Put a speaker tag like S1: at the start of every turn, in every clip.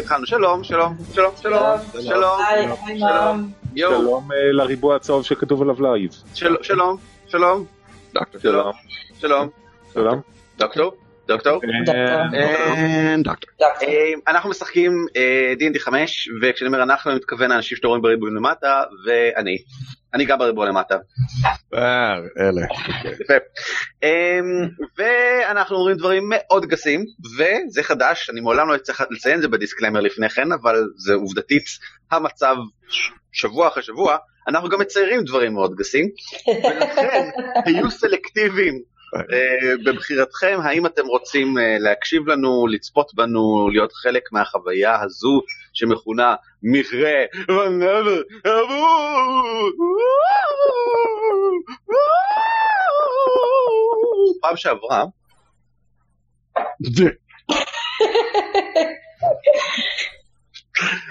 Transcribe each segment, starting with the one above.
S1: שהתחלנו. שלום, שלום, שלום, שלום, שלום. יואו,
S2: שלום אה, לריבוע הצהוב שכתוב עליו לייב.
S1: של- שלום, שלום,
S3: דוקטור.
S1: שלום, שלום,
S2: שלום.
S1: דוקטור, דוקטור.
S4: דוקטור.
S3: And דוקטור.
S1: אה, אנחנו משחקים אה, D&D 5, וכשאני אומר אנחנו, אני מתכוון לאנשים שאתם רואים בריבועים למטה, ואני. אני גם בריבוע למטה.
S3: אה, אלה.
S1: יפה. אמ, ואנחנו אומרים דברים מאוד גסים, וזה חדש, אני מעולם לא צריך לציין את זה בדיסקלמר לפני כן, אבל זה עובדתית המצב שבוע אחרי שבוע, אנחנו גם מציירים דברים מאוד גסים, ולכן היו סלקטיביים. אה, בבחירתכם האם אתם רוצים אה, להקשיב לנו, לצפות בנו, להיות חלק מהחוויה הזו שמכונה מכרה ונבר פעם שעברה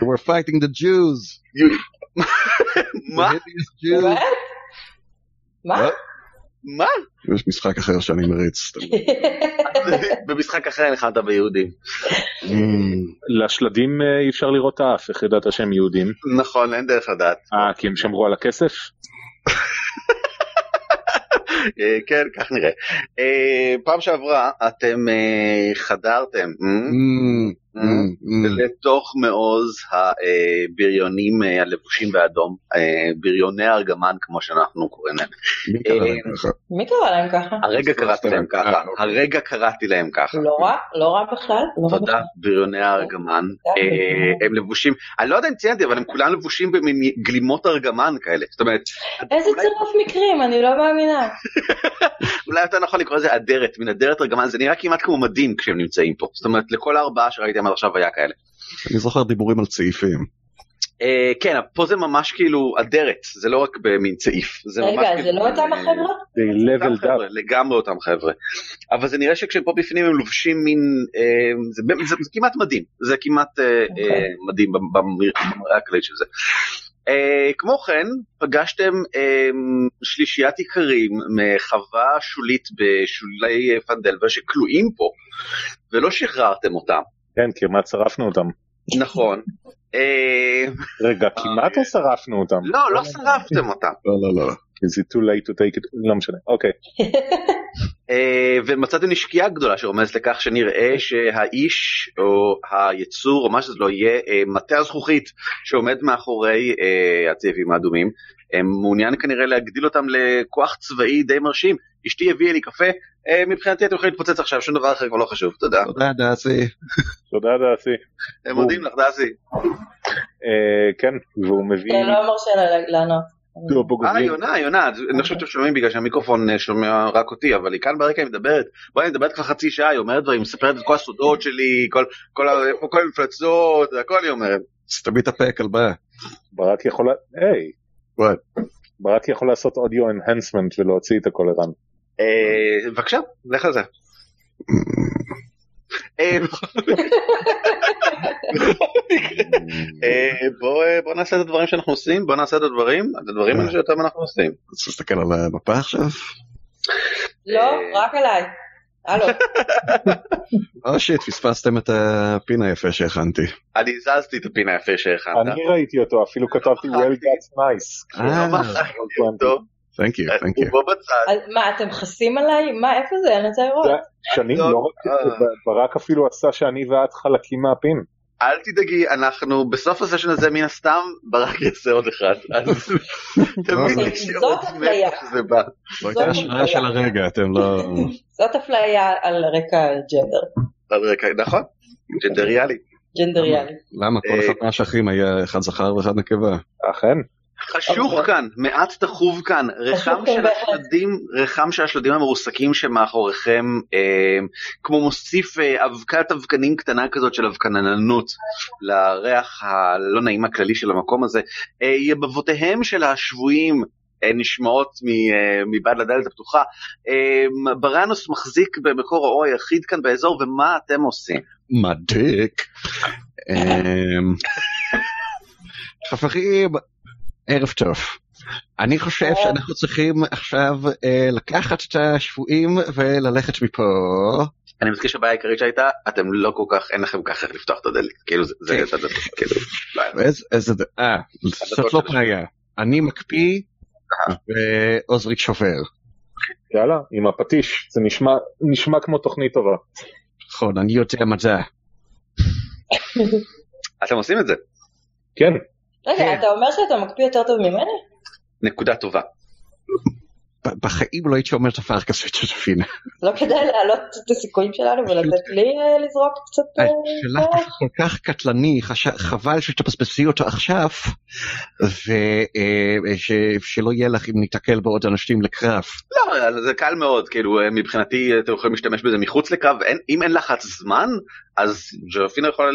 S3: We're fighting the Jews.
S1: מה?
S3: The hideous Jews.
S4: באמת? מה?
S1: מה?
S3: יש משחק אחר שאני מריץ.
S1: במשחק אחר נלחמת ביהודים.
S3: Mm,
S2: לשלדים אה, אי אפשר לראות את האף, איך ידעת שהם יהודים?
S1: נכון, אין דרך לדעת.
S2: אה, כי הם שמרו על הכסף?
S1: אה, כן, כך נראה. אה, פעם שעברה אתם חדרתם
S3: mm.
S1: לתוך מעוז הבריונים אה, הלבושים באדום, אה, בריוני הארגמן כמו שאנחנו קוראים להם.
S3: מי קרא להם
S1: אה,
S3: ככה?
S1: הרגע קראתי להם ככה,
S3: אה, אוקיי.
S1: הרגע קראתי להם ככה.
S4: לא רע? לא רע בכלל? לא
S1: תודה. בריוני הארגמן. אה, הם לבושים, אני לא יודע אם ציינתי, אבל הם כולם לבושים במין גלימות ארגמן כאלה. זאת אומרת,
S4: איזה צירוף מקרים, אני לא מאמינה.
S1: אולי יותר נכון לקרוא לזה אדרת, מין אדרת ארגמן, זה נראה כמעט כמו מדים כשהם נמצאים פה. זאת אומרת, לכל הארבעה שראיתם עד עכשיו היה כאלה.
S3: אני זוכר דיבורים על צעיפים.
S1: אה, כן, פה זה ממש כאילו אדרת, זה לא רק במין צעיף. זה ממש
S4: רגע,
S1: כאילו,
S4: זה לא אותם
S1: אה,
S4: החבר'ה?
S2: זה level up.
S1: לגמרי אותם חבר'ה. אבל זה נראה שכשהם פה בפנים הם לובשים מין, אה, זה, זה, זה כמעט מדהים, זה כמעט אה,
S4: אוקיי.
S1: אה, מדהים במ- במראה הכללית של זה. אה, כמו כן, פגשתם אה, שלישיית איכרים מחווה שולית בשולי פנדלבר שכלואים פה, ולא שחררתם אותם,
S2: כן, כמעט שרפנו אותם.
S1: נכון. אה,
S2: רגע, כמעט או שרפנו אותם?
S1: לא, לא שרפתם אותם.
S3: לא, לא, לא.
S2: Is it too late to take it? לא משנה, אוקיי.
S1: אה, ומצאתם נשקייה גדולה שרומזת לכך שנראה שהאיש או היצור או מה שזה לא יהיה אה, מטה הזכוכית שעומד מאחורי אה, הצבעים האדומים אה, מעוניין כנראה להגדיל אותם לכוח צבאי די מרשים אשתי הביאה לי קפה אה, מבחינתי אתם יכולים להתפוצץ עכשיו שום דבר אחר כבר לא חשוב תודה
S3: תודה דאסי.
S2: תודה דעתי.
S1: הם מודים לך דסי
S2: אה, כן, והוא מביא
S4: כן, לא מרשה לה לענות.
S1: אה. יונה יונה אני חושב שאתם שומעים בגלל שהמיקרופון אה, שומע רק אותי אבל היא כאן ברקע היא מדברת בואי אני מדברת כבר חצי שעה היא אומרת דברים מספרת את כל הסודות שלי כל המפלצות הכל היא אומרת.
S3: סתמי את הפה כלבה.
S2: ברק יכול... היי. ברק יכול לעשות אודיו אנהנסמנט ולהוציא את הכל.
S1: אה, בבקשה, לך על זה. אה, אה, בוא אה, נעשה את הדברים שאנחנו עושים, בוא נעשה את הדברים, את הדברים האלה שאותם אנחנו עושים.
S3: רוצה להסתכל על המפה עכשיו?
S4: לא, רק עליי. הלו.
S3: או שיט, פספסתם את הפין היפה שהכנתי.
S1: אני הזזתי את הפין היפה שהכנת.
S2: אני ראיתי אותו, אפילו כתבתי well that's nice.
S3: אה,
S1: לא
S3: thank you, thank
S1: הוא
S3: you.
S1: פה בצד.
S4: אז מה, אתם חסים עליי? מה, איפה זה? אני רוצה לראות.
S2: שנים
S1: לא,
S2: לא רק,
S1: אה.
S2: ברק אפילו עשה שאני ואת חלקים מהפין.
S1: אל תדאגי, אנחנו בסוף הסשן הזה מן הסתם ברק יעשה עוד אחד. אז תמיד יש
S4: זאת
S1: עוד. מאיפה שזה בא.
S3: זו הייתה השראה של הרגע, אתם לא...
S4: זאת אפליה על רקע ג'נדר.
S1: על רקע- נכון, ג'נדריאלי.
S4: ג'נדריאלי.
S3: למה? כל אחד מהאשכים היה אחד זכר ואחד נקבה.
S2: אכן.
S1: חשוך
S4: אוקיי.
S1: כאן, מעט תכוב כאן, ריחם
S4: כאן
S1: של. השלדים, ריחם של השלדים המרוסקים שמאחוריכם, אה, כמו מוסיף אה, אבקת אבקנים קטנה כזאת של אבקננות לריח הלא נעים הכללי של המקום הזה. אה, יבבותיהם של השבויים אה, נשמעות מ- אה, מבעד לדלת הפתוחה. אה, בראנוס מחזיק במקור האור היחיד כאן באזור, ומה אתם עושים?
S3: מדיק. אמ, חברים, ערב טוב. אני חושב שאנחנו צריכים עכשיו אה, לקחת את השבויים וללכת מפה.
S1: אני מזכיר שהבעיה העיקרית שהייתה, אתם לא כל כך, אין לכם ככה לפתוח את הדלת. כאילו זה, זה,
S3: כן.
S1: זה, זה, כאילו, לא.
S3: איזה, איזה, אה, זאת לא בעיה. אני מקפיא ועוזריק שובר.
S2: יאללה, עם הפטיש, זה נשמע, נשמע כמו תוכנית טובה.
S3: נכון, אני יודע מה זה.
S1: אתם עושים את זה,
S2: כן,
S4: רגע,
S3: כן.
S4: אתה אומר שאתה מקפיא יותר טוב ממני?
S1: נקודה טובה.
S3: בחיים לא הייתי אומר דבר כזה, ג'וזפינה.
S4: לא כדאי להעלות את הסיכויים שלנו ולתת לי אה, לזרוק קצת... אה,
S3: השאלה
S4: אה,
S3: כל כך קטלני, חבל שתבזבזי אותו עכשיו, ושלא יהיה לך אם ניתקל בעוד אנשים לקרב.
S1: לא, זה קל מאוד, כאילו אה, מבחינתי אתם יכולים להשתמש בזה מחוץ לקו, אין, אם אין לחץ זמן, אז ג'רפינה יכולה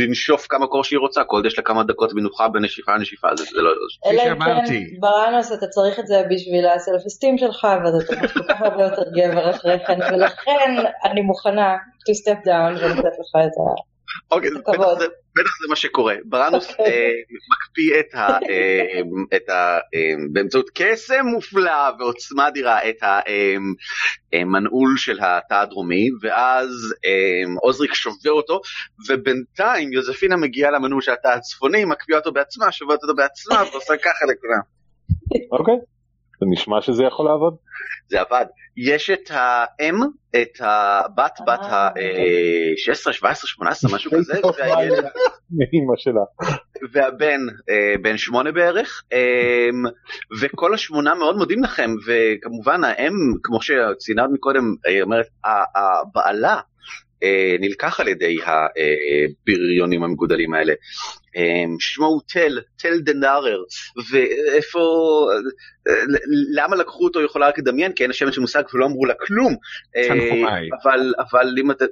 S1: לנשוף כמה קור שהיא רוצה, כל עוד יש לה כמה דקות מנוחה בין נשיפה לנשיפה, זה, לא...
S4: אלא אם
S3: שאמרתי.
S4: כן, בראנוס אתה צריך את זה בשביל הסלף אסטים שלך, ואתה תרגיש כל כך הרבה יותר גבר אחרי כן, ולכן אני מוכנה to step down ולתת לך את ה...
S1: אוקיי. בטח זה, בטח זה מה שקורה. בראנוס
S4: אוקיי.
S1: אה, מקפיא את ה... אה, את ה אה, באמצעות קסם מופלא ועוצמה אדירה את המנעול של התא הדרומי, ואז אה, עוזריק שובר אותו, ובינתיים יוזפינה מגיעה למנעול של התא הצפוני, מקפיאה אותו בעצמה, שוברת אותו בעצמה, ועושה ככה לכולם.
S2: אוקיי. זה נשמע שזה יכול לעבוד.
S1: זה עבד. יש את האם, את הבת, בת
S4: אה.
S1: ה-16, 17, 18, משהו כזה, והילד-
S2: שלה.
S1: והבן אה, בן שמונה בערך, אה, וכל השמונה מאוד מודים לכם, וכמובן האם, כמו שציינה מקודם, היא אומרת, הבעלה אה, נלקח על ידי הבריונים המגודלים האלה. אה, שמו הוא תל, תל דנארר, ואיפה, אה, למה לקחו אותו יכולה רק לדמיין, כי אין לשמש של מושג ולא אמרו לה כלום. אה. אבל, אבל אם אתה...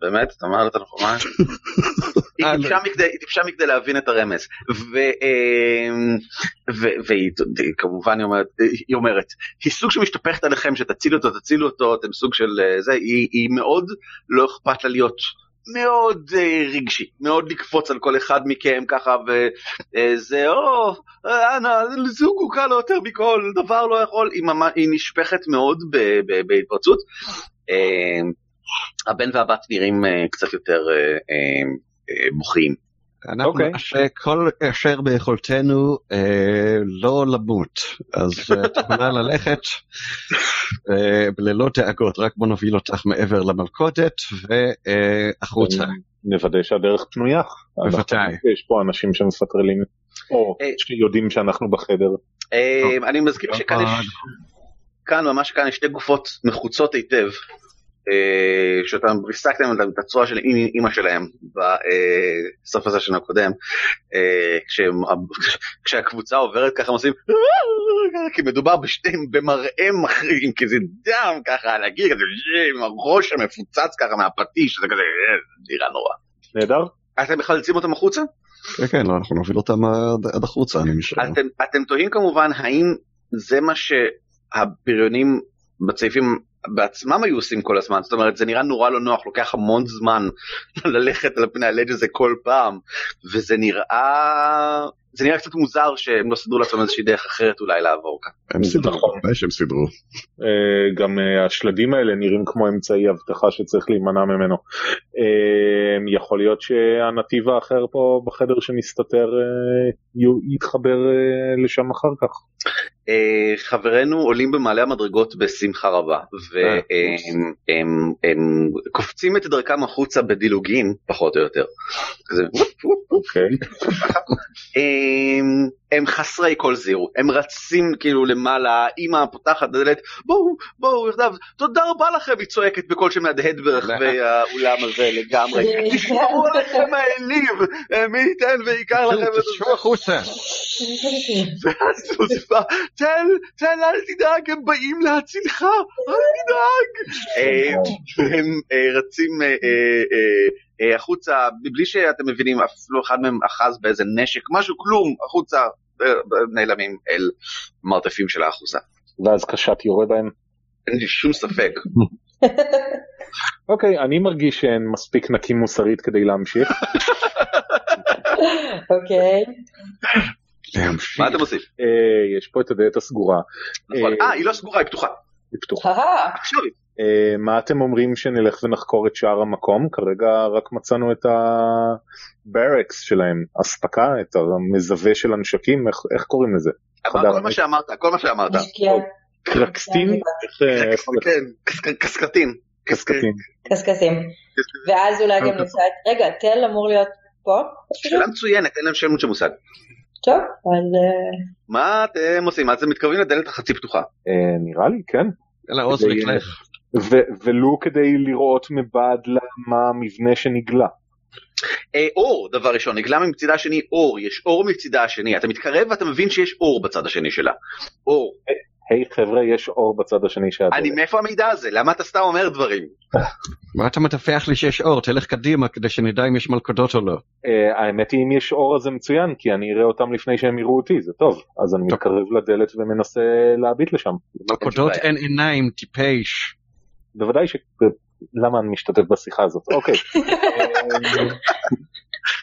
S1: באמת? אתה אומר לה תנחומיי? היא
S3: אה,
S1: טיפשה מכדי- היא טיפשה מכדי להבין את הרמז. ו- אמ, ו- והיא היא כמובן היא אומרת, היא סוג שמשתפכת עליכם שתצילו אותו, תצילו אותו, אתם סוג של אה, זה, היא מאוד לא אכפת לה להיות מאוד אה, רגשי, מאוד לקפוץ על כל אחד מכם ככה, וזה, או, אנא, זוג הוא קל לו יותר מכל, דבר לא יכול, היא, ממש, היא נשפכת מאוד בהתפרצות. אמ, הבן והבת נראים אה, קצת יותר אה, אה, בוכים.
S3: אנחנו
S2: אוקיי.
S3: נעשה כל אשר ביכולתנו אה, לא למות, אז את יכולה ללכת אה, ללא דאגות, רק בוא נוביל אותך מעבר למלכודת והחוצה.
S2: נוודא שהדרך פנויה.
S3: בוודאי.
S2: יש פה אנשים שמפטרלים, או. שיודעים שאנחנו בחדר.
S1: אה, אני מזכיר שכאן יש, כאן ממש כאן יש שתי גופות מחוצות היטב. אה, שאתם ריסקתם את הצורה של אמא שלהם בסוף הזה של הקודם אה, כשהקבוצה עוברת ככה הם עושים כי מדובר בשתי במראה מחרידים כי זה דם ככה על הגיר עם הראש המפוצץ ככה מהפטיש זה כזה אה, נראה נורא.
S2: נהדר?
S1: אתם בכלל יוצאים אותם החוצה?
S3: כן, כן, לא, אנחנו נוביל אותם עד- החוצה, אני משער.
S1: אתם, אתם תוהים כמובן האם זה מה שהבריונים בצעיפים בעצמם היו עושים כל הזמן, זאת אומרת זה נראה נורא לא נוח, לוקח המון זמן ללכת על פני הלג' הזה כל פעם, וזה נראה, זה נראה קצת מוזר שהם לא סידרו לעצמם איזושהי דרך אחרת אולי לעבור כאן.
S3: הם סידרו,
S2: נכון.
S3: ודאי שהם סידרו.
S2: אה, גם אה, השלדים האלה נראים כמו אמצעי אבטחה שצריך להימנע ממנו. אה, יכול להיות שהנתיב האחר פה בחדר שמסתתר יתחבר אה, לשם אחר כך.
S1: חברינו עולים במעלה המדרגות בשמחה רבה, והם הם, הם קופצים את דרכם החוצה בדילוגים פחות או יותר. הם, הם חסרי כל זהירות, הם רצים כאילו למעלה, אמא פותחת את הדלת, בואו, בואו יחדיו, תודה רבה לכם, היא צועקת בקול שמהדהד ברחבי האולם הזה לגמרי, תשמרו עליכם האליב, מי ייתן ויקר לכם. את
S3: תצאו החוצה.
S1: ואז מוסיפה, תל, תל אל תדאג, הם באים להצילך, אל תדאג. אה, והם אה, רצים אה, החוצה, מבלי שאתם מבינים, אפילו אחד מהם אחז באיזה נשק, משהו, כלום, החוצה, אה, נעלמים אל מרתפים של האחוזה.
S2: ואז קשת יורה בהם.
S1: אין לי שום ספק.
S2: אוקיי, אני מרגיש שהן מספיק נקי מוסרית כדי להמשיך.
S4: אוקיי.
S3: להמשיך.
S1: מה אתם עושים?
S2: אה, יש פה את הדלת הסגורה.
S1: נכון.
S2: אה,
S1: אה, היא לא סגורה, היא פתוחה.
S2: היא פתוחה.
S4: אהה,
S1: עכשיו היא.
S2: אה, מה אתם אומרים שנלך ונחקור את שאר המקום? כרגע רק מצאנו את הברקס שלהם, אספקה, את המזווה של הנשקים, איך, איך קוראים לזה?
S1: כל מה שאמרת, כל מה שאמרת.
S2: קרקסטין?
S1: כן, קס- קסקטין.
S2: קסקטין.
S4: קשקשים. ואז אולי גם נמצא את... רגע, תל אמור להיות פה?
S1: שאלה מצוינת, אין להם שם של מושג.
S4: טוב, אז... אה,
S1: מה אתם עושים? מה אתם מתקרבים לדלת החצי פתוחה?
S2: אה, נראה לי, כן.
S3: אלא עוז
S2: כדי-
S3: לך.
S2: ו- ולו כדי לראות מבעד למה המבנה שנגלה.
S1: אה, אור, דבר ראשון, נגלה מצידה השני אור, יש אור מצידה השני, אתה מתקרב ואתה מבין שיש אור בצד השני שלה. אור.
S2: היי חבר'ה, יש אור בצד השני של הדלת.
S1: אני, מאיפה המידע הזה? למה אתה סתם אומר דברים?
S3: מה אתה מטפח לי שיש אור? תלך קדימה כדי שנדע אם יש מלכודות או לא.
S2: אה, האמת היא אם יש אור אז זה מצוין כי אני אראה אותם לפני שהם יראו אותי זה טוב אז אני
S3: טוב.
S2: מתקרב לדלת ומנסה להביט לשם.
S3: מלכודות. אין עיניים, טיפש.
S2: בוודאי ש... למה אני משתתף בשיחה הזאת? אוקיי.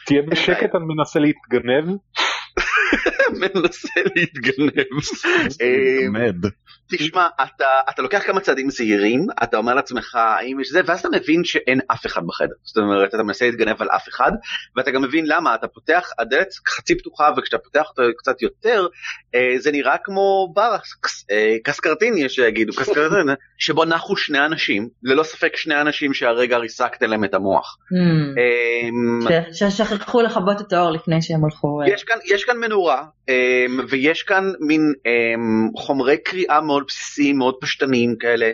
S2: תהיה בשקט אני מנסה להתגנב.
S1: מנסה להתגנב. אה. תשמע, אתה, אתה לוקח כמה צעדים זהירים, אתה אומר לעצמך האם יש זה, ואז אתה מבין שאין אף אחד בחדר. זאת אומרת, אתה מנסה להתגנב על אף אחד, ואתה גם מבין למה, אתה פותח, הדלת חצי פתוחה, וכשאתה פותח אותה קצת יותר, אה, זה נראה כמו בר, אה, קסקרטין יש שיגידו, קסקרטין, שבו נחו שני אנשים, ללא ספק שני אנשים שהרגע ריסקת להם את המוח.
S4: hmm,
S1: אה,
S4: ש- ששכחו לכבות את האור לפני שהם הלכו. אה,
S1: יש כאן, יש כאן מנורה, אמ, ויש כאן מין אמ, חומרי קריאה מאוד בסיסיים, מאוד פשטניים כאלה,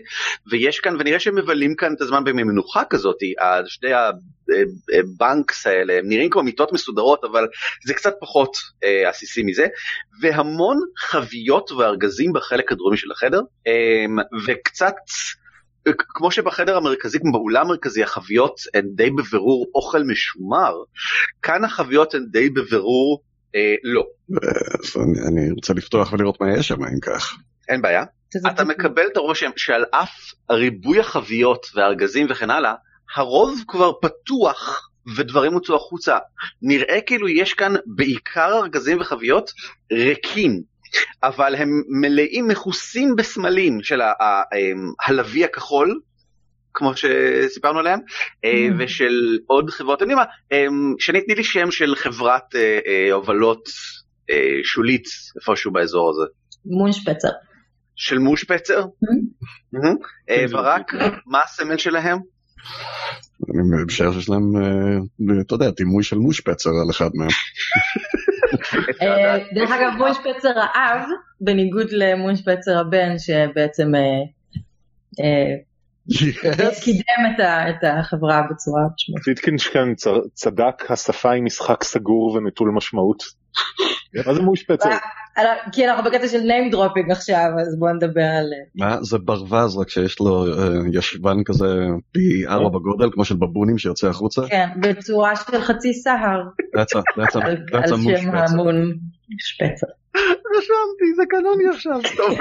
S1: ויש כאן, ונראה שהם מבלים כאן את הזמן במנוחה כזאת, ה- שני הבנקס האלה, הם נראים כמו מיטות מסודרות, אבל זה קצת פחות אה, עסיסי מזה, והמון חביות וארגזים בחלק הדרומי של החדר, אמ, וקצת... כמו שבחדר המרכזי, כמו באולם המרכזי, החביות הן די בבירור אוכל משומר, כאן החביות הן די בבירור אה, לא,
S3: אז אני- אני רוצה לפתוח ולראות מה יש שם אם כך.
S1: אין בעיה. אתה מקבל את הרושם שעל אף ריבוי החביות והארגזים וכן הלאה, הרוב כבר פתוח ודברים הוצאו החוצה. נראה כאילו יש כאן בעיקר ארגזים וחביות ריקים, אבל הם מלאים, מכוסים בסמלים של אמ, הלוי הכחול. כמו שסיפרנו עליהם, אה,
S4: Mm.
S1: ושל עוד חברות, אתם יודעים מה, אמ, שני תני לי שם של חברת אה, אה, הובלות אה, שולית איפשהו באזור הזה.
S4: מונשפצר.
S1: של מושפצר? מהמם. אה, ברק, מה הסמל שלהם?
S3: אני משער שיש להם, אה, אתה יודע, דימוי של מושפצר על אחד מהם.
S4: אה, דרך אגב, מונשפצר האב, בניגוד למונשפצר הבן, שבעצם קידם את החברה בצורה משמעותית.
S2: ויטקינשטיין צ- צדק השפה היא משחק סגור ונטול משמעות. מה זה מאושפצר?
S4: אה, כי אנחנו בקטע של name dropping עכשיו, אז בואו נדבר על... אה,
S3: מה זה ברווז רק שיש לו אה, ישבן כזה פי ארבע בגודל כמו של בבונים שיוצא החוצה?
S4: כן, בצורה של חצי סהר, על שם. המון שפצר.
S1: רשמתי, זה קנוני עכשיו. טוב.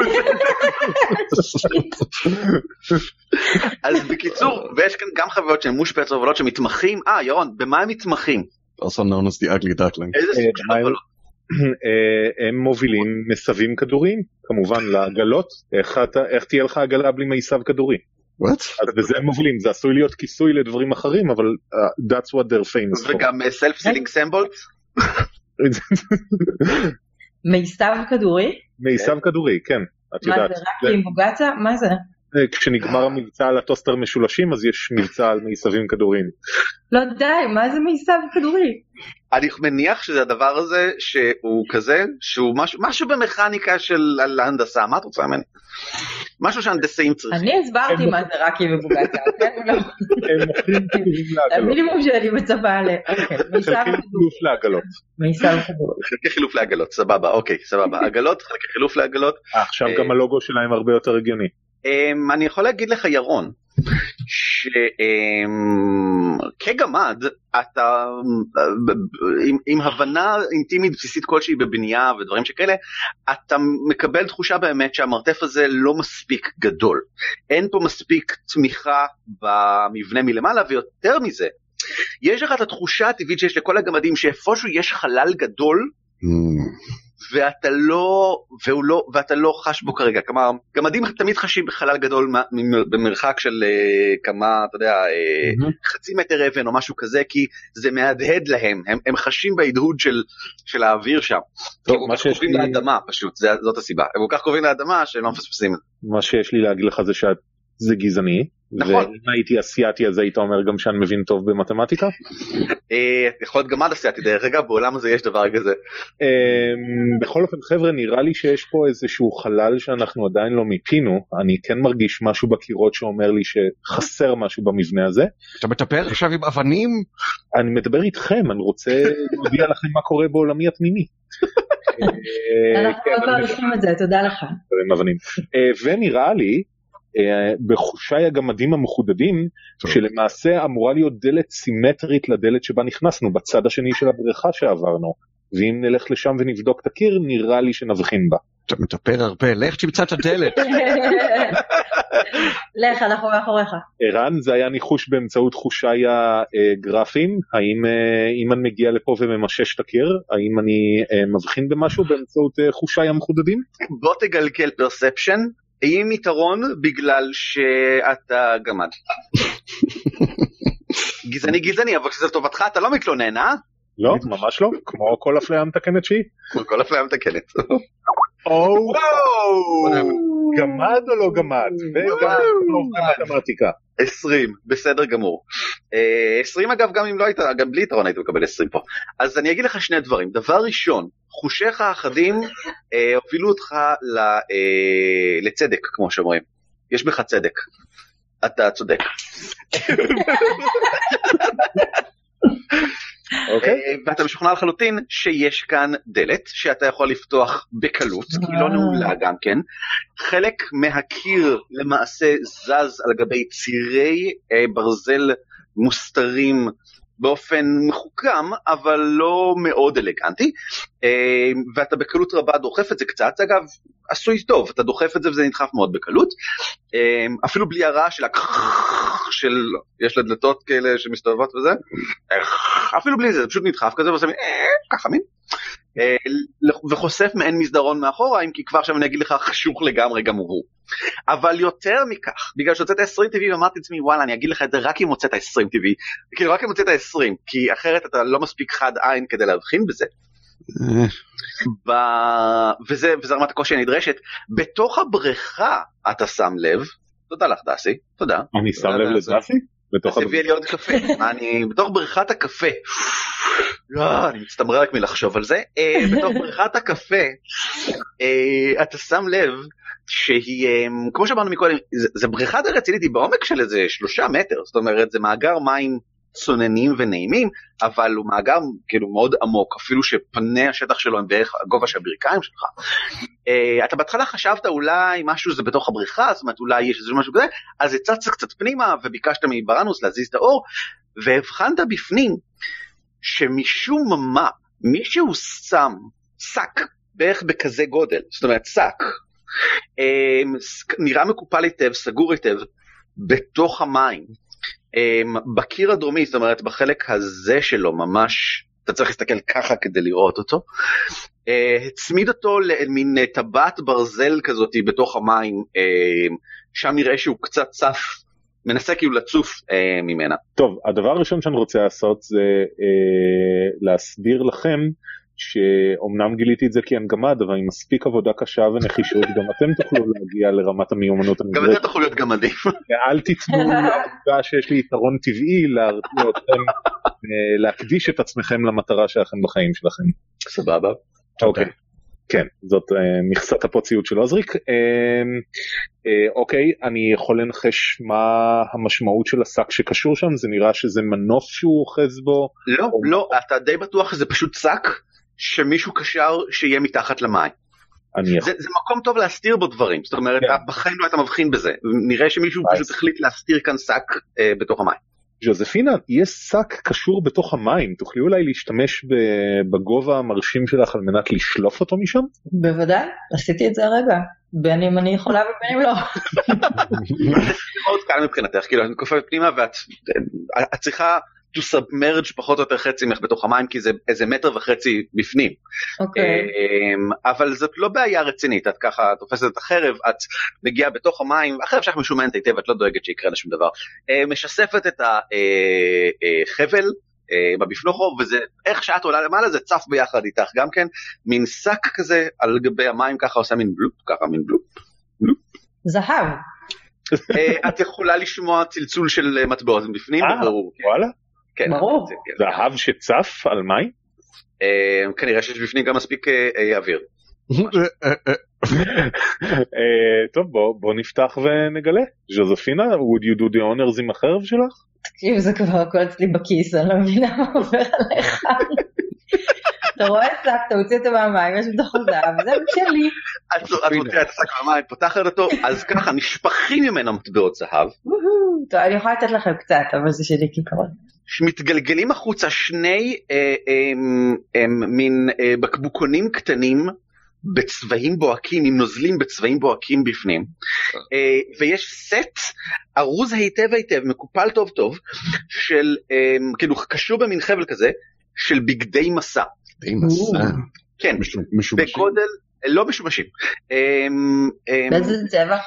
S1: אז בקיצור, ויש כאן גם חוויות של מושפצר הובלות שמתמחים, אה ירון, במה הם מתמחים?
S3: Also known as the ugly duckling.
S1: איזה סוג של
S2: אה? אה, הם מובילים מסבים כדוריים כמובן לעגלות איך אתה- איך תהיה לך עגלה בלי מיסב כדורי
S3: What?
S2: אז בזה הם מובילים זה עשוי להיות כיסוי לדברים אחרים אבל uh, that's what they're famous for.
S1: וגם self-sealing stem bolt?
S4: מיסב כדורי?
S2: מיסב כדורי כן את
S4: מה
S2: יודעת
S4: זה, רק עם בוגצה? מה זה?
S2: אה, כשנגמר המבצע על הטוסטר משולשים אז יש מבצע על מיסבים כדוריים.
S4: לא די, מה זה מיסב כדורי?
S1: אני מניח שזה הדבר הזה שהוא כזה, שהוא משהו, משהו במכניקה של הנדסה, מה את רוצה ממני? משהו שהנדסאים צריכים.
S4: אני הסברתי מה זה רק עם בוגצה, כן? לא.
S2: הם מוכרים כדורים לעגלות.
S4: המינימום שאני מצפה ל... אוקיי, מיסב
S2: חלקי
S4: כדורי.
S2: חילוף לעגלות.
S4: מיסב.
S1: חלקי חילוף לעגלות, סבבה, אוקיי, סבבה. עגלות, חלקי חילוף לעגלות.
S2: אה, עכשיו
S1: אה,
S2: גם הלוגו שלהם הרבה יותר הגיוני.
S1: Um, אני יכול להגיד לך ירון, שכגמד אתה עם, עם הבנה אינטימית בסיסית כלשהי בבנייה ודברים שכאלה, אתה מקבל תחושה באמת שהמרתף הזה לא מספיק גדול. אין פה מספיק תמיכה במבנה מלמעלה ויותר מזה. יש לך את התחושה הטבעית שיש לכל הגמדים שאיפשהו יש חלל גדול
S3: Hmm.
S1: ואתה לא, והוא לא, ואתה לא חש בו כרגע, כלומר, גמדים תמיד חשים בחלל גדול מה- במרחק של אה, כמה, אתה יודע, אה,
S3: מהמם.
S1: חצי מטר אבן או משהו כזה, כי זה מהדהד להם, הם, הם חשים בהדהוד של, של האוויר שם.
S2: טוב,
S1: הם כל כך קרובים
S2: לי-
S1: לאדמה פשוט, זה, זאת הסיבה, הם כל כך קרובים לאדמה שהם לא מפספסים את זה.
S2: מה שיש לי להגיד לך זה שזה גזעני.
S1: נכון.
S2: ואם הייתי אסיאתי אז היית אומר גם שאני מבין טוב במתמטיקה.
S1: אה, יכול להיות גמד אסיאתי דרך אגב, בעולם הזה יש דבר כזה.
S2: אמ, בכל אופן חבר'ה נראה לי שיש פה איזשהו חלל שאנחנו עדיין לא מיפינו אני כן מרגיש משהו בקירות שאומר לי שחסר משהו במבנה הזה
S3: אתה מטפל עכשיו עם אבנים?
S2: אני מדבר איתכם אני רוצה להודיע לכם מה קורה בעולמי הפנימי. אה,
S4: אנחנו
S2: כן,
S4: מאוד
S2: אני
S4: מעריכים את זה, תודה לך.
S2: מדבר. אה, ונראה לי בחושיי הגמדים המחודדים
S3: טוב.
S2: שלמעשה אמורה להיות דלת סימטרית לדלת שבה נכנסנו בצד השני של הבריכה שעברנו ואם נלך לשם ונבדוק את הקיר נראה לי שנבחין בה.
S3: אתה מטפל הרבה, לך תמצא את הדלת.
S4: לך, אנחנו מאחוריך.
S2: ערן זה היה ניחוש באמצעות חושיי הגרפיים האם אה, אם אני מגיע לפה וממשש את הקיר האם אני אה, מבחין במשהו באמצעות אה, חושיי המחודדים?
S1: בוא תגלגל פרספשן עם יתרון בגלל שאתה גמד. גזעני גזעני אבל כשזה לטובתך אתה לא מתלונן אה?
S2: לא ממש לא כמו כל אפליה מתקנת שהיא.
S1: כמו כל אפליה מתקנת.
S2: גמד או לא גמד? וגם טוב במתמטיקה.
S1: 20 בסדר גמור. אה, 20 אגב גם אם לא היית גם בלי יתרון היית מקבל 20 פה. אז אני אגיד לך שני דברים דבר ראשון חושיך האחדים אה, הובילו אותך ל, אה, לצדק כמו שאומרים. יש בך צדק. אתה צודק.
S2: אוקיי.
S1: אה, ואתה משוכנע לחלוטין שיש כאן דלת שאתה יכול לפתוח בקלות, כי היא לא
S4: אה.
S1: נעולה גם כן. חלק מהקיר למעשה זז על גבי צירי אה, ברזל מוסתרים באופן מחוכם, אבל לא מאוד אלגנטי, אה, ואתה בקלות רבה דוחף את זה קצת, זה אגב עשוי טוב, אתה דוחף את זה וזה נדחף מאוד בקלות, אה, אפילו בלי הרעש של ה... של, יש לה דלתות כאלה שמסתובבות וזה, אפילו בלי זה, פשוט נדחף כזה ועושה מין אה, ככה מין. אה, וחושף מעין מסדרון מאחורה, אם כי כבר עכשיו אני אגיד לך חשוך לגמרי גם הוא. אבל יותר מכך, בגלל שהוצאת 20 טבעי ואמרתי לעצמי וואלה אני אגיד לך את זה רק אם הוצאת 20 טבעי, כאילו רק אם הוצאת 20, כי אחרת אתה לא מספיק חד עין כדי להבחין בזה. ב... וזה, וזה רמת הקושי הנדרשת, בתוך הבריכה אתה שם לב, תודה לך דסי, תודה.
S2: אני שם
S1: לא,
S2: לב לדסי? בתוך
S1: אז הביאה לי עוד קפה, אני בתוך בריכת הקפה, לא, אני מצטמרר רק מלחשוב על זה, אה, בתוך בריכת הקפה אה, אתה שם לב שהיא, אה, כמו שאמרנו מקודם, זה, זה בריכה די רצינית, היא בעומק של איזה שלושה מטר, זאת אומרת זה מאגר מים צוננים ונעימים, אבל הוא מאגר כאילו מאוד עמוק, אפילו שפני השטח שלו הם בערך הגובה של הברכיים שלך. אה, אתה בהתחלה חשבת אולי משהו זה בתוך הבריכה, זאת אומרת אולי יש איזה משהו כזה, אז הצצת קצת פנימה וביקשת מבראנוס להזיז את האור, והבחנת בפנים שמשום מה מישהו שם שק בערך בכזה גודל, זאת אומרת שק, אה, נראה מקופל היטב, סגור היטב, בתוך המים. אמ, בקיר הדרומי, זאת אומרת בחלק הזה שלו ממש, אתה צריך להסתכל ככה כדי לראות אותו, אה, הצמיד אותו למין אה, טבעת ברזל כזאתי בתוך המים, אה, שם נראה שהוא קצת צף, מנסה כאילו לצוף אה, ממנה.
S2: טוב, הדבר הראשון שאני רוצה לעשות זה אה, להסביר לכם שאומנם גיליתי את זה כי אני גמד, אבל עם מספיק עבודה קשה ונחישות גם אתם תוכלו להגיע לרמת המיומנות
S1: גם
S2: הנדרשת.
S1: אתה יכול להיות גמדים.
S2: ואל תיתנו לעובדה שיש לי יתרון טבעי להרתיע אתכם אה, להקדיש את עצמכם למטרה שלכם בחיים שלכם.
S1: סבבה.
S2: אוקיי. כן, זאת אה, מכסת הפוציות של עוזריק. אה, אה, אוקיי, אני יכול לנחש מה המשמעות של השק שקשור שם, זה נראה שזה מנוף שהוא אוחז בו.
S1: לא, לא, אתה די בטוח שזה פשוט שק שמישהו קשר שיהיה מתחת למים.
S2: אני.
S1: זה, זה מקום טוב להסתיר בו דברים, זאת אומרת,
S2: כן.
S1: בחיים לא היית מבחין בזה. נראה שמישהו. פשוט החליט להסתיר כאן שק אה, בתוך המים.
S2: ז'וזפינה, יש שק קשור בתוך המים, תוכלי אולי להשתמש ב- בגובה המרשים שלך על מנת לשלוף אותו משם?
S4: בוודאי, עשיתי את זה הרגע. בין אם אני יכולה ובין אם לא.
S1: זה מאוד קל מבחינתך, כאילו את מכופפת פנימה ואת את צריכה to submerge פחות או יותר חצי ממך בתוך המים כי זה איזה מטר וחצי בפנים.
S4: אוקיי.
S1: אמ, אבל זאת לא בעיה רצינית את ככה תופסת את החרב את מגיעה בתוך המים החרב שלך משומנת היטב את לא דואגת שיקרה לה שום דבר אה, משספת את החבל. בבפנוכו וזה איך שאת עולה למעלה זה צף ביחד איתך גם כן מין שק כזה על גבי המים ככה עושה מין בלופ ככה מין בלופ.
S4: זהב.
S1: אה, את יכולה לשמוע צלצול של אה, מטבעות מבפנים
S2: אה,
S1: ברור.
S2: וואלה,
S1: כן,
S4: ברור.
S1: זה- כן.
S2: זהב שצף על מים?
S1: אה, כנראה שיש בפנים גם מספיק אה, אה, אוויר.
S2: טוב בוא בוא נפתח ונגלה. ז'וזפינה, would you do the honors עם החרב שלך?
S4: תקשיב, זה כבר הכל אצלי בכיס, אני לא מבינה מה עובר עליך. אתה רואה שק, אתה מוציא אותו מהמים, יש בתוכו זהב, זה שלי.
S1: את מוציאה את השק מהמים, פותחת אותו, אז ככה נשפכים ממנו מטבעות זהב.
S4: טוב, אני יכולה לתת לכם קצת, אבל זה שלי כעיקרון.
S1: מתגלגלים החוצה שני אה, אה, אה, מין אה, בקבוקונים קטנים בצבעים בוהקים עם נוזלים בצבעים בוהקים בפנים אה, ויש סט ארוז היטב היטב מקופל טוב טוב של אה, כאילו קשור במין חבל כזה של בגדי מסע
S3: די מסע.
S1: כן
S3: משומשים.
S1: בגודל לא משומשים הם, הם,
S4: באיזה צבע?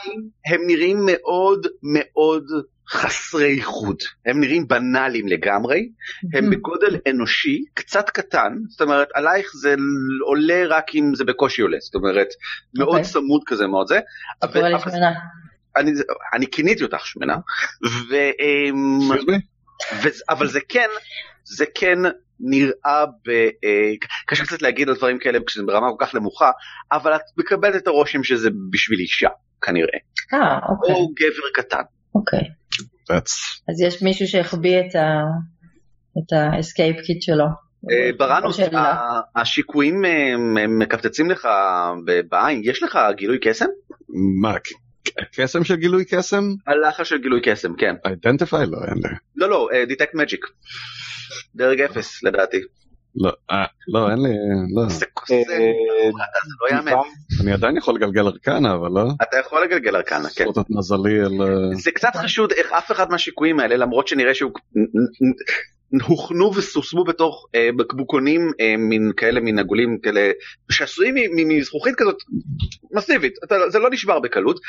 S1: הם נראים מאוד מאוד חסרי איכות. הם נראים בנאליים לגמרי. הם בגודל אנושי קצת קטן. זאת אומרת עלייך זה עולה רק אם זה בקושי עולה. זאת אומרת מאוד
S4: אוקיי.
S1: צמוד כזה מאוד זה. אני, אני כיניתי אותך שמנה. ו, וזה, אבל זה כן זה כן נראה ב... אה, קשה קצת להגיד על דברים כאלה כשזה ברמה כל כך נמוכה אבל את מקבלת את הרושם שזה בשביל אישה כנראה.
S4: אה, אוקיי,
S1: או גבר קטן.
S4: אוקיי.
S3: That's-
S4: אז יש מישהו שהחביא את ה... את ה escape kit שלו.
S1: אה. ה- השיקויים אה, מקפצצים לך בעין, יש לך גילוי קסם?
S3: מה, קסם של גילוי קסם?
S1: הלחש של גילוי קסם, כן.
S3: Identify? לא, אין לי.
S1: לא, לא, detect magic. דרג אפס לדעתי.
S3: לא, אה, לא, אין לי, לא.
S1: זה קוסם,
S2: אה,
S1: זה לא יאמן.
S3: אני עדיין יכול לגלגל arcana, אבל לא.
S1: אתה יכול לגלגל arcana, כן.
S3: לעשות את מזלי על... אה,
S1: זה קצת חשוד איך אף אחד מהשיקויים האלה, למרות שנראה שהוא הוכנו וסוסמו בתוך אה, בקבוקונים אה, מין כאלה מין עגולים כאלה שעשויים מזכוכית כזאת מסיבית אתה, זה לא נשבר בקלות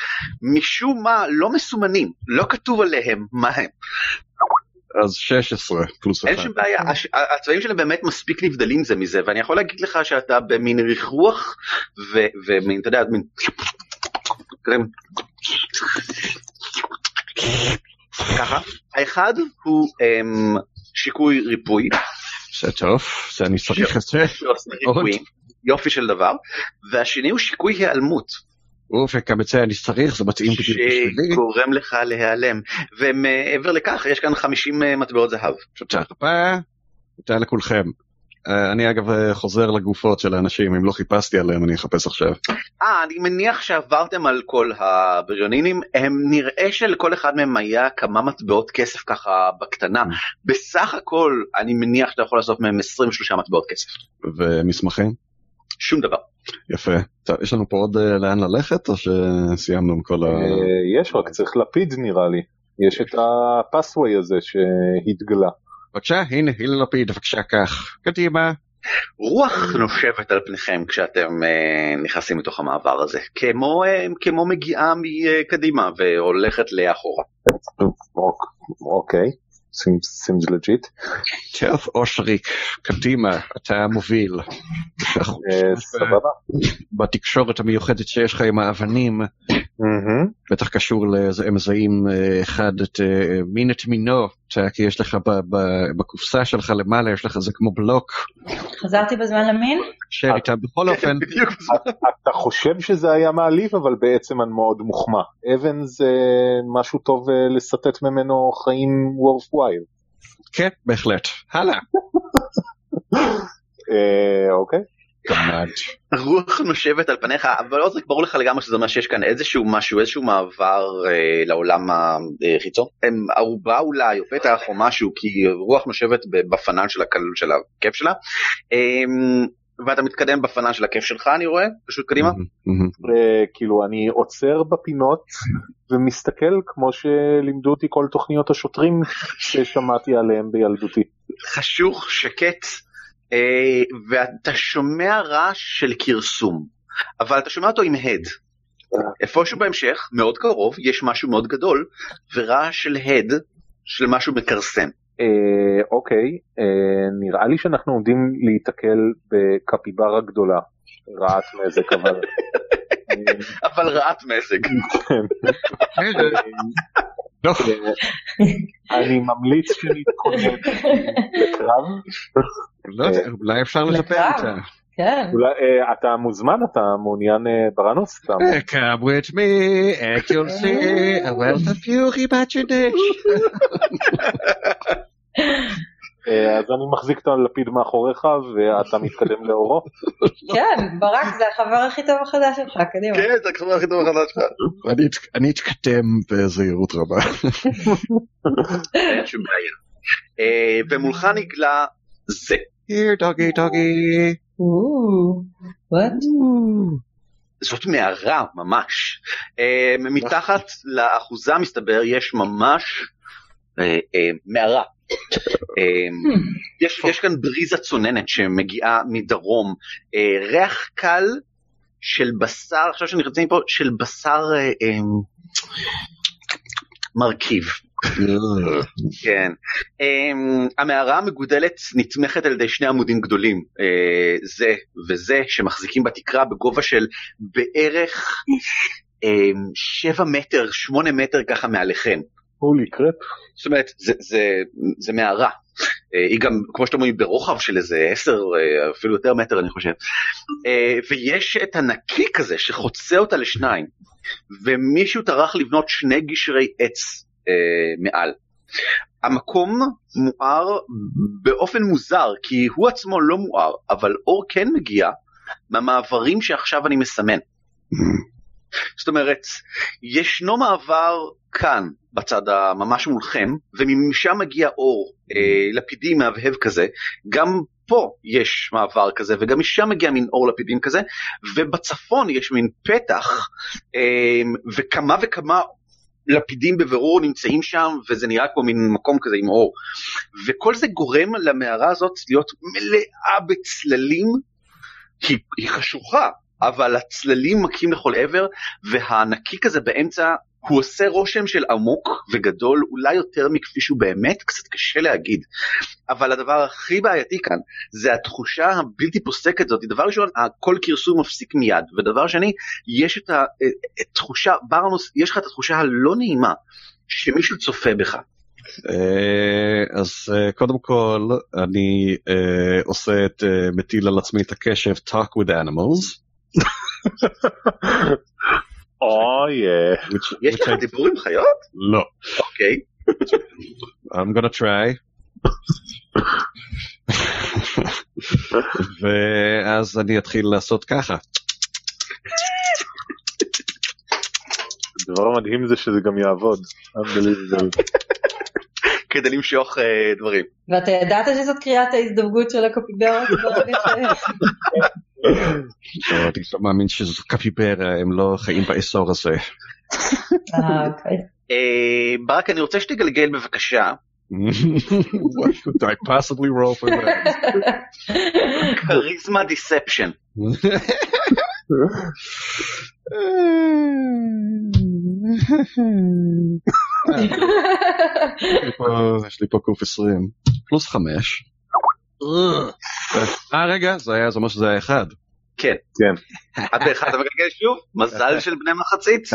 S1: משום מה לא מסומנים לא כתוב עליהם מה הם
S3: אז 16 פלוס
S1: אין
S3: 1.
S1: שום בעיה. הצבעים שלהם באמת מספיק נבדלים זה מזה ואני יכול להגיד לך שאתה במין ריחוח ומין אתה יודע מין. ככה. האחד הוא אמ, שיקוי ריפוי.
S3: זה טוב, זה אני צריך את זה.
S1: יופי של דבר. והשני הוא שיקוי היעלמות
S3: את זה אני צריך, זה מתאים בדיוק בשבילי.
S1: שגורם לך להיעלם ומעבר לכך יש כאן 50 מטבעות זהב.
S3: תודה רבה, תודה לכולכם. אה, אני אגב אה, חוזר לגופות של האנשים, אם לא חיפשתי עליהם אני אחפש עכשיו.
S1: אה, אני מניח שעברתם על כל הבריונינים, הם נראה שלכל אחד מהם היה כמה מטבעות כסף ככה בקטנה. בסך הכל אני מניח שאתה יכול לעשות מהם 23 מטבעות כסף.
S3: ומסמכים?
S1: שום דבר.
S3: יפה. טוב, יש לנו פה עוד אה, לאן ללכת, או שסיימנו עם כל ה...
S2: אה, יש רק צריך לפיד נראה לי. יש את הפסווי הזה שהתגלה.
S3: בבקשה, הנה, הנה לפיד, בבקשה, קח. קדימה.
S1: רוח נושבת על פניכם כשאתם אה, נכנסים לתוך המעבר הזה, כמו, אה, כמו מגיעה מקדימה והולכת לאחורה.
S2: אוק- אוקיי. Seems legit.
S3: טוב, אושריק, קדימה, אתה מוביל.
S2: אה, סבבה.
S3: בתקשורת המיוחדת שיש לך עם האבנים,
S2: מהמם.
S3: בטח קשור לזה, הם מזהים אה, אחד את אה, מין את מינו, כי יש לך ב- ב- בקופסה שלך למעלה, יש לך זה כמו בלוק,
S4: חזרתי בזמן למין?
S3: שב איתה בכל אופן,
S1: בדיוק.
S2: אתה חושב שזה היה מעליב אבל בעצם אני מאוד מוחמא. אבן זה משהו טוב אה, לשרטט ממנו חיים וורף ווייל.
S3: כן, בהחלט. הלאה.
S2: אה, אוקיי.
S3: גמד.
S1: רוח נושבת על פניך אבל לא ברור לך לגמרי שזה אומר שיש כאן איזשהו משהו איזשהו מעבר אה, לעולם החיצון הם ערובה אולי או פתח או משהו כי רוח נושבת בפנן של הכלול של הכיף שלה. אה, ואתה מתקדם בפנה של הכיף שלך אני רואה, פשוט קדימה.
S2: כאילו אני עוצר בפינות ומסתכל כמו שלימדו אותי כל תוכניות השוטרים ששמעתי עליהם בילדותי.
S1: חשוך, שקט, ואתה שומע רעש של כרסום, אבל אתה שומע אותו עם הד. איפשהו בהמשך, מאוד קרוב, יש משהו מאוד גדול, ורעש של הד של משהו מכרסם.
S2: אה, אוקיי, אה, נראה לי שאנחנו עומדים להיתקל בקפיברה גדולה. רעת מזק אבל. אה,
S1: אבל רעת מזג.
S3: לא,
S2: אה, אני ממליץ שנתכונן לקרב.
S3: לא יודע, אולי אפשר לשפר
S4: לקרב.
S3: אותה.
S4: כן.
S2: אולי אה, אתה מוזמן אתה מעוניין אה, ברנוס?
S3: Come with me, and you'll see a wealth of fury imagination.
S2: אה, אז אני מחזיק את הלפיד מאחוריך ואתה מתקדם לאורו.
S4: כן, ברק זה החבר הכי טוב החדש שלך, קדימה.
S1: כן, זה הכי הכי טוב החדש שלך.
S3: אני את- אני אתקדם בזהירות רבה.
S1: אין שום בעיה. אה, ומולך נגלה זה.
S3: Here, doggy, doggy.
S1: זאת מערה ממש. אה, מתחת לאחוזה מסתבר יש ממש מערה. אה, יש, יש כאן בריזה צוננת שמגיעה מדרום, אה, ריח קל של בשר, עכשיו שנכנסים פה, של בשר אה, אה, מרכיב. כן. Um, המערה המגודלת נתמכת על ידי שני עמודים גדולים, uh, זה וזה, שמחזיקים בתקרה בגובה של בערך um, 7 מטר, 8 מטר ככה מעליכם.
S2: הולי קרפ.
S1: זאת אומרת, זה, זה, זה מערה. Uh, היא גם, כמו שאתם אומרים, ברוחב של איזה 10, uh, אפילו יותר מטר אני חושב. Uh, ויש את הנקיק הזה שחוצה אותה לשניים, ומישהו טרח לבנות שני גשרי עץ מעל. המקום מואר באופן מוזר, כי הוא עצמו לא מואר, אבל אור כן מגיע מהמעברים שעכשיו אני מסמן. זאת אומרת, ישנו מעבר כאן, בצד הממש מולכם, ומשם מגיע אור אה, לפידי מהבהב כזה, גם פה יש מעבר כזה, וגם משם מגיע מין אור לפידים כזה, ובצפון יש מין פתח, אה, וכמה וכמה לפידים בבירור נמצאים שם, וזה נראה כמו מין מקום כזה עם אור. וכל זה גורם למערה הזאת להיות מלאה בצללים, היא, היא חשוכה, אבל הצללים מכים לכל עבר, והנקיק הזה באמצע, הוא עושה רושם של עמוק וגדול, אולי יותר מכפי שהוא באמת, קצת קשה להגיד. אבל הדבר הכי בעייתי כאן, זה התחושה הבלתי פוסקת הזאת. דבר ראשון, כל כרסום מפסיק מיד, ודבר שני, יש את התחושה, ברנוס, יש לך את התחושה הלא נעימה, שמישהו צופה בך.
S3: אה, אז אה, קודם כל אני אה, עושה את, אה, מטיל על עצמי את הקשב talk with animals.
S2: אוי, אה,
S3: which-
S1: יש לך דיבור עם חיות?
S3: לא.
S1: אוקיי.
S3: I'm gonna try. ואז אני אתחיל לעשות ככה.
S2: הדבר המדהים זה שזה גם יעבוד.
S1: כדי למשוך אה, דברים.
S4: ואתה ידעת שזאת קריאת ההזדווגות של.
S3: לא, אני לא מאמין שזו קפיברה, הם לא חיים באזור הזה.
S4: אה, אוקיי.
S1: אה, ברק, אני רוצה שתגלגל בבקשה
S3: What could I possibly roll for that?
S1: כריזמה דיספשן.
S3: לי פה- יש לי פה קוף 20, פלוס 5. אה רגע, זה היה, זה אומר שזה היה אחד.
S1: כן.
S2: כן.
S1: את באחד אתה מגלגל שוב? מזל של בני מחצית?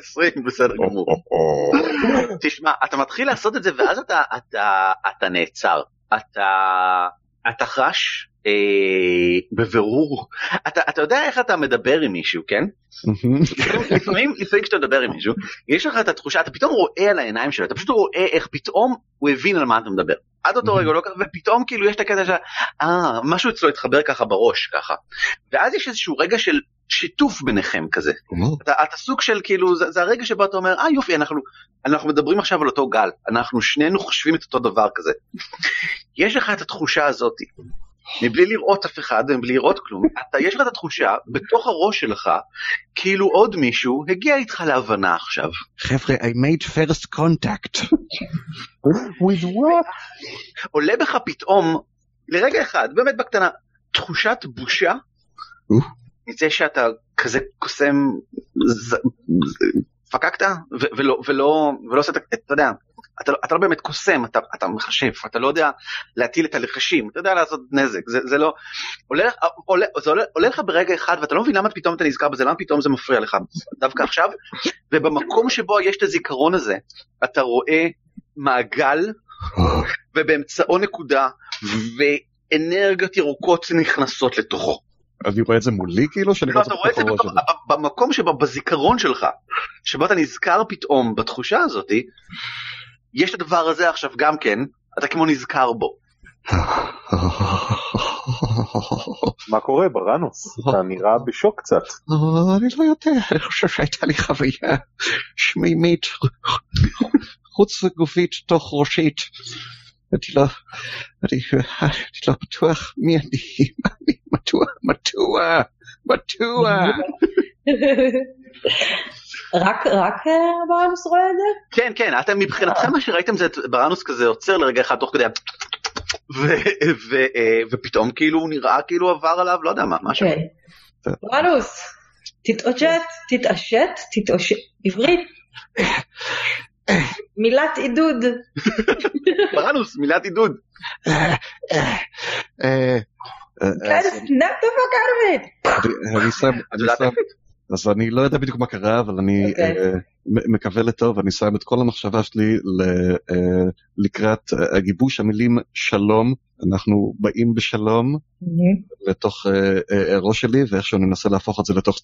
S1: 20 בסדר גמור. תשמע, אתה מתחיל לעשות את זה ואז אתה נעצר. אתה, אתה חש אה, בבירור, אתה, אתה יודע איך אתה מדבר עם מישהו, כן? לפעמים, לפעמים כשאתה מדבר עם מישהו, יש לך את התחושה, אתה פתאום רואה על העיניים שלו, אתה פשוט רואה איך פתאום הוא הבין על מה אתה מדבר. עד אותו רגע לא ככה, ופתאום כאילו יש את הקטע של, אה, משהו אצלו התחבר ככה בראש, ככה. ואז יש איזשהו רגע של שיתוף ביניכם כזה.
S3: או,
S1: אתה, אתה סוג של כאילו זה, זה הרגע שבו אתה אומר אה יופי אנחנו אנחנו מדברים עכשיו על אותו גל אנחנו שנינו חושבים את אותו דבר כזה. יש לך את התחושה הזאתי מבלי לראות אף אחד ומבלי לראות כלום אתה יש לך את התחושה בתוך הראש שלך כאילו עוד מישהו הגיע איתך להבנה עכשיו.
S3: חבר'ה, I made first contact.
S2: with what?
S1: עולה בך פתאום לרגע אחד באמת בקטנה תחושת בושה מזה שאתה כזה קוסם ז- פקקת ו- ולא ולא ולא עושה אתה יודע אתה, לא- אתה לא באמת קוסם אתה, אתה מכשף אתה לא יודע להטיל את הלחשים אתה יודע לעשות נזק זה, זה לא עולה, עולה, זה עולה, עולה לך ברגע אחד ואתה לא מבין למה פתאום אתה נזכר בזה למה פתאום זה מפריע לך דווקא עכשיו ובמקום שבו יש את הזיכרון הזה אתה רואה מעגל ובאמצעו נקודה ואנרגיות ירוקות נכנסות לתוכו.
S3: אני רואה את זה מולי כאילו? שאני
S1: לא,
S3: רואה
S1: אתה רואה את זה
S3: בתוך הראש?
S1: במקום שבו בזיכרון שלך, שבו אתה נזכר פתאום בתחושה הזאתי, יש את הדבר הזה עכשיו גם כן, אתה כמו נזכר בו.
S2: מה קורה בראנוס? אתה נראה בשוק קצת.
S3: אני לא יודע, אני חושב שהייתה לי חוויה שמימית, חוץ גופית תוך ראשית. לא, אני, אני לא בטוח מי אני, מדוע, מדוע, מדוע.
S4: רק רק אה, בראנוס רואה את זה?
S1: כן, כן, אתם מבחינתכם מה שראיתם זה בראנוס כזה עוצר לרגע אחד תוך כדי ה- ו- ו- אה, ופתאום כאילו הוא נראה כאילו עבר עליו לא יודע מה משהו.
S4: כן. בראנוס, תתעושת, תתעשת, תתעושת, עברית. מילת עידוד.
S1: בראנוס מילת עידוד.
S3: שם,
S1: איך?
S3: אז אני לא יודע בדיוק מה קרה, אבל אני
S4: אוקיי.
S3: אה, מקווה לטוב, אני שם את כל המחשבה שלי ל- אה, לקראת אה, גיבוש המילים שלום, אנחנו באים בשלום לתוך אה, אה, הראש שלי, ואיכשהו אני מנסה להפוך את זה לתוך...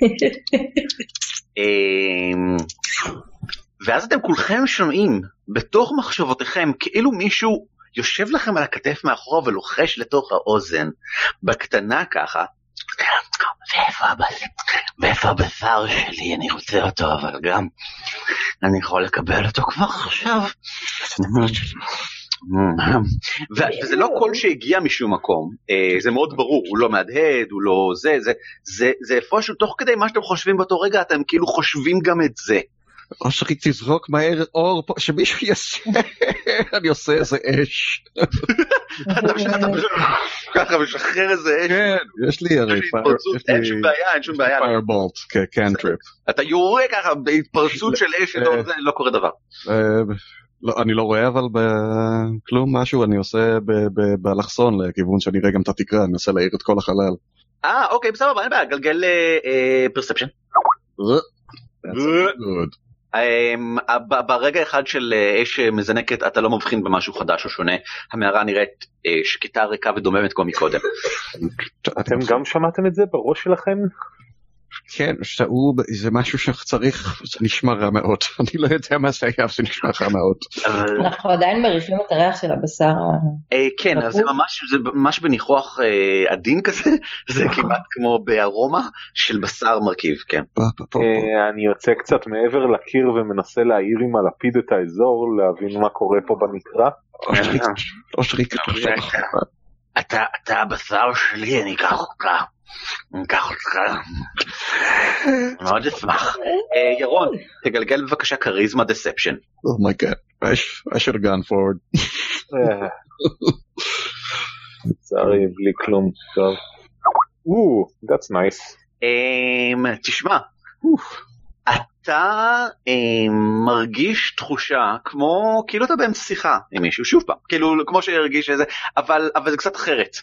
S1: אמ, ואז אתם כולכם שומעים בתוך מחשבותיכם כאילו מישהו יושב לכם על הכתף מאחורה ולוחש לתוך האוזן בקטנה ככה. ואיפה הבשר, שלי אני רוצה אותו אבל גם אני יכול לקבל אותו כבר עכשיו. וזה לא קול שהגיע משום מקום, אה, זה מאוד ברור, הוא לא מהדהד, הוא לא זה, זה, זה, זה איפשהו תוך כדי מה שאתם חושבים באותו רגע, אתם כאילו חושבים גם את זה.
S3: או שרק תזרוק מהר אור פה, שמישהו יעשה, אני עושה איזה אש.
S1: ככה משחרר איזה אש,
S3: כן, יש לי הרי,
S1: אין שום בעיה, אין שום בעיה,
S3: פיירבולט, cantrip.
S1: אתה יורה ככה בהתפרצות של אש,
S3: אה.
S1: לא- לא קורה דבר.
S3: לא, אני לא רואה אבל בכלום משהו, אני עושה באלכסון לכיוון שאני אראה גם את התקרה, אני מנסה להאיר את כל החלל.
S1: אה, אוקיי, בסדר, אין בעיה, גלגל perception. אמ, ב- ברגע אחד של אה, אש מזנקת אתה לא מבחין במשהו חדש או שונה, המערה נראית אה, שקטה ריקה ודוממת כמו מקודם.
S2: אתם גם שמעתם את זה בראש שלכם?
S3: כן, שהוא, זה משהו שצריך, זה נשמע רע מאוד, אני לא יודע מה זה היה, אבל זה נשמע רע מאוד.
S4: אנחנו עדיין מריחים את הריח של הבשר.
S1: אה, כן, אז זה
S4: נכון.
S1: ממש, זה ממש בניחוח אה, עדין כזה, זה כמעט כמו בארומה של בשר מרכיב, כן.
S2: אה, אני יוצא קצת מעבר לקיר ומנסה להאיר עם הלפיד את האזור, להבין מה קורה פה במקרא.
S1: אתה, אתה הבשר שלי, אני אקח אותך. מאוד אשמח. אה, ירון, תגלגל בבקשה charisma deception.
S3: oh my god, I should have gone forward.
S2: לצערי בלי כלום. טוב. או, that's nice.
S1: אמ, תשמע, אתה אמ, מרגיש תחושה כמו כאילו אתה באמצע שיחה עם מישהו שוב פעם כאילו כמו שהרגיש איזה אבל אבל זה קצת אחרת.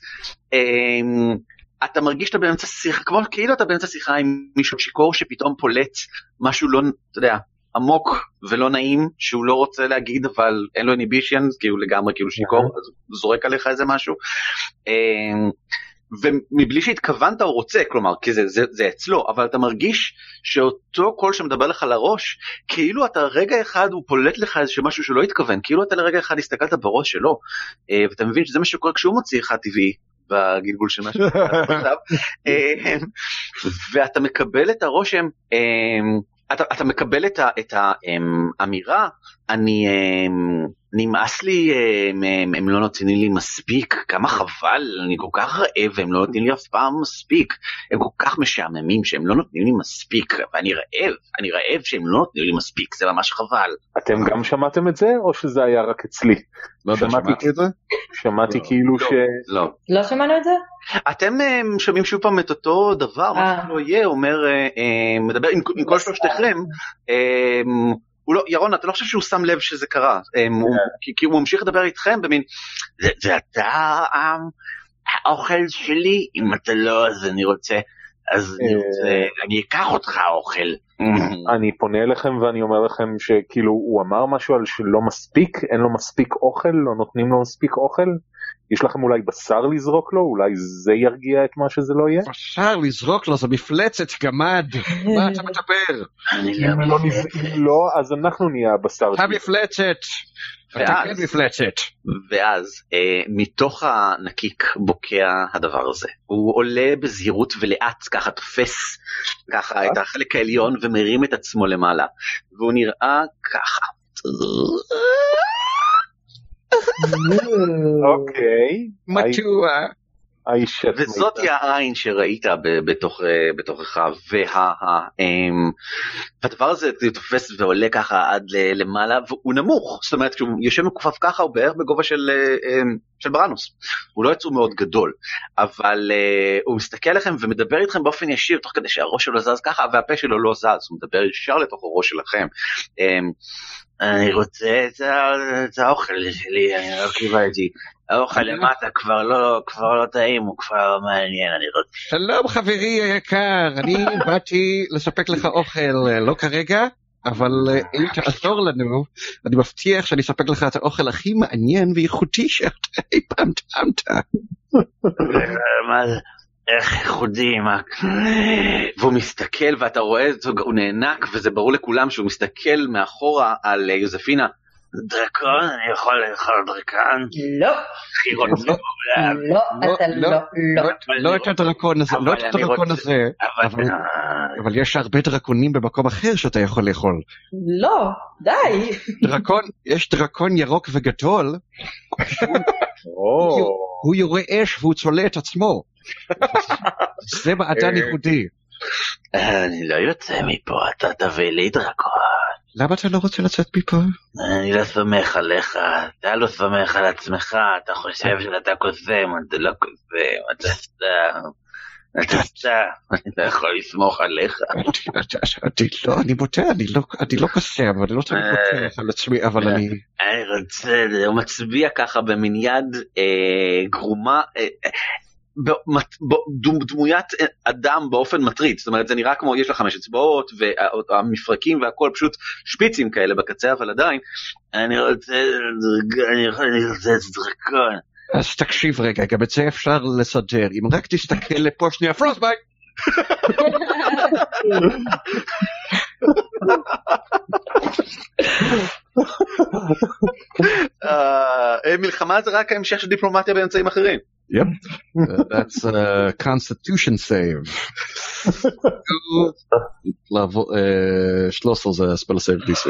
S1: אמ, אתה מרגיש שאתה באמצע שיחה כמו כאילו אתה באמצע שיחה עם מישהו שיכור שפתאום פולט משהו לא אתה יודע עמוק ולא נעים שהוא לא רוצה להגיד אבל אין לו איניבישן כי הוא לגמרי כאילו שיכור אז הוא זורק עליך איזה משהו. אמ, ומבלי שהתכוונת הוא רוצה כלומר כי זה, זה, זה אצלו אבל אתה מרגיש שאותו קול שמדבר לך לראש כאילו אתה רגע אחד הוא פולט לך איזה משהו שלא התכוון כאילו אתה לרגע אחד הסתכלת בראש שלו אה, ואתה מבין שזה מה שקורה כשהוא מוציא לך טבעי בגלגול של עכשיו, אמ, ואתה מקבל את הרושם, אמ, אתה, אתה מקבל את, האמירה, אני, אמ, נמאס לי, הם, הם, הם לא נותנים לי מספיק, כמה חבל, אני כל כך רעב והם לא נותנים לי אף פעם מספיק, הם כל כך משעממים שהם לא נותנים לי מספיק, ואני רעב, אני רעב שהם לא נותנים לי מספיק, זה ממש חבל.
S2: אתם גם שמעתם את זה, או שזה היה רק אצלי?
S3: לא יודע,
S2: שמעתי
S3: שמעתי את זה?
S2: שמעתי כאילו ש...
S1: לא.
S4: לא שמענו את זה?
S1: אתם um, שומעים שוב פעם את אותו דבר, מה
S4: אה.
S1: שלא יהיה, אומר, מדבר עם, עם כל שלושתכם, הוא לא, ירון, אתה לא חושב שהוא שם לב שזה קרה, um, הוא, כי, כי הוא ממשיך לדבר איתכם במין, זה, זה אתה האוכל שלי, אם אתה לא אז אני רוצה, אז אני
S2: אה.
S1: רוצה, אני אקח אותך האוכל.
S2: אני פונה אליכם ואני אומר לכם שכאילו הוא אמר משהו על שלא מספיק, אין לו מספיק אוכל, לא נותנים לו מספיק אוכל. יש לכם אולי בשר לזרוק לו, אולי זה ירגיע את מה שזה לא יהיה?
S3: אפשר לזרוק לו, זו מפלצת גמד. מה אתה מדבר?
S2: אם
S1: לא
S2: לא אז אנחנו נהיה הבשר
S3: אתה
S2: שלי.
S3: מפלצת. אתה
S1: ואז-
S3: כן מפלצת.
S1: ואז אה, מתוך הנקיק בוקע הדבר הזה. הוא עולה בזהירות ולאט ככה תופס ככה את החלק העליון ומרים את עצמו למעלה. והוא נראה ככה.
S2: אוקיי.
S3: מתוע.
S2: האיש
S1: וזאת היא העין שראית בתוך, אה, בתוכך. וה, אמ, והדבר הזה תופס ועולה ככה עד למעלה והוא נמוך. זאת אומרת כשהוא יושב מכופף ככה הוא בערך בגובה של, אה, אמ, של בראנוס. הוא לא יצור מאוד גדול. אבל uh, הוא מסתכל עליכם ומדבר איתכם באופן ישיר תוך כדי שהראש שלו זז ככה והפה שלו לא זז, הוא מדבר ישר לתוך הראש שלכם. Um, אני רוצה את האוכל שלי, אני לא קיבלתי. האוכל למטה כבר לא, כבר לא טעים, הוא כבר לא מעניין, אני רוצה...
S3: שלום חברי היקר, אני באתי לספק לך אוכל, אה, לא כרגע, אבל אה, אם תעזור לנו, אני מבטיח שאני אספק לך את האוכל הכי מעניין ואיכותי שאתה אי פעם טעמת.
S1: מה זה? איך ייחודי, מה... והוא מסתכל ואתה רואה, הוא נאנק וזה ברור לכולם שהוא מסתכל מאחורה על אה, יוזפינה. דרקון, אני יכול לאכול דרקון?
S4: לא,
S1: בעולם.
S4: לא,
S3: לא,
S4: אתה
S3: לא,
S4: לא, לא.
S3: לא- לא את הדרקון הזה, לא את הדרקון הזה,
S1: אבל...
S3: יש הרבה דרקונים במקום אחר שאתה יכול לאכול.
S4: לא, די.
S3: דרקון, יש דרקון ירוק וגדול, הוא יורה אש והוא צולע את עצמו. זה מעדן
S2: אה.
S3: ייחודי.
S1: אני לא יוצא מפה, אתה תביא לי דרקון.
S3: למה אתה לא רוצה לצאת מפה?
S1: אני לא סומך עליך, אתה לא סומך על עצמך, אתה חושב שאתה קוסם, אתה לא קוסם, אתה סתם. אתה סתם, אני לא יכול לסמוך עליך.
S3: אני לא, אני מודה, אני לא, אני לא קוסם, אני לא תמיד בוטח על עצמי, אבל אני...
S1: אני רוצה, הוא מצביע ככה במין יד אה, גרומה, אה, אה, דמוית אדם באופן מטריד, זאת אומרת זה נראה כמו יש לה חמש אצבעות והמפרקים והכל פשוט שפיצים כאלה בקצה אבל עדיין אני רוצה דרקון.
S3: אז תקשיב רגע, גם את זה אפשר לסדר. אם רק תסתכל לפה שנייה, frostbite!
S1: אה, אה, מלחמה זה רק ההמשך של דיפלומטיה באמצעים אחרים.
S3: Yep. Uh, that's a constitution save. לעבור, אה, 13 זה spell save DC.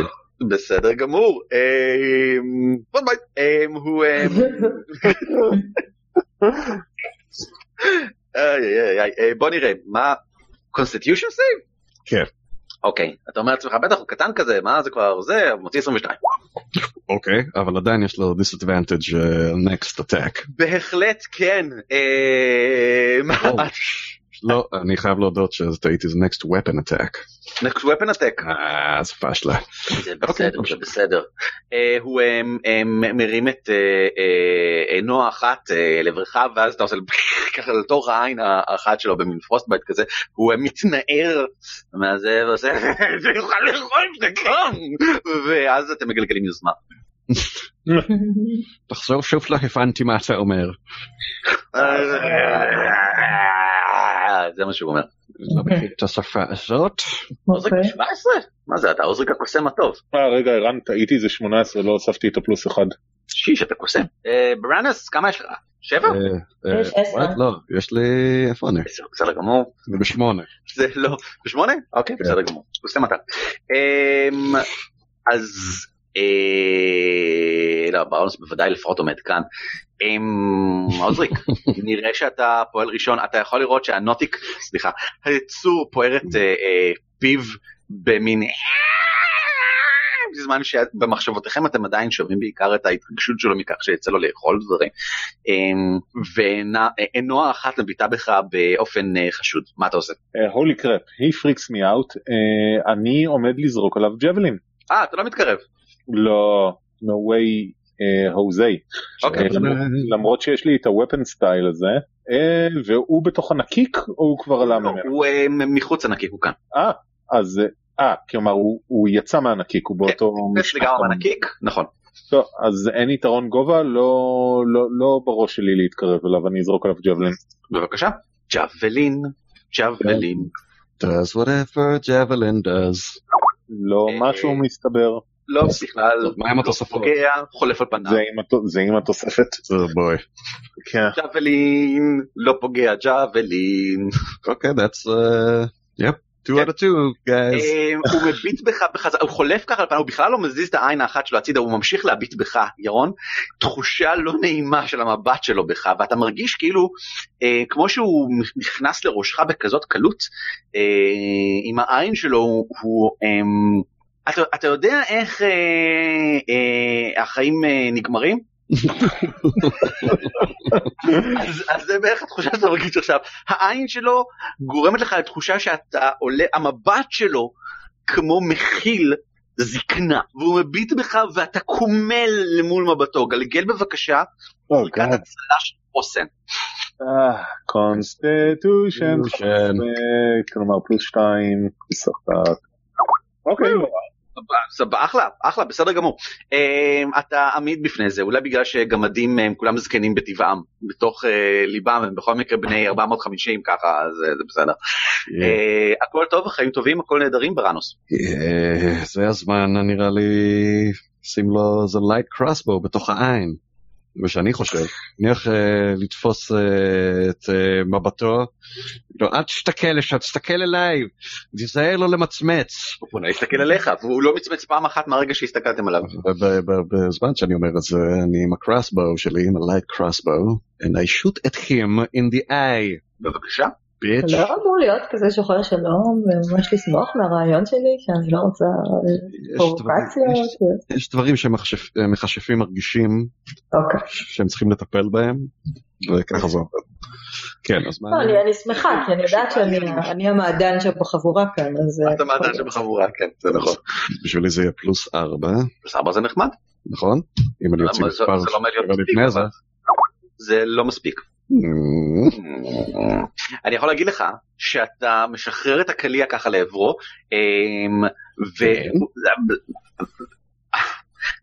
S1: בסדר גמור. אה, בוא ביי. אה, הוא... אה, איי, איי, איי, אה, בוא נראה מה constitution save?
S3: כן.
S1: אוקיי אתה אומר לעצמך בטח הוא קטן כזה מה זה כבר זה הוא מוציא 22
S3: אוקיי, אבל עדיין יש לו disadvantage uh, next attack.
S1: בהחלט כן אה.
S3: לא, אני חייב להודות שטעיתי, זה next weapon attack.
S1: next weapon attack
S3: אה, זה פשלה.
S1: זה
S3: אוקיי,
S1: בסדר זה בסדר אה, הוא אה, אה, מרים את אה, אה, עינו האחת אה, לעברך ואז אתה עושה ככה לתוך העין האחת שלו במין frostbite כזה הוא אה, מתנער מהזה ועושה זה יוכל לאכול זה כאן ואז אתם מגלגלים יוזמה.
S3: תחזור שוב לא הבנתי מה אתה אומר.
S1: זה מה שהוא אומר.
S3: לא מכיר את השפה הזאת.
S1: עוזריק
S4: אוקיי.
S1: 17? מה זה אתה עוזריק הקוסם הטוב.
S2: אה רגע ערן טעיתי זה 18 לא הוספתי את הפלוס אחד.
S1: שיש אתה קוסם. אה, בראנס כמה יש לך? שבע?
S3: אה, אה,
S4: יש עשר.
S3: לא, יש לי... איפה אני?
S1: בסדר גמור.
S3: אני בשמונה.
S1: זה לא, בשמונה? אוקיי, בסדר גמור. עושה מתי. אמ, אז, לא, בראונס בוודאי לפחות עומד כאן. אמ, עוזריק, נראה שאתה פועל ראשון, אתה יכול לראות שהנוטיק, סליחה, היצור פוער את אה, אה, פיו במין... בזמן שבמחשבותיכם אתם עדיין שומעים בעיקר את ההתרגשות שלו מכך שיצא לו לאכול דברים, אמ, ועינו האחת מביטה בך באופן אה, חשוד, מה אתה עושה?
S2: הולי קרפ, he freaks me out, אה, אני עומד לזרוק עליו ג'בלין.
S1: אה, אתה לא מתקרב.
S2: לא, no way, אה, הוזי.
S1: אוקיי.
S2: אה, למרות- למרות שיש לי את הוופן סטייל הזה, אה, והוא בתוך הנקיק או הוא כבר עלה ממנו?
S1: הוא אה, מחוץ לנקיק, הוא כאן.
S2: אה, אז, אה, כלומר הוא הוא יצא מהנקיק, הוא באותו
S1: יש לגמרי מהנקיק, נכון.
S2: טוב, אז אין יתרון גובה, לא, לא, לא בראש שלי להתקרב אליו, אני אזרוק עליו ג'בלין.
S1: בבקשה. ג'אבלין, ג'אבלין.
S3: does whatever javelin does.
S2: לא
S1: אה,
S2: משהו מסתבר,
S1: לא, בכלל.
S3: מה עם
S1: לא
S3: התוספות?
S1: פוגע, חולף על פניו.
S2: זה עם, התוספת.
S3: Oh boy.
S2: כן.
S1: ג'אבלין, לא פוגע, ג'אבלין.
S3: Okay, that's uh, yep, two out of two, guys.
S1: אה, הוא מביט בך בחזרה, הוא חולף ככה על פניו, הוא בכלל לא מזיז את העין האחת שלו הצידה, הוא ממשיך להביט בך, ירון. תחושה לא נעימה של המבט שלו בך, ואתה מרגיש כאילו, אה, כמו שהוא נכנס לראשך בכזאת קלות, אה, עם העין שלו, הוא... הוא אה, אתה, אתה יודע איך אה, אה, החיים אה, נגמרים? אז, אז זה בערך התחושה שאתה מרגיש עכשיו. העין שלו גורמת לך לתחושה שאתה עולה, המבט שלו כמו מכיל זקנה, והוא מביט בך ואתה קומל למול מבטו. גלגל בבקשה, לקראת הצלה של חוסן.
S2: constitution,
S3: Constitution.
S2: כלומר פלוס שתיים, משחק. אוקיי,
S1: סבבה, אחלה, אחלה, בסדר גמור. אמ, אתה עמיד בפני זה, אולי בגלל שגמדים הם כולם זקנים בטבעם, בתוך אה, ליבם הם בכל מקרה בני 450 ככה, אז אה, זה בסדר. אה, הכל טוב, החיים טובים, הכל נהדרים בראנוס.
S3: זה הזמן נראה לי שים לו איזה light crossbow בתוך העין. מה שאני חושב. נניח אה, לתפוס אה, את אה, מבטו, לא, אל תסתכל לשם, תסתכל אליי, תיזהר לא למצמץ.
S1: הוא פונה להסתכל עליך, והוא לא מצמץ פעם אחת מהרגע שהסתכלתם עליו.
S3: בזמן שאני אומר את זה, אני עם הקרוסבו שלי, עם הלייט קרוסבו, and I shoot at him in the eye,
S1: בבקשה.
S4: אתה לא אמור להיות כזה שוחר שלום וממש לשמוח מהרעיון שלי שאני לא רוצה פרובוקציות.
S3: יש- יש דברים שמכשפים מרגישים
S4: אוקיי.
S3: שהם צריכים לטפל בהם, וככה זה עובד. כן, אז מה...
S4: לא, אני- אני שמחה כי אני יודעת שאני אני המעדן שבחבורה כאן אז אה,
S1: אתה מעדן שבחבורה, כן, זה נכון.
S3: בשבילי זה יהיה פלוס ארבע,
S1: פלוס ארבע זה נחמד.
S3: נכון? אם אני אוציא מספר
S1: לא
S3: לפני זה
S1: לא מספיק. אני יכול להגיד לך שאתה משחרר את הקליע ככה לעברו, אמ, ו...
S3: כן.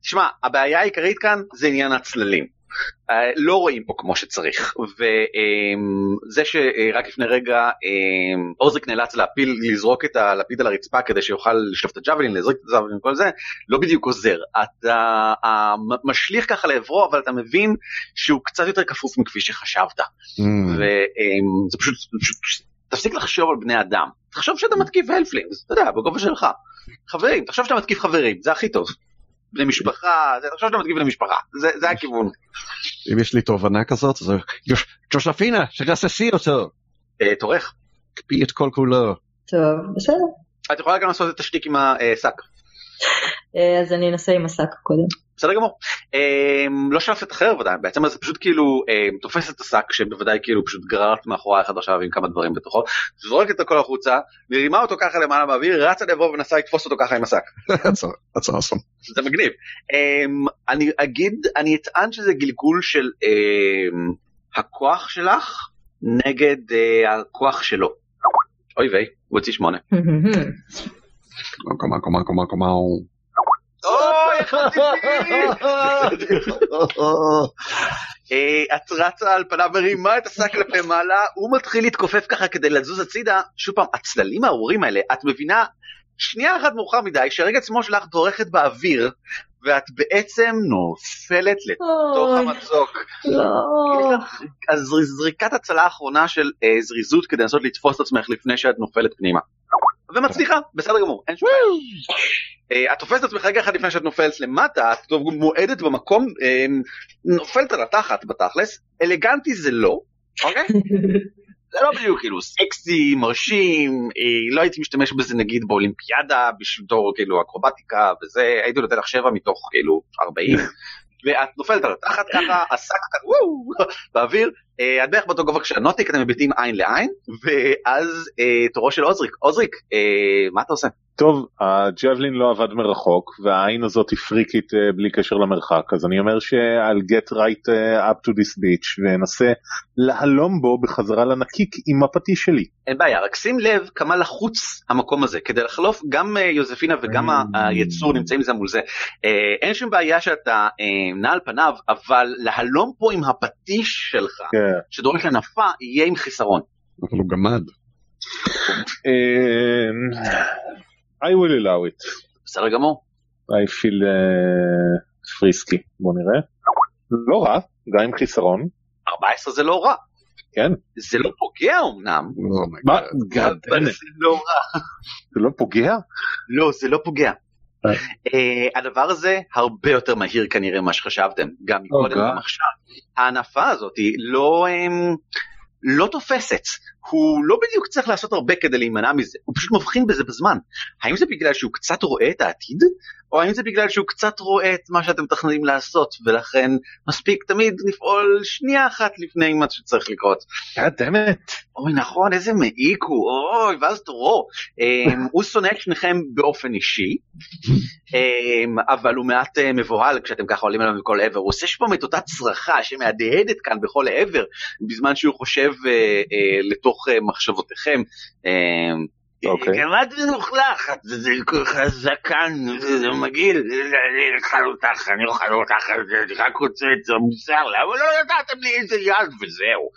S1: תשמע, הבעיה העיקרית כאן זה עניין הצללים. אה, לא רואים פה כמו שצריך, וזה שרק לפני רגע אמ, עוזריק נאלץ להפיל, לזרוק את הלפיד על הרצפה כדי שיוכל לשלוף את הג'אבלין, לזרוק את הג'אבלין וכל זה, לא בדיוק עוזר. אתה משליך ככה לעברו, אבל אתה מבין שהוא קצת יותר כפוף מכפי שחשבת.
S3: mm,
S1: וזה פשוט, פשוט תפסיק לחשוב על בני אדם תחשוב שאתה מתקיף הלפלינגס אתה יודע בגובה שלך חברים תחשוב שאתה מתקיף חברים זה הכי טוב. בני משפחה זה, תחשוב שאתה מתקיף בני משפחה זה, זה הכיוון.
S3: אם יש לי תובנה כזאת, גוש- ג'ושפינה, שתעשי אותו,
S1: אה, תורך.
S3: קפיא את כל כולו.
S4: טוב בסדר.
S1: את יכולה גם לעשות את השטיק עם השק
S4: אה, אז אני אנסה עם השק קודם.
S1: בסדר גמור אה, לא שלפת אחר ודאי בעצם זה פשוט כאילו אה, תופס את השק שבוודאי כאילו פשוט גררת מאחורי אחד עכשיו עם כמה דברים בתוכו זורקת את הכל החוצה מרימה אותו ככה למעלה באוויר רצה לעבור ומנסה לתפוס אותו ככה עם השק.
S3: That's awesome.
S1: זה מגניב. Um, אני אגיד, אני אטען שזה גלגול של הכוח שלך נגד uh, הכוח שלו. אוי ויי, הוא הוציא שמונה.
S3: קומה, קומה, קומה, קומה.
S1: איך! אה, את רצה על פניו מרימה את השק כלפי מעלה, הוא מתחיל להתכופף ככה כדי לזוז הצידה, שוב פעם, הצללים הארורים האלה, את מבינה שנייה אחת מאוחר מדי, שרגל שמאל שלך דורכת באוויר, ואת בעצם נופלת לתוך המצוק.
S4: לא.
S1: אז זריקת הצלה האחרונה של אה, זריזות כדי לנסות לתפוס את עצמך לפני שאת נופלת פנימה. ומצליחה, בסדר גמור. אה, את תופסת עצמך רגע אחד לפני שאת נופלת למטה, את מועדת במקום, אה, נופלת על התחת בתכלס, אלגנטי זה לא, אוקיי? זה לא בדיוק כאילו סקסי, מרשים, אה, לא הייתי משתמש בזה נגיד באולימפיאדה בתור כאילו אקרובטיקה וזה, הייתי נותן לך שבע מתוך כאילו 40. ואת נופלת על התחת ככה, השק ככה וואו, באוויר, אה, את בערך באותו גובה כשהנוטיק, אתם מביטים עין לעין, ואז אה, תורו של עוזריק, עוזריק, אה, מה אתה עושה?
S2: טוב, הג'בלין לא עבד מרחוק והעין הזאת היא פריקית אה, בלי קשר למרחק אז אני אומר שעל get right אה, up to this beach ואנסה להלום בו בחזרה לנקיק עם הפטיש שלי.
S1: אין בעיה, רק שים לב כמה לחוץ המקום הזה, כדי לחלוף גם אה, יוזפינה וגם ה- היצור נמצאים זה מול זה. אין שום בעיה שאתה נע על פניו, אבל להלום פה עם הפטיש שלך,
S2: כן.
S1: שדורש לנפה, יהיה עם חיסרון.
S3: אבל הוא גמד.
S2: I will allow it.
S1: בסדר גמור.
S2: I feel uh, frisky. בוא נראה. לא רע, גם עם חיסרון.
S1: 14 זה לא רע.
S2: כן.
S1: זה לא פוגע אמנם,
S3: Oh
S2: מה?
S3: my God.
S2: God
S1: אבל. זה לא רע.
S2: זה לא פוגע?
S1: לא, זה לא פוגע.
S2: אה.
S1: אה, הדבר הזה הרבה יותר מהיר כנראה ממה שחשבתם, גם מקודם
S2: אוקיי.
S1: גם עכשיו. ההנפה הזאת היא לא, אמ, לא תופסת, הוא לא בדיוק צריך לעשות הרבה כדי להימנע מזה, הוא פשוט מבחין בזה בזמן. האם זה בגלל שהוא קצת רואה את העתיד, או האם זה בגלל שהוא קצת רואה את מה שאתם מתכננים לעשות, ולכן מספיק תמיד לפעול שנייה אחת לפני מה שצריך לקרות.
S2: It.
S1: אוי נכון איזה מעיק הוא אוי ואז תורו אמ, הוא שונא את שניכם באופן אישי אמ, אבל הוא מעט אה, מבוהל כשאתם ככה עולים עליו מכל עבר הוא עושה שם את אותה צרחה שמהדהדת כאן בכל עבר בזמן שהוא חושב אה, אה, לתוך אה, מחשבותיכם. אמ,
S2: אוקיי.
S1: כמעט מלוכלך, זה זקן, זה מגעיל, אני אוכל אותך, אני אוכל אותך, אני רק רוצה את זה מוסר, למה לא נתתם לי איזה יד וזהו.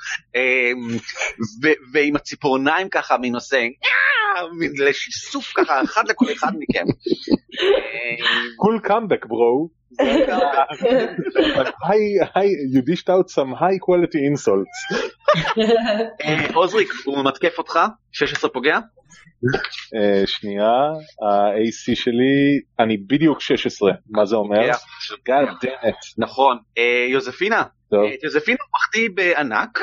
S1: ו- ועם הציפורניים ככה מין עושה, "אה", לשיסוף ככה, אחד לכל אחד מכם.
S2: bro. High- high- you dished out some high quality insults.
S1: אה, עוזריק, הוא מתקף אותך, 16 פוגע,
S2: אה, שנייה, ה-AC שלי, אני בדיוק 16, מה זה אומר?
S1: נכון. אה, יוזפינה. את יוזפינה הוא מחטיא בענק,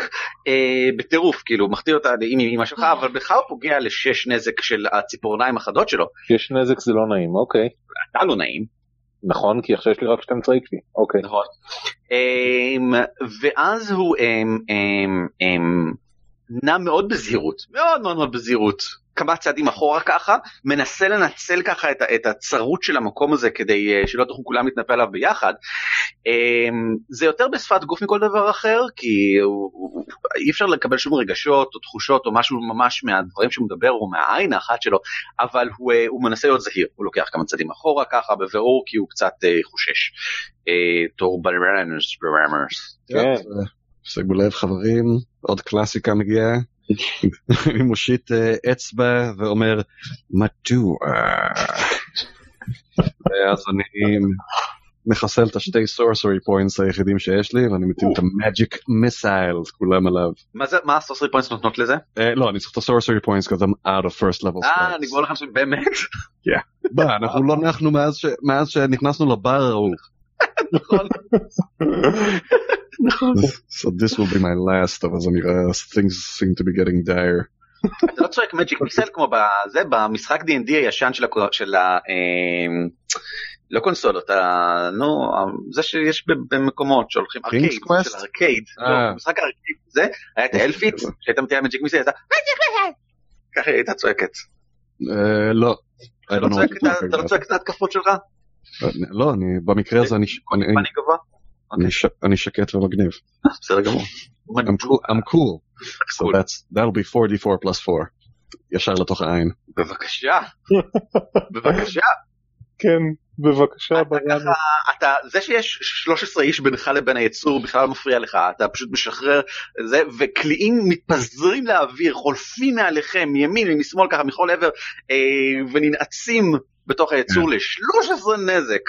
S1: אה, בטירוף, כאילו, מחטיא אותה עם אמא שלך, אבל בך הוא פוגע לשש נזק של הציפורניים החדות שלו.
S2: יש נזק זה לא נעים, אוקיי.
S1: אתה לא נעים.
S2: נכון, כי עכשיו יש לי רק 12 HP, אוקיי.
S1: נכון. אמ, ואז הוא אמ, אמ, נע מאוד בזהירות, מאוד מאוד מאוד בזהירות, כמה צעדים אחורה ככה, מנסה לנצל ככה את, את הצרות של המקום הזה כדי אה, שלא תוכלו כולם להתנפל עליו ביחד. אמ, זה יותר בשפת גוף מכל דבר אחר, כי הוא, אי אפשר לקבל שום רגשות או תחושות או משהו ממש מהדברים שהוא מדבר או מהעין האחת שלו, אבל הוא, אה, הוא מנסה להיות זהיר, הוא לוקח כמה צעדים אחורה ככה בבירור כי הוא קצת אה, חושש. תור ברמרס.
S2: כן.
S3: שימו לב חברים, עוד קלאסיקה מגיעה. אני מושיט אה, אצבע ואומר, מדוע? ואז אני מחסל את השתי sorcery points היחידים שיש לי, ואני מטיל את ה magic missiles כולם עליו.
S1: מה זה, מה ה sorcery points נותנות לזה?
S3: אה, לא, אני צריך את ה sorcery points כי I'm out of first level
S1: אה,
S3: spells.
S1: נגמור לכם שבאמת?
S3: מה, אנחנו לא נחנו מאז שנכנסנו לבר ההוא.
S1: נכון.
S3: So this will be my last, אבל זה נראה, things seem to be getting dire.
S1: אתה לא צועק מג'יק מיסל כמו בזה, במשחק D&D הישן של ה... אמ, לא קונסולות, נו, זה שיש במקומות שהולכים, ארקייד? של ארקייד, משחק ארקייד, זה, היה את האלפית, שהייתה מתארת מג'יק מיסל, הייתה ככה היא הייתה צועקת.
S3: אה, לא. I
S1: אתה לא לא. צועק את ההתקפות שלך?
S3: אה, לא, אני, במקרה הזה אני, אני,
S1: אני?
S3: אני, ש, אני שקט ומגניב.
S1: בסדר גמור.
S3: I'm cool, I'm cool. So that's, that'll be 4d4 plus 4. ישר לתוך העין.
S1: בבקשה, בבקשה.
S2: כן, בבקשה,
S1: אתה
S2: ברנוס.
S1: ככה, אתה, זה שיש 13 איש בינך לבין היצור בכלל מפריע לך, אתה פשוט משחרר זה, וקליעים מתפזרים לאוויר, חולפים מעליכם, מימין ומשמאל ככה מכל עבר, אה, וננעצים בתוך היצור ל-13 נזק.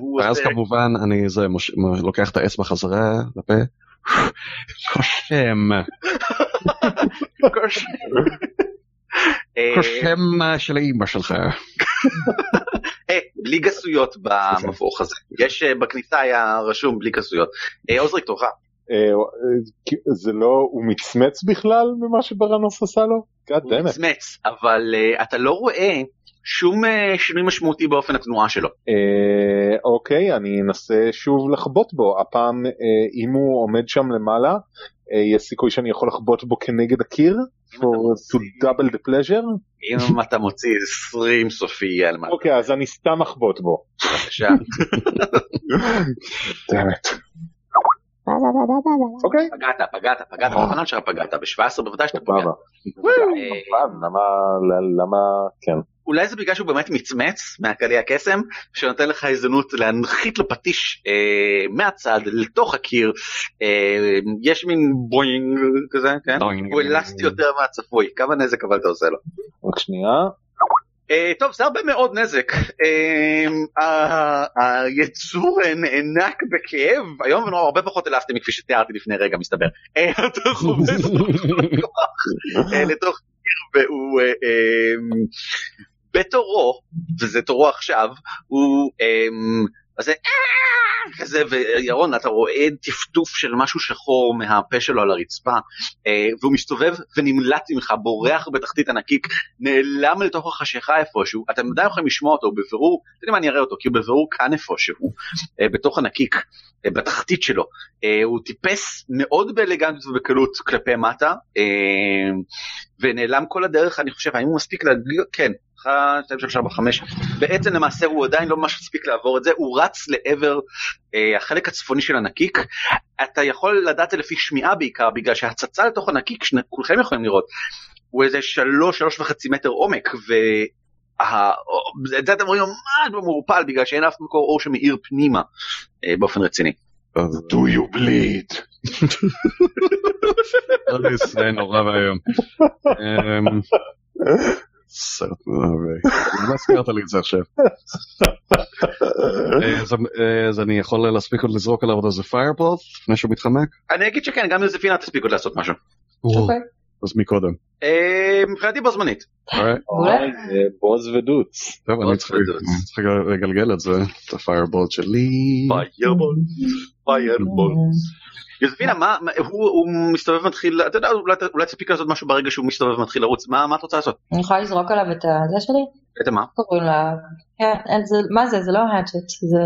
S1: הוא
S3: ואז כמובן אני זה מוש... מ- לוקח את האצבע חזרה לפה. קושם, קושם של האימא שלך.
S1: אה, בלי גסויות במבוך הזה. יש אה, בכניסה היה רשום בלי גסויות. אה, עוזריק תורך.
S2: זה לא, הוא מצמץ בכלל ממה שברנוס עשה לו?
S1: הוא. מצמץ, אבל אתה לא רואה שום אה, שינוי משמעותי באופן התנועה שלו.
S2: אה, אוקיי, אני אנסה שוב לחבוט בו. הפעם, אה, אם הוא עומד שם למעלה, אה, יש סיכוי שאני יכול לחבוט בו כנגד הקיר? For to double the pleasure?
S1: אם אתה מוציא 20 סופי יהיה על מה.
S2: אוקיי, אז אני סתם אחבוט בו.
S1: בבקשה.
S2: אוקיי.
S1: פגעת, פגעת, פגעת, בכוונה שלך פגעת, ב-17 בוודאי שאתה פוגע. אה,
S2: למה, למה, כן.
S1: אולי זה בגלל שהוא באמת מצמץ מהקליע הקסם, שנותן לך הזדמנות להנחית לו פטיש אה, מהצד לתוך הקיר, אה, יש מין בוינג כזה, כן?
S3: בוינג.
S1: הוא אלסטי יותר מהצפוי, כמה נזק אבל אתה עושה לו.
S2: רק שנייה.
S1: אה, טוב זה הרבה מאוד נזק, אה, ה- היצור אה, נאנק בכאב, היום הוא הרבה פחות אלסטי מכפי שתיארתי לפני רגע מסתבר, אה, אתה אה, לתוך קיר והוא אה, אה, בתורו, וזה תורו עכשיו, הוא אה, עושה כזה וירון אתה רואה טפטוף של משהו שחור מהפה שלו על הרצפה אה, והוא מסתובב ונמלט ממך בורח בתחתית הנקיק נעלם לתוך החשיכה איפשהו אתם עדיין יכולים לשמוע אותו הוא בבירור אתם יודעים מה אני אראה אותו כי הוא בבירור כאן איפשהו אה, בתוך הנקיק אה, בתחתית שלו אה, הוא טיפס מאוד באלגנטיות ובקלות כלפי מטה אה, ונעלם כל הדרך אני חושב האם הוא מספיק להגיד כן. 1, 2, 3, 4, 5, בעצם למעשה הוא עדיין לא ממש מספיק לעבור את זה, הוא רץ לעבר אה, החלק הצפוני של הנקיק, אתה יכול לדעת את זה לפי שמיעה בעיקר, בגלל שהצצה לתוך הנקיק, שכולכם יכולים לראות, הוא איזה שלוש, שלוש וחצי מטר עומק, ואת זה אתם רואים ממש במעורפל, בגלל שאין אף מקור אור שמאיר פנימה אה, באופן רציני.
S3: אז
S2: Do you bleed?
S3: זה נורא ואיום. סרט נורא ואיום. למה הזכרת לי את זה עכשיו? אה, אז- אה, אז אני יכול להספיק עוד לזרוק עליו עוד איזה פיירבול לפני שהוא מתחמק?
S1: אני אגיד שכן, גם יוזפינה תספיק עוד לעשות משהו.
S4: אוקיי.
S3: אז מקודם.
S1: אה, מבחינתי בו זמנית.
S3: אוקיי.
S2: אה, בוז ודוץ.
S3: טוב, אני צריך לגלגל את זה, את הפיירבול שלי.
S1: פיירבול, פיירבול. יוזפינה, מה, מה- הוא, הוא מסתובב מתחיל, אתה יודע, אולי, תספיק לעשות משהו ברגע שהוא מסתובב ומתחיל לרוץ, מה, מה את רוצה לעשות?
S4: אני יכולה לזרוק עליו את הזה שלי?
S1: את מה?
S4: קוראים לה... כן, זה- מה זה? זה לא האצ'ט, זה...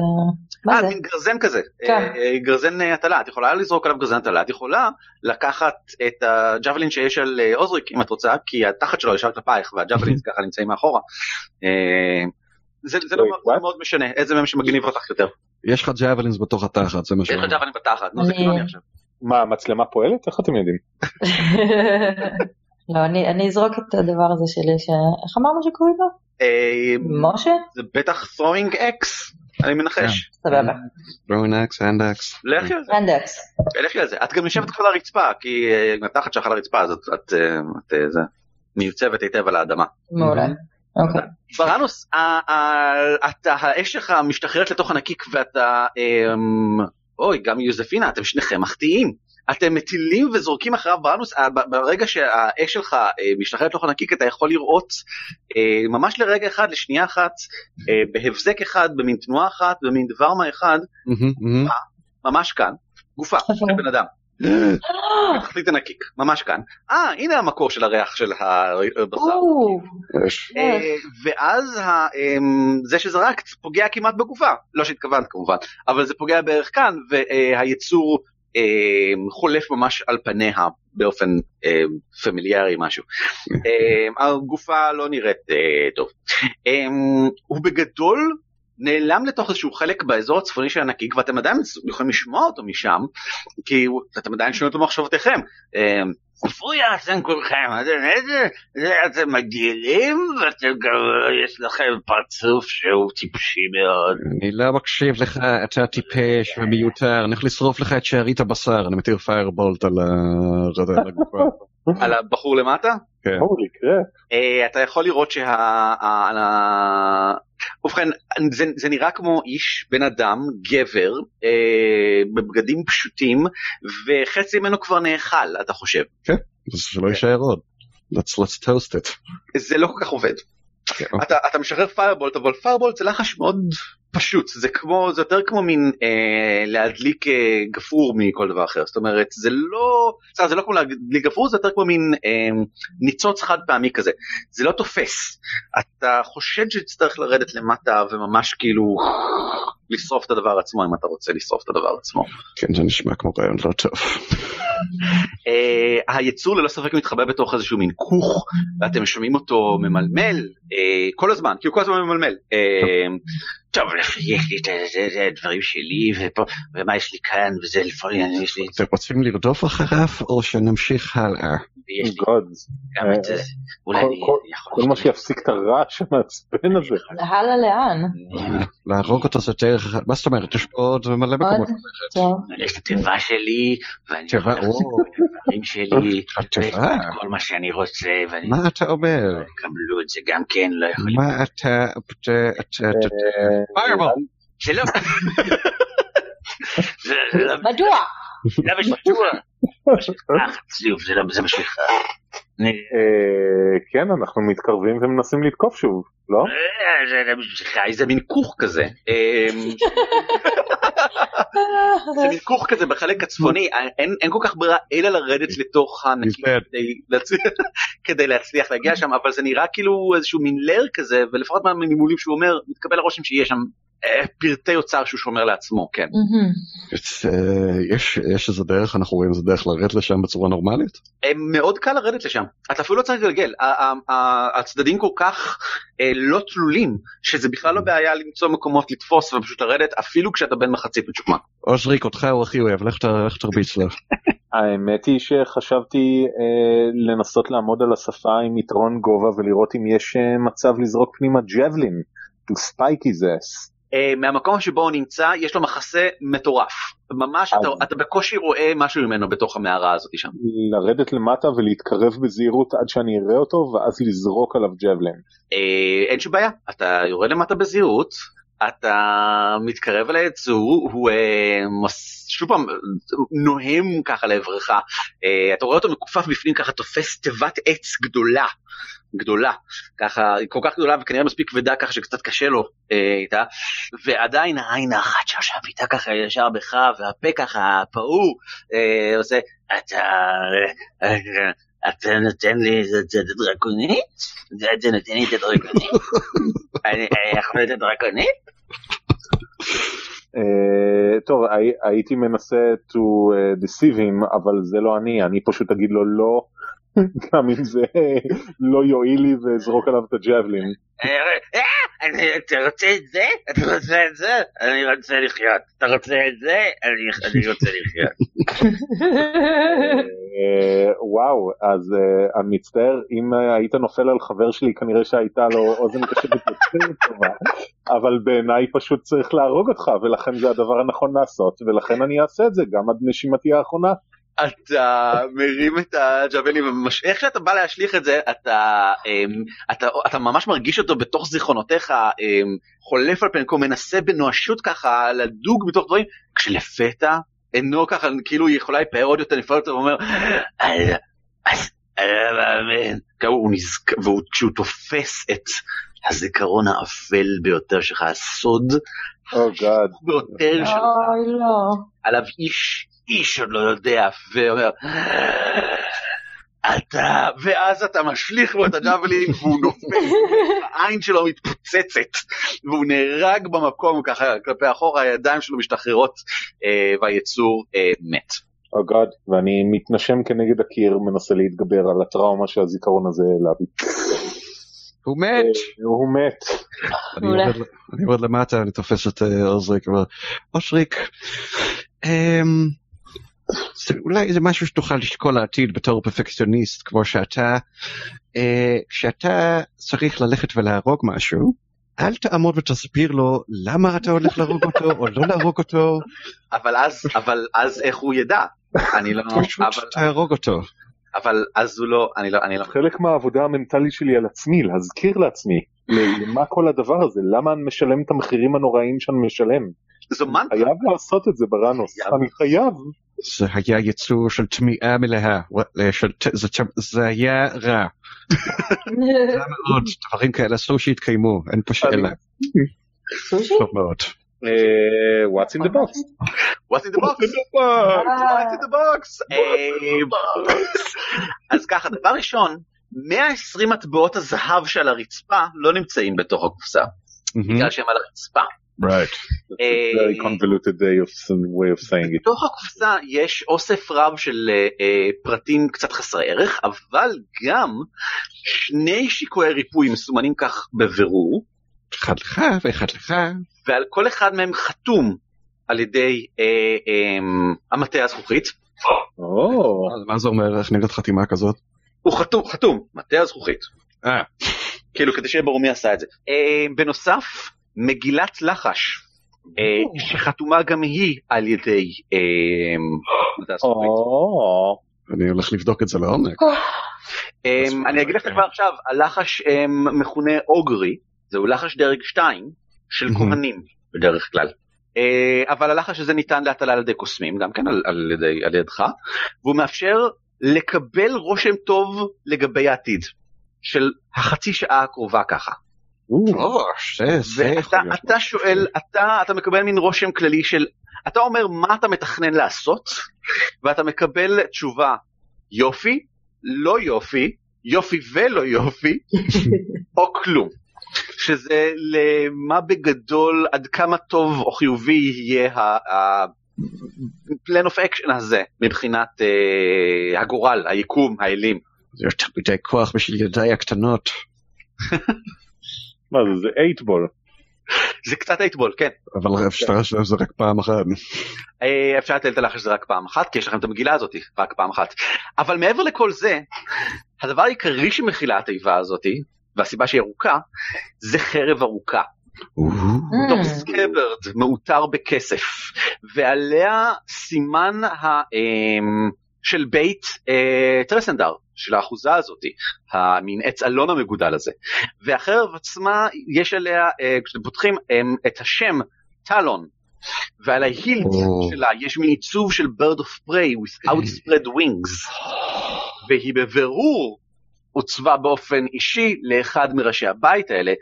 S4: מה
S1: אה,
S4: זה?
S1: מין גרזן כזה,
S4: כן.
S1: אה, אה, גרזן אה, הטלה, את יכולה לזרוק עליו גרזן הטלה, את יכולה לקחת את הג'בלין שיש על אה, עוזריק אם את רוצה, כי התחת שלו ישר כלפייך והג'בלין ככה נמצאים מאחורה. אה, זה זה לא
S2: what?
S1: מאוד משנה, איזה מהם שמגניב אותך יותר.
S3: יש לך ג'אבלינס בתוך התחת, זה מה ש...
S1: יש לך ג'בלין בתחת, נו זה כאילו אני עכשיו.
S2: מה, המצלמה פועלת? איך אתם יודעים?
S4: לא, אני, אני אזרוק את הדבר הזה שלי, ש... איך אמרנו שקוראים לו?
S1: אה,
S4: משה?
S1: זה בטח throwing X, אני מנחש.
S4: סבבה.
S3: throwing axe, hand axe.
S1: לכי על זה,
S4: רנדקס.
S1: לכי על זה. את גם יושבת כבר על הרצפה, כי אה, התחת שלך על הרצפה, אז את- אה, אה, מיוצבת היטב על האדמה.
S4: מעולה. אוקיי.
S1: אתה, האש שלך משתחררת לתוך הנקיק ואתה, אמ, אוי, גם יוזפינה, אתם שניכם מחטיאים. אתם מטילים וזורקים אחריו ברנוס, ה- ב- ברגע שהאש שלך אה, משתחררת לתוך הנקיק אתה יכול לראות אה, ממש לרגע אחד, לשנייה אחת, אה, בהבזק אחד, במין תנועה אחת, במין דבר מה אחד. ממש כאן, גופה? של בן אדם, בתחתית הנקיק, ממש כאן. אה, הנה המקור של הריח של הבשר.
S3: יש.
S1: אה, ואז אמ, זה שזרקת פוגע כמעט בגופה, לא שהתכוונת כמובן, אבל זה פוגע בערך כאן, והיצור אמ, חולף ממש על פניה באופן אמ, פמיליארי משהו. הגופה לא נראית אה, טוב. הוא בגדול נעלם לתוך איזשהו חלק באזור הצפוני של הנקיק ואתם עדיין יכולים לשמוע אותו משם כי אתם עדיין שומעים אותו במחשבותיכם. אה, פויה אתם כולכם, אתם מגעילים ואתם גם יש לכם פרצוף שהוא טיפשי מאוד.
S3: אני לא מקשיב לך, אתה טיפש ומיותר, אני הולך לשרוף לך את שארית הבשר, אני מתיר פיירבולט על הגופה.
S1: על הבחור למטה?
S3: כן.
S1: אה, אתה יכול לראות שה... ובכן זה, זה נראה כמו איש בן אדם גבר אה, בבגדים פשוטים וחצי ממנו כבר נאכל אתה חושב
S3: אז שלא יישאר עוד. let's let's toast it.
S1: זה לא כל כך עובד
S3: כן,
S1: אתה, אתה משחרר פיירבולט אבל פיירבולט זה לחש מאוד פשוט זה כמו זה יותר כמו מין אה, להדליק אה, גפרור מכל דבר אחר זאת אומרת זה לא זה לא כמו להדליק גפרור זה יותר כמו מין אה, ניצוץ חד פעמי כזה זה לא תופס אתה חושד שתצטרך לרדת למטה וממש כאילו לשרוף את הדבר עצמו אם אתה רוצה לשרוף את הדבר עצמו.
S3: כן זה נשמע כמו רעיון לא טוב.
S1: אה, היצור ללא ספק מתחבא בתוך איזשהו מין כוך ואתם שומעים אותו ממלמל אה, כל הזמן כי הוא כל הזמן ממלמל. אה, טוב יש לי את זה- זה הדברים שלי ומה יש לי כאן וזה לפעמים יש לי
S3: אתם רוצים לרדוף אחריו או שנמשיך הלאה?
S1: את זה
S2: כל מה שיפסיק את הרעש המעצבן הזה.
S4: הלאה לאן?
S3: להרוג אותו זה דרך אחת, מה זאת אומרת? יש פה עוד מלא מקומות.
S1: יש את התיבה שלי ואני יכול לעשות. את הדברים שלי? ואת כל מה שאני רוצה ואני
S3: מה אתה אומר?
S1: קבלו את זה גם כן לא יכול
S3: מה אתה... פיירבול.
S1: זה לא זה זה לא
S4: מדוע?
S1: למה שבטוח? אה, ציוף, זה לא, זה משהו אחד. אני-
S2: אה, כן, אנחנו מתקרבים ומנסים לתקוף שוב, לא?
S1: אה, זה- זה בשבילך, זה מין כוך כזה. אמ, זה מין כוך כזה בחלק הצפוני, אין כל כך ברירה אלא לרדת לתוך הנקי
S3: dead.
S1: כדי להצליח- להגיע שם, אבל זה נראה כאילו איזשהו מין לר כזה, ולפחות מהנימולים שהוא אומר, מתקבל הרושם שיש שם אה, פרטי אוצר שהוא שומר לעצמו, כן.
S3: אה, יש יש איזה דרך, אנחנו רואים איזה דרך לרדת לשם בצורה נורמלית?
S1: אה, מאוד קל לרדת לשם אתה אפילו לא צריך לגלגל הצדדים כל כך אה, לא תלולים שזה בכלל לא בעיה למצוא מקומות לתפוס ופשוט לרדת אפילו כשאתה בן מחצית משוקמן.
S3: עוזריק, אותך הוא הכי אוהב, לך תרביץ לו.
S2: האמת היא שחשבתי אה, לנסות לעמוד על השפה עם יתרון גובה ולראות אם יש אה, מצב לזרוק פנימה ג'בלין, to spike his ass.
S1: אה, מהמקום שבו הוא נמצא יש לו מחסה מטורף ממש אתה,
S2: אז-
S1: אתה בקושי רואה משהו ממנו בתוך המערה הזאת שם.
S2: לרדת למטה ולהתקרב בזהירות עד שאני אראה אותו ואז לזרוק עליו ג'בלין.
S1: אה, אין שום בעיה אתה יורד למטה בזהירות אתה מתקרב אל היצור הוא אה, מוס, שוב פעם נוהם ככה לעברך אה, אתה רואה אותו מכופף בפנים ככה תופס תיבת עץ גדולה גדולה ככה היא כל כך גדולה וכנראה מספיק כבדה ככה שקצת קשה לו אה, איתה ועדיין העין האחת שיושב איתה ככה ישר בך והפה ככה פעור אה, עושה אתה אה, אה, אתה נותן לי את זה דרקונית? אתה נותן לי את הדרקונית? אני יכול לתת דרקונית?
S2: אה, טוב, הי, הייתי מנסה to אה, deceive him, אבל זה לא אני, אני פשוט אגיד לו לא, גם אם זה לא יועיל לי ואזרוק עליו את הג'בלין.
S1: אה, אני- אתה רוצה את זה? אתה רוצה את זה? אני רוצה לחיות. אתה רוצה את זה? אני- רוצה לחיות.
S2: אה, וואו, אז אה, אני מצטער, אם אה, היית נופל על חבר שלי כנראה שהייתה לו אוזן קשבת יותר טובה, אבל בעיניי פשוט צריך להרוג אותך, ולכן זה הדבר הנכון לעשות, ולכן אני אעשה את זה גם עד נשימתי האחרונה.
S1: אתה מרים את הג'אבלים וממש... איך שאתה בא להשליך את זה אתה, אמ, אתה, אתה ממש מרגיש אותו בתוך זיכרונותיך אמ, חולף על פנקו מנסה בנואשות ככה לדוג בתוך דברים כשלפתע אינו ככה כאילו היא יכולה להיפאר עוד יותר נפרד יותר ואומר "אני- לא מאמין כאילו הוא נזכר והוא כשהוא תופס את הזיכרון האפל ביותר שלך הסוד
S2: או גאד.
S1: ביותר שלך
S4: לא.
S1: עליו איש, איש עוד לא יודע, ואומר, אתה, ואז אתה משליך בו את הג'אבלין והוא נופל, העין שלו מתפוצצת, והוא נהרג במקום ככה כלפי אחורה, הידיים שלו משתחררות, אה, והיצור אה, מת.
S2: או גאד, ואני מתנשם כנגד הקיר, מנסה להתגבר על הטראומה שהזיכרון הזה העלה בי.
S3: הוא מת.
S2: הוא מת.
S3: אני. יורד- למטה, אני תופס את אה, אושריק, ואומר, אושריק, אמ, זה- אולי זה משהו שתוכל לשקול לעתיד בתור פרפקציוניסט כמו שאתה, אה, כשאתה צריך ללכת ולהרוג משהו, אל תעמוד ותסביר לו למה אתה הולך להרוג אותו או לא להרוג אותו,
S1: אבל אז, אבל אז איך הוא ידע? אני לא,
S3: פשוט
S1: אבל,
S3: תהרוג אותו.
S1: אבל אז הוא לא, אני לא, אני לא,
S2: חלק מהעבודה המנטלית שלי על עצמי, להזכיר לעצמי, למה כל הדבר הזה, למה אני משלם את המחירים הנוראים שאני משלם.
S1: זו מנטרה,
S2: חייב לעשות את זה בראנוס. אני חייב.
S3: זה היה יצור של טמיעה מלאה, של- זה- זה היה רע. רע מאוד, דברים כאלה אסור שיתקיימו, אין פה שאלה.
S4: סושי?
S3: טוב מאוד.
S2: אה, What's in the box?
S1: what's in the box? what's in the box? אה, אז ככה, דבר ראשון, 120 מטבעות הזהב שעל הרצפה לא נמצאים בתוך הקופסה, בגלל שהם על הרצפה.
S3: Right.
S1: אה,
S2: Very convoluted way of, way of saying it.
S1: בתוך הקופסה יש אוסף רב של אה, אה, פרטים קצת חסרי ערך, אבל גם שני שיקויי ריפוי מסומנים כך בבירור,
S3: אחד לך ואחד לך.
S1: ועל כל אחד מהם חתום על ידי אה, אה, המטה הזכוכית.
S2: או,
S3: מה זה אומר איך נראית חתימה כזאת?
S1: הוא חתום, חתום, מטה הזכוכית.
S3: אה.
S1: כאילו כדי שיהיה ברור מי עשה את זה. אה, בנוסף, מגילת לחש, אה, שחתומה גם היא על ידי אה,
S3: אני הולך לבדוק את זה לעומק.
S1: אמ, אני אגיד לך כבר עכשיו, הלחש מכונה אוגרי, זהו לחש דרג 2 של. כהנים בדרך כלל. אה, אבל הלחש הזה ניתן להטלה על ידי קוסמים, גם כן על, על, ידי, על ידך, והוא מאפשר לקבל רושם טוב לגבי העתיד, של החצי שעה הקרובה ככה.
S3: יכול
S1: ואתה שואל, אתה, אתה מקבל מין רושם כללי של, אתה אומר מה אתה מתכנן לעשות, ואתה מקבל תשובה יופי, לא יופי, יופי ולא יופי, או כלום. שזה למה בגדול, עד כמה טוב או חיובי יהיה ה-plan of action הזה מבחינת אה, הגורל, היקום, האלים.
S3: זה יותר מדי כוח בשביל ידיי הקטנות.
S2: מה זה, זה 8 בול.
S1: זה קצת היטבול, כן.
S3: אבל אפשר לשלם זה רק פעם אחת.
S1: אה, אפשר לתת הלחש הזה רק פעם אחת, כי יש לכם את המגילה הזאת רק פעם אחת. אבל מעבר לכל זה, הדבר העיקרי שמכילה התיבה הזאת, והסיבה שהיא ארוכה, זה חרב ארוכה. דור סקברד מעוטר בכסף, ועליה סימן ה, אמ, של בית אה, טרסנדר, של האחוזה הזאתי, המין עץ אלון המגודל הזה. והחרב עצמה, יש עליה, אה, כשאתם פותחים אמ, את השם טלון, ועל ההילט
S3: או.
S1: שלה יש מין עיצוב של bird of prey with outspread wings, והיא בבירור עוצבה באופן אישי לאחד מראשי הבית האלה,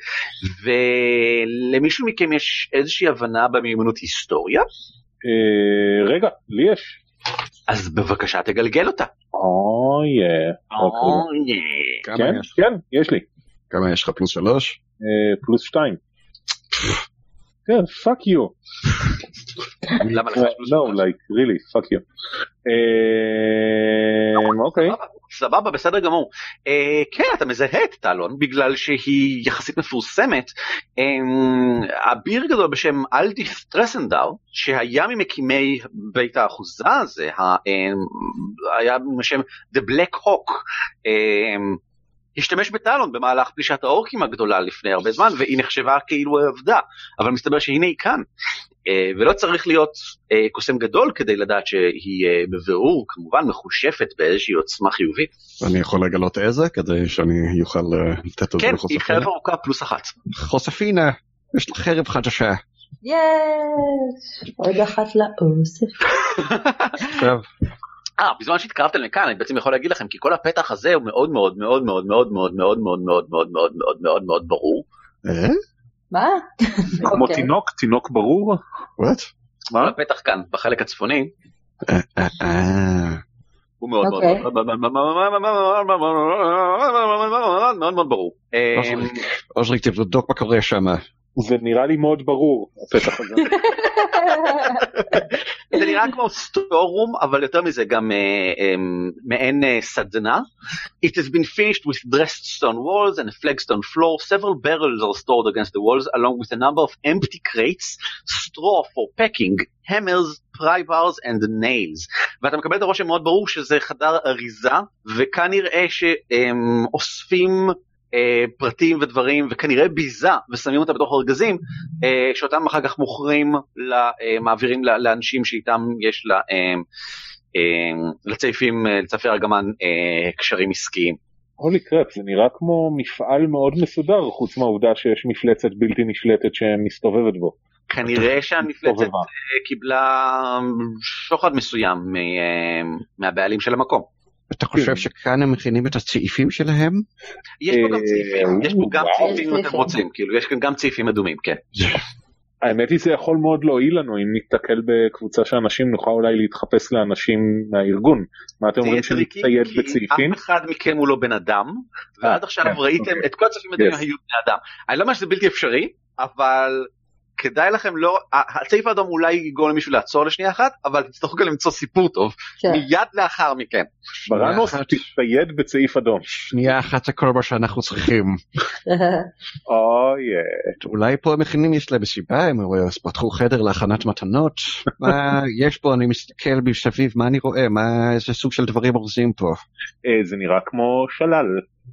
S1: ולמישהו מכם יש איזושהי הבנה במיומנות היסטוריה?
S2: אה, רגע, לי יש.
S1: אז בבקשה תגלגל אותה.
S2: או יא. אוקיי.
S3: כמה
S2: כן,
S3: יש?
S2: כן, יש לי.
S3: כמה יש לך פלוס שלוש?
S2: אה, פלוס 2. כן, fuck you.
S1: למה לך
S2: לא,
S1: שלוש?
S2: like, really, fuck you. אה, אוקיי.
S1: סבבה, בסדר גמור. אה, כן, אתה מזהה את טלון בגלל שהיא יחסית מפורסמת. אה, אביר גדול בשם אלדיס טרסנדר, שהיה ממקימי בית האחוזה הזה, אה, היה בשם The Black Hawk, אה, השתמש בטלון במהלך פלישת האורקים הגדולה לפני הרבה זמן, והיא נחשבה כאילו עבדה, אבל מסתבר שהנה היא כאן. אה, ולא צריך להיות אה, קוסם גדול כדי לדעת שהיא אה, בבירור כמובן מחושפת באיזושהי עוצמה חיובית.
S3: אני יכול לגלות איזה כדי שאני אוכל אה, לתת את זה
S1: כן, היא
S3: לחוספינה?
S1: חרב ארוכה פלוס אחת.
S3: חוספינה, יש לך חרב חדשה.
S4: יש! עוד אחת לאוסף.
S3: עכשיו,
S1: אה, בזמן שהתקרבתם לכאן אני בעצם יכול להגיד לכם כי כל הפתח הזה הוא מאוד מאוד מאוד מאוד מאוד מאוד מאוד מאוד מאוד מאוד מאוד מאוד מאוד ברור.
S4: מה?
S2: כמו תינוק, תינוק ברור?
S1: מה? בטח כאן, בחלק הצפוני. הוא מאוד מאוד מאוד ברור.
S3: אושריק תבדוק מה קורה שם.
S2: זה נראה לי מאוד ברור, הפתח הזה.
S1: זה נראה כמו סטורום, אבל יותר מזה גם אה, אה, מעין אה, סדנה. It has been finished with dressed stone walls and a flagstone floor. Several barrels are stored against the walls, along with a number of empty crates, straw for packing, hammers, pry bars and nails. ואתה מקבל את הרושם מאוד ברור שזה חדר אריזה, וכנראה שהם אוספים אה, פרטים ודברים וכנראה ביזה ושמים אותה בתוך ארגזים אה, שאותם אחר כך מוכרים, לה, אה, מעבירים לה, לאנשים שאיתם יש לה, אה, אה, לצייפים, אה, לצייפי ארגמן אה, קשרים עסקיים.
S2: הולי קרפ, זה נראה כמו מפעל מאוד מסודר, חוץ מהעובדה שיש מפלצת בלתי נשלטת שמסתובבת בו.
S1: כנראה שהמפלצת. אה, קיבלה שוחד מסוים אה, מהבעלים של המקום.
S3: אתה חושב שכאן הם מכינים את הצעיפים שלהם?
S1: יש פה גם
S2: אה,
S1: צעיפים, יש פה גם. צעיפים אם אתם. רוצים, כאילו יש כאן גם צעיפים אדומים, כן.
S2: האמת היא זה יכול מאוד להועיל לנו אם ניתקל בקבוצה של אנשים נוכל אולי להתחפש לאנשים מהארגון. מה אתם אומרים שנצטייד בצעיפים?
S1: אף אחד מכם הוא לא בן אדם, ועד עכשיו
S2: כן,
S1: ראיתם
S2: אוקיי.
S1: את כל הדברים
S2: Yes.
S1: היו בני אדם. אני לא אומר שזה בלתי אפשרי, אבל כדאי לכם לא, הצעיף האדום אולי יגרום למישהו לעצור לשנייה אחת, אבל תצטרכו גם למצוא סיפור טוב,
S4: כן.
S1: מיד לאחר מכן.
S2: בראנוס. תצטייד בצעיף אדום.
S3: שנייה אחת זה כל מה שאנחנו צריכים.
S2: אוי,
S3: אולי פה המכינים יש להם מסיבה, הם פתחו חדר להכנת מתנות. מה יש פה, אני מסתכל מסביב, מה אני רואה, מה, איזה סוג של דברים אורזים פה.
S2: אה, זה נראה כמו שלל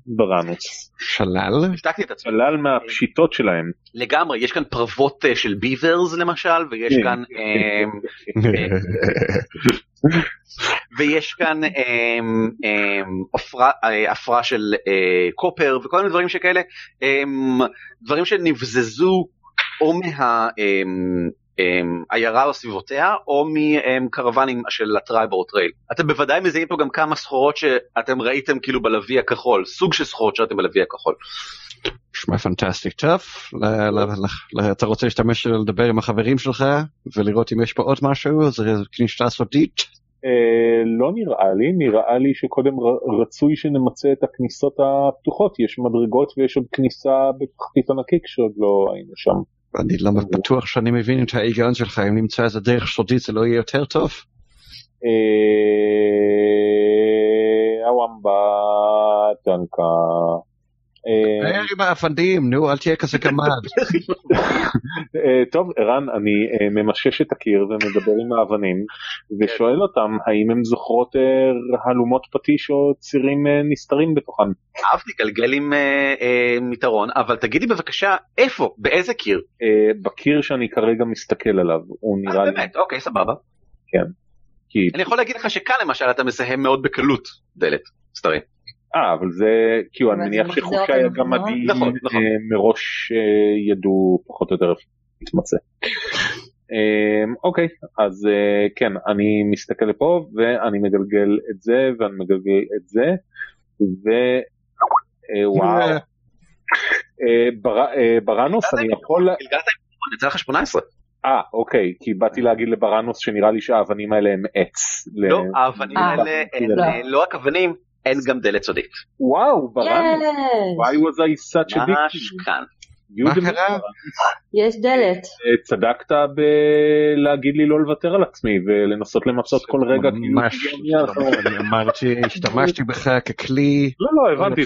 S2: בראנוס.
S3: שלל?
S1: השתקתי את עצמי.
S2: שלל מהפשיטות שלהם.
S1: לגמרי, יש כאן פרוות אה, של ביברס למשל, ויש
S2: כן.
S1: כאן... אה, ויש כאן עפרה אה, של קופר וכל מיני דברים שכאלה, דברים שנבזזו או מהעיירה או סביבותיה או מקרוונים של ה Triboar Trail. אתם בוודאי מזהים פה גם כמה סחורות שאתם ראיתם כאילו בלוי הכחול, סוג של סחורות שראיתם בלוי הכחול.
S3: נשמע פנטסטי. טוב, אתה רוצה להשתמש לדבר עם החברים שלך ולראות אם יש פה עוד משהו? זה כניסה סודית?
S2: אה, לא נראה לי, נראה לי שקודם ר- רצוי שנמצה את הכניסות הפתוחות, יש מדרגות ויש עוד כניסה בתחתית ענקית שעוד לא היינו שם.
S3: אני לא בטוח שאני מבין את ההיגיון שלך, אם נמצא איזה דרך סודית זה לא יהיה יותר טוב?
S2: אה, הוואמבה טנקה. אה,
S3: דבר עם האפנדים, נו, אל תהיה כזה גמד.
S2: אה, טוב, ערן, אני אה, ממשש את הקיר ומדבר עם האבנים ושואל אותם האם הם זוכרות אה, הלומות פטיש או צירים אה, נסתרים בתוכן.
S1: אהבתי גלגל עם אה, אה, יתרון, אבל תגידי בבקשה איפה, באיזה קיר?
S2: אה, בקיר שאני כרגע מסתכל עליו, הוא נראה לי...
S1: באמת, אוקיי, סבבה.
S2: כי...
S1: אני יכול להגיד לך שכאן למשל אתה מזהה מאוד בקלות דלת, סתרים.
S2: אה, אבל זה, כאילו, אני מניח שחושי הגמדים מראש אה, ידעו פחות או יותר איפה להתמצא. אה, אוקיי, אז אה, כן, אני מסתכל לפה ואני מגלגל את זה ואני מגלגל את זה, ווואו. בראנוס אני יכול...
S1: גלגלת עם יצא לך 18.
S2: אה, אוקיי, כי באתי להגיד לבראנוס שנראה לי שהאבנים האלה הם עץ.
S1: לא, האבנים. האלה
S4: לא
S1: רק אבנים, אין גם דלת סודית.
S2: וואו.
S4: יש,
S2: Why was I such a
S1: ממש
S2: dick?
S1: כאן.
S3: מה קרה?
S4: יש דלת.
S2: אה, צדקת בלהגיד לי לא לוותר על עצמי ולנסות למצות כל רגע כאילו
S3: ממש,
S2: שהגיע מיד האחרון.
S3: אני אמרתי, השתמשתי בך ככלי.
S2: לא לא הבנתי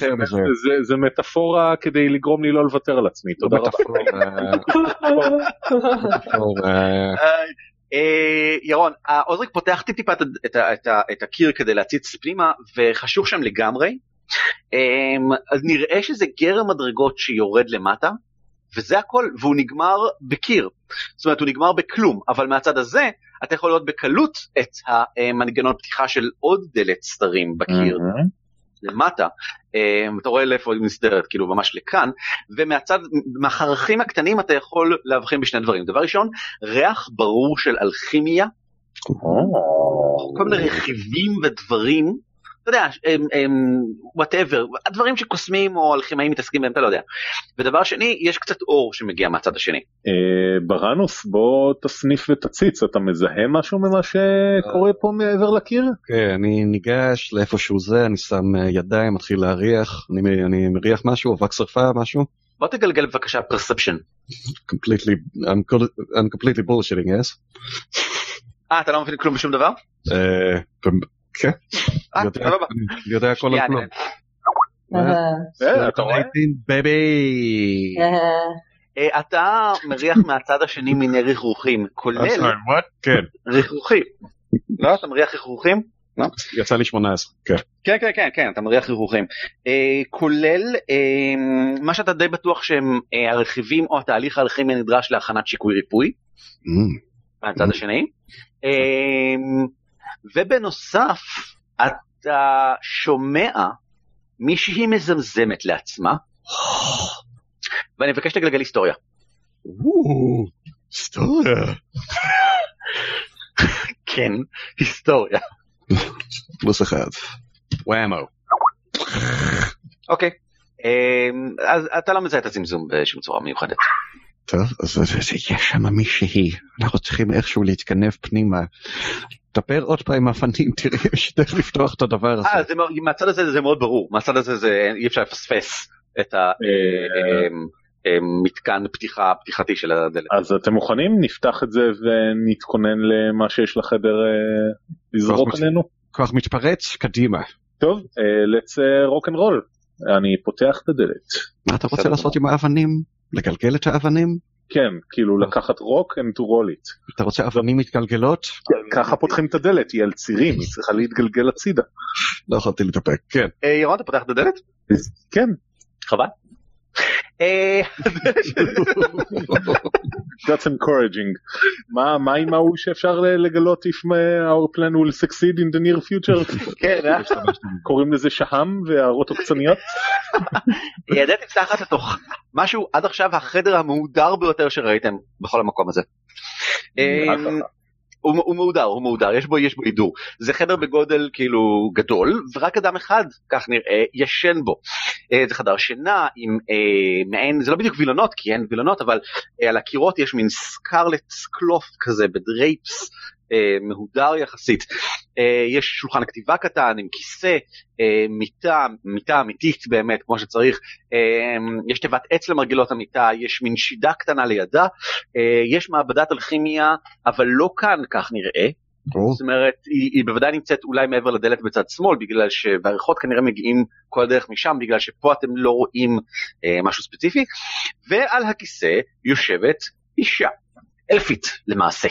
S2: זה מטאפורה כדי לגרום לי לא לוותר על עצמי תודה רבה.
S1: אה, ירון, עוזריק פותח טיפ-טיפה את הקיר כדי להציץ פנימה, וחשוך שם לגמרי. אה, אז נראה שזה גרם מדרגות שיורד למטה, וזה הכל, והוא נגמר בקיר. זאת אומרת, הוא נגמר בכלום, אבל מהצד הזה, אתה יכול לראות בקלות את המנגנון פתיחה של עוד דלת סתרים בקיר. למטה, אה, אתה רואה לאיפה היא מסדרת, כאילו ממש לכאן, ומהצד, מהחרכים הקטנים אתה יכול להבחין בשני דברים. דבר ראשון, ריח ברור של אלכימיה, כל מיני רכיבים ודברים, אתה יודע, וואטאבר, הדברים שקוסמים או אלכימאים מתעסקים בהם, אתה לא יודע. ודבר שני, יש קצת אור שמגיע מהצד השני.
S2: אה, בראנוס בוא תסניף ותציץ אתה מזהה משהו ממה שקורה פה מעבר לקיר?
S3: כן, אני ניגש לאיפה שהוא זה, אני שם אה, ידיים, מתחיל להריח, אני, מריח משהו, אבק שרפה, משהו.
S1: בוא תגלגל בבקשה פרספשן.
S3: completely, I'm, co- I'm completely bullshitting, yes?
S1: אה, אתה לא מבין כלום בשום דבר?
S3: כן,
S1: אה,
S3: יודע-
S1: סבבה.
S3: אני יודע הכל על כלום.
S4: אה,
S2: אה, אתה
S1: מריח מהצד השני מיני ריחוכים, כולל
S3: כן,
S1: ריחוכים. לא, אתה מריח ריחוכים?
S3: יצא לי 18, כן.
S1: כן, כן, כן, כן, אתה מריח ריחוכים. כולל מה שאתה די בטוח שהם הרכיבים או התהליך הכימי הנדרש להכנת שיקוי ריפוי,
S3: Mm,
S1: מהצד השני. ובנוסף, אתה שומע מישהי מזמזמת לעצמה, ואני מבקש לגלגל היסטוריה.
S3: היסטוריה.
S1: כן, היסטוריה.
S3: פלוס אחד. וואמו.
S1: אוקיי. אמ, אז אתה לא מזהה את הזמזום בשום צורה מיוחדת.
S3: טוב, אז יש שם מישהי, אנחנו צריכים איכשהו להתכנב פנימה. דבר עוד פעם עם הפנים, תראי, יש דרך לפתוח את הדבר
S1: אה,
S3: הזה.
S1: זה מאוד- מהצד הזה זה מאוד ברור, מהצד הזה זה אי אפשר לפספס את המתקן פתיחה פתיחתי של הדלת.
S2: אז אתם מוכנים? נפתח את זה ונתכונן למה שיש לחדר אה, לזרוק עלינו?
S3: כוח מתפרץ, קדימה.
S2: טוב, אה, let's rock and roll. אני פותח את הדלת.
S3: מה אתה רוצה. לעשות עם האבנים? לגלגל את האבנים?
S2: כן, כאילו לקחת rock and to roll it.
S3: אתה רוצה אבנים מתגלגלות?
S2: ככה פותחים את הדלת, היא על צירים, היא צריכה להתגלגל הצידה.
S3: לא יכולתי להתאפק, כן.
S1: אה, ירון, אתה פותח את הדלת?
S2: כן,
S1: חבל. אה,
S2: that's encouraging. מה עם ההוא שאפשר לגלות if my- our plan will succeed in the near future?
S1: כן, אה?
S2: קוראים לזה שהם והערות עוקצניות?
S1: הדלת נפתחת לתוך משהו עד עכשיו החדר המהודר ביותר שראיתם בכל המקום הזה. הוא, הוא מהודר, הוא מהודר, יש בו, יש בו הידור. זה חדר בגודל כאילו גדול, ורק אדם אחד, כך נראה, ישן בו. אה, זה חדר שינה עם אה, מעין, זה לא בדיוק וילונות, כי אין וילונות, אבל אה, על הקירות יש מין סקרלט קלופט כזה בדרייפס. אה, מהודר יחסית, אה, יש שולחן כתיבה קטן עם כיסא, אה, מיטה, מיטה אמיתית באמת כמו שצריך, אה, יש תיבת עץ למרגלות המיטה, יש מין שידה קטנה לידה, אה, יש מעבדת אלכימיה, אבל לא כאן כך נראה,
S3: או,
S1: זאת אומרת היא, היא בוודאי נמצאת אולי מעבר לדלת בצד שמאל בגלל שהריחות כנראה מגיעים כל הדרך משם בגלל שפה אתם לא רואים אה, משהו ספציפי. ועל הכיסא יושבת אישה אלפית למעשה.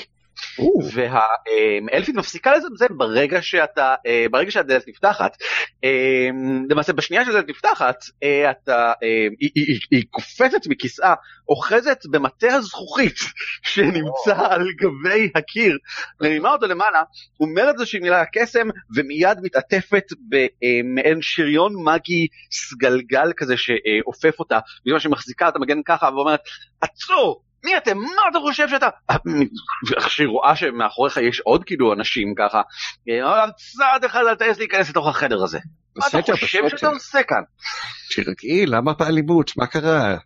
S1: והאלפית מפסיקה לזמזם ברגע שאתה אה, ברגע שהדלת נפתחת. אה, למעשה בשנייה שהדלת נפתחת אה, אתה אה, היא, היא, היא, היא קופצת מכיסאה אוחזת במטה הזכוכית שנמצא על גבי הקיר. מרימה אותו למעלה אומרת זו שהיא מילה קסם ומיד מתעטפת במעין שריון מגי סגלגל כזה שאופף אותה. בזמן שהיא מחזיקה את המגן ככה ואומרת עצור מי אתם? מה אתה חושב שאתה? איך שהיא רואה שמאחוריך יש עוד כאילו אנשים ככה. אומרת, צעד אחד אל תעז להיכנס לתוך החדר הזה. מה אתה חושב. שאתה עושה כאן?
S3: תרגעי, למה באלימות? מה קרה?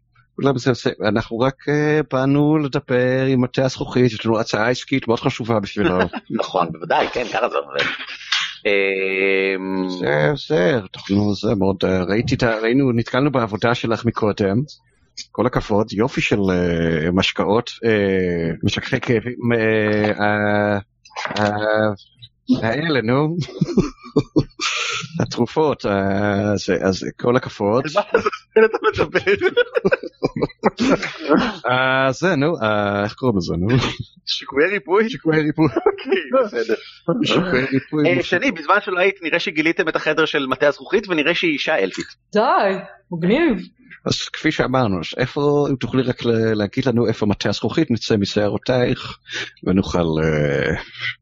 S3: אנחנו רק אה, באנו לדבר עם מטה הזכוכית, יש לנו הצעה עסקית מאוד חשובה בשבילו.
S1: נכון, בוודאי, כן, ככה זה עובד. אמ,
S3: זה, זה, זה מאוד, אה, ראיתי את ה... ראינו, נתקלנו בעבודה שלך מקודם. כל הכבוד, יופי של אה, משקאות, אה, משככי כאבים, אה, אה, אה, האלה, נו. התרופות, אה, זה- אז כל הכבוד.
S1: על מה אתה מדבר?
S3: אה, זה, נו, אה, איך קוראים לזה, נו?
S1: שיקויי ריפוי?
S3: שיקויי ריפוי.
S1: אוקיי, בסדר.
S3: שיקויי ריפוי.
S1: שני, בזמן שלא היית, נראה שגיליתם את החדר של מטה הזכוכית ונראה שהיא אישה אלפית.
S4: די, מגניב.
S3: אז כפי שאמרנו, אז איפה, אם תוכלי רק להגיד לנו איפה מטה הזכוכית, נצא משערותייך ונוכל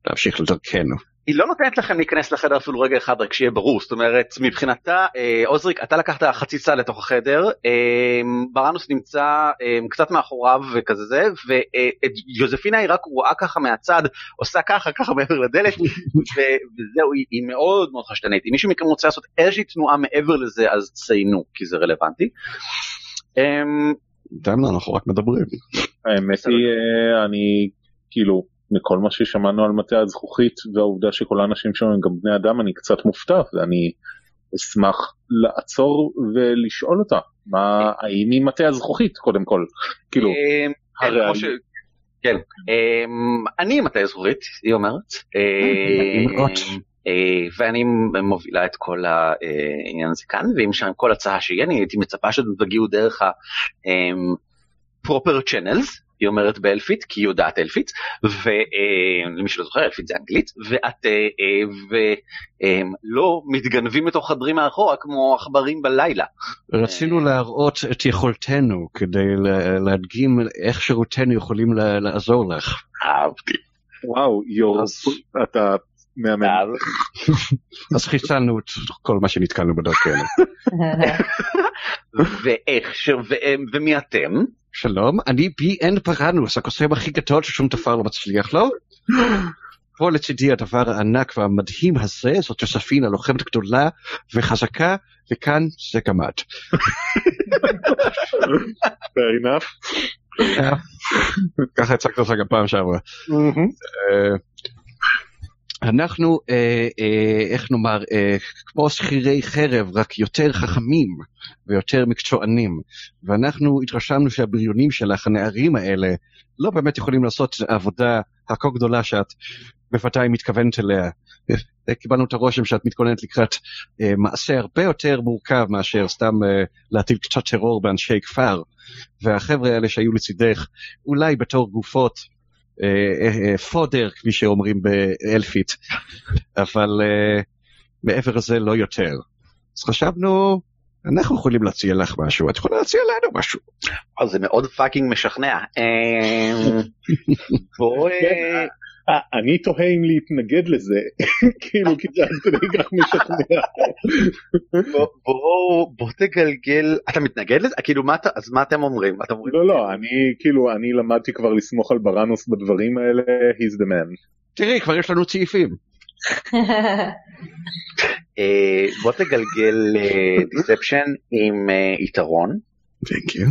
S3: להמשיך לדרכנו.
S1: היא לא נותנת לכם להיכנס לחדר אפילו רגע אחד רק שיהיה ברור זאת אומרת מבחינתה אה, עוזריק אתה לקחת חצי צעד לתוך החדר אה, בראנוס נמצא אה, קצת מאחוריו וכזה זה ואת יוזפינה היא רק רואה ככה מהצד עושה ככה ככה מעבר לדלת וזהו היא, היא מאוד מאוד חשדנית אם מישהו מכם רוצה לעשות איזושהי תנועה מעבר לזה אז ציינו כי זה רלוונטי. אה,
S3: דמנה, אנחנו רק מדברים.
S2: האמת. היא, אני כאילו, מכל מה ששמענו על מטה הזכוכית והעובדה שכל האנשים שם הם גם בני אדם, אני קצת מופתע, ואני אשמח לעצור ולשאול אותה מה, האם היא מטה הזכוכית קודם כל? כאילו,
S1: אמ, כן,
S2: הרי אני-
S1: ש- כן, אמ, אני מטה זכורית, היא אומרת. אמ, אה, ואני מובילה את כל העניין הזה כאן, ואם שם כל הצעה שיהיה, אני הייתי מצפה שאתם תגיעו דרך ה-proper channels, היא אומרת באלפית, כי היא יודעת אלפית, ולמי שלא זוכר, אלפית זה אנגלית, ואת אה, אה, ולא מתגנבים לתוך חדרים מאחורה כמו עכברים בלילה.
S3: רצינו להראות את יכולתנו כדי לה- להדגים איך שירותינו יכולים לעזור לך.
S1: אהבתי.
S2: וואו, יור, אתה מהמם.
S3: אז חיסלנו את כל מה שנתקלנו בדרכנו.
S1: ואיך, ומי אתם?
S3: שלום, אני בי אן פרנוס, הקוסם הכי גדול ששום דבר לא מצליח לו. פה לצידי הדבר הענק והמדהים הזה, זאת יוספינה לוחמת גדולה וחזקה, וכאן זה גם את.
S2: fair enough.
S3: ככה הצגת אותך גם פעם שעברה. אנחנו, אה, אה, איך נאמר, אה, כמו שכירי חרב, רק יותר חכמים ויותר מקצוענים. ואנחנו התרשמנו שהבריונים שלך, הנערים האלה, לא באמת יכולים לעשות את העבודה הכה גדולה שאת בוודאי מתכוונת אליה. אה, קיבלנו את הרושם שאת מתכוננת לקראת אה, מעשה הרבה יותר מורכב מאשר סתם אה, להטיל קצת טרור באנשי כפר. והחבר'ה האלה שהיו לצידך, אולי בתור גופות fodder, כפי שאומרים באלפית, אבל אה, מעבר לזה לא יותר. אז חשבנו, אנחנו יכולים להציע לך משהו, את יכולה להציע לנו משהו.
S1: זה מאוד fucking משכנע. אה,
S2: אני תוהה אם להתנגד לזה, כאילו כי זה עד כדי כך משכנע.
S1: בוא- תגלגל אתה מתנגד לזה כאילו מה אתה אז מה אתם אומרים
S2: לא לא אני כאילו אני למדתי כבר לסמוך על בראנוס בדברים האלה he's the man.
S3: תראי, כבר יש לנו צעיפים.
S1: אה, בוא תגלגל דיספשן עם אה, יתרון
S3: Thank you.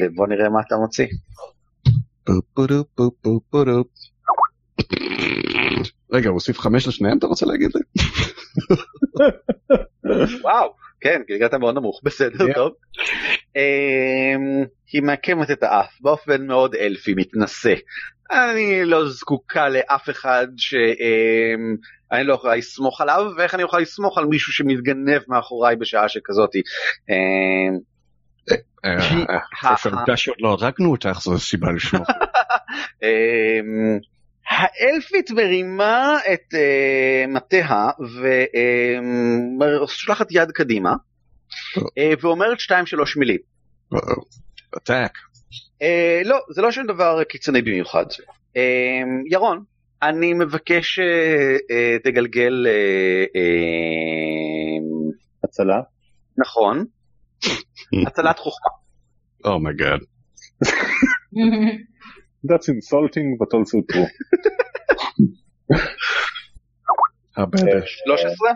S1: ובוא נראה מה אתה מוציא.
S3: רגע, הוא הוסיף חמש לשניהם, אתה רוצה להגיד לי?
S1: וואו כן גלגלת מאוד נמוך בסדר
S2: Yeah.
S1: טוב. אמ, היא מעקמת את האף באופן מאוד אלפי מתנשא. אני לא זקוקה לאף אחד שאני לא יכולה לסמוך עליו ואיך אני יכולה לסמוך על מישהו שמתגנב מאחוריי בשעה שכזאתי. אמ, כי ה-
S3: העובדה שעוד לא הרגנו אותך זו סיבה לשמור.
S1: האלפית מרימה את אה, מטה ושולחת יד קדימה אה, ואומרת שתיים שלוש מילים.
S3: עתק.
S1: אה, לא, זה לא שום דבר קיצוני במיוחד. אה, ירון, אני מבקש אה, אה, תגלגל, אה, אה,
S2: הצלה.
S1: נכון, הצלת חוכמה.
S3: oh my god.
S2: That's insulting but also true.
S3: הרבה.
S1: 13?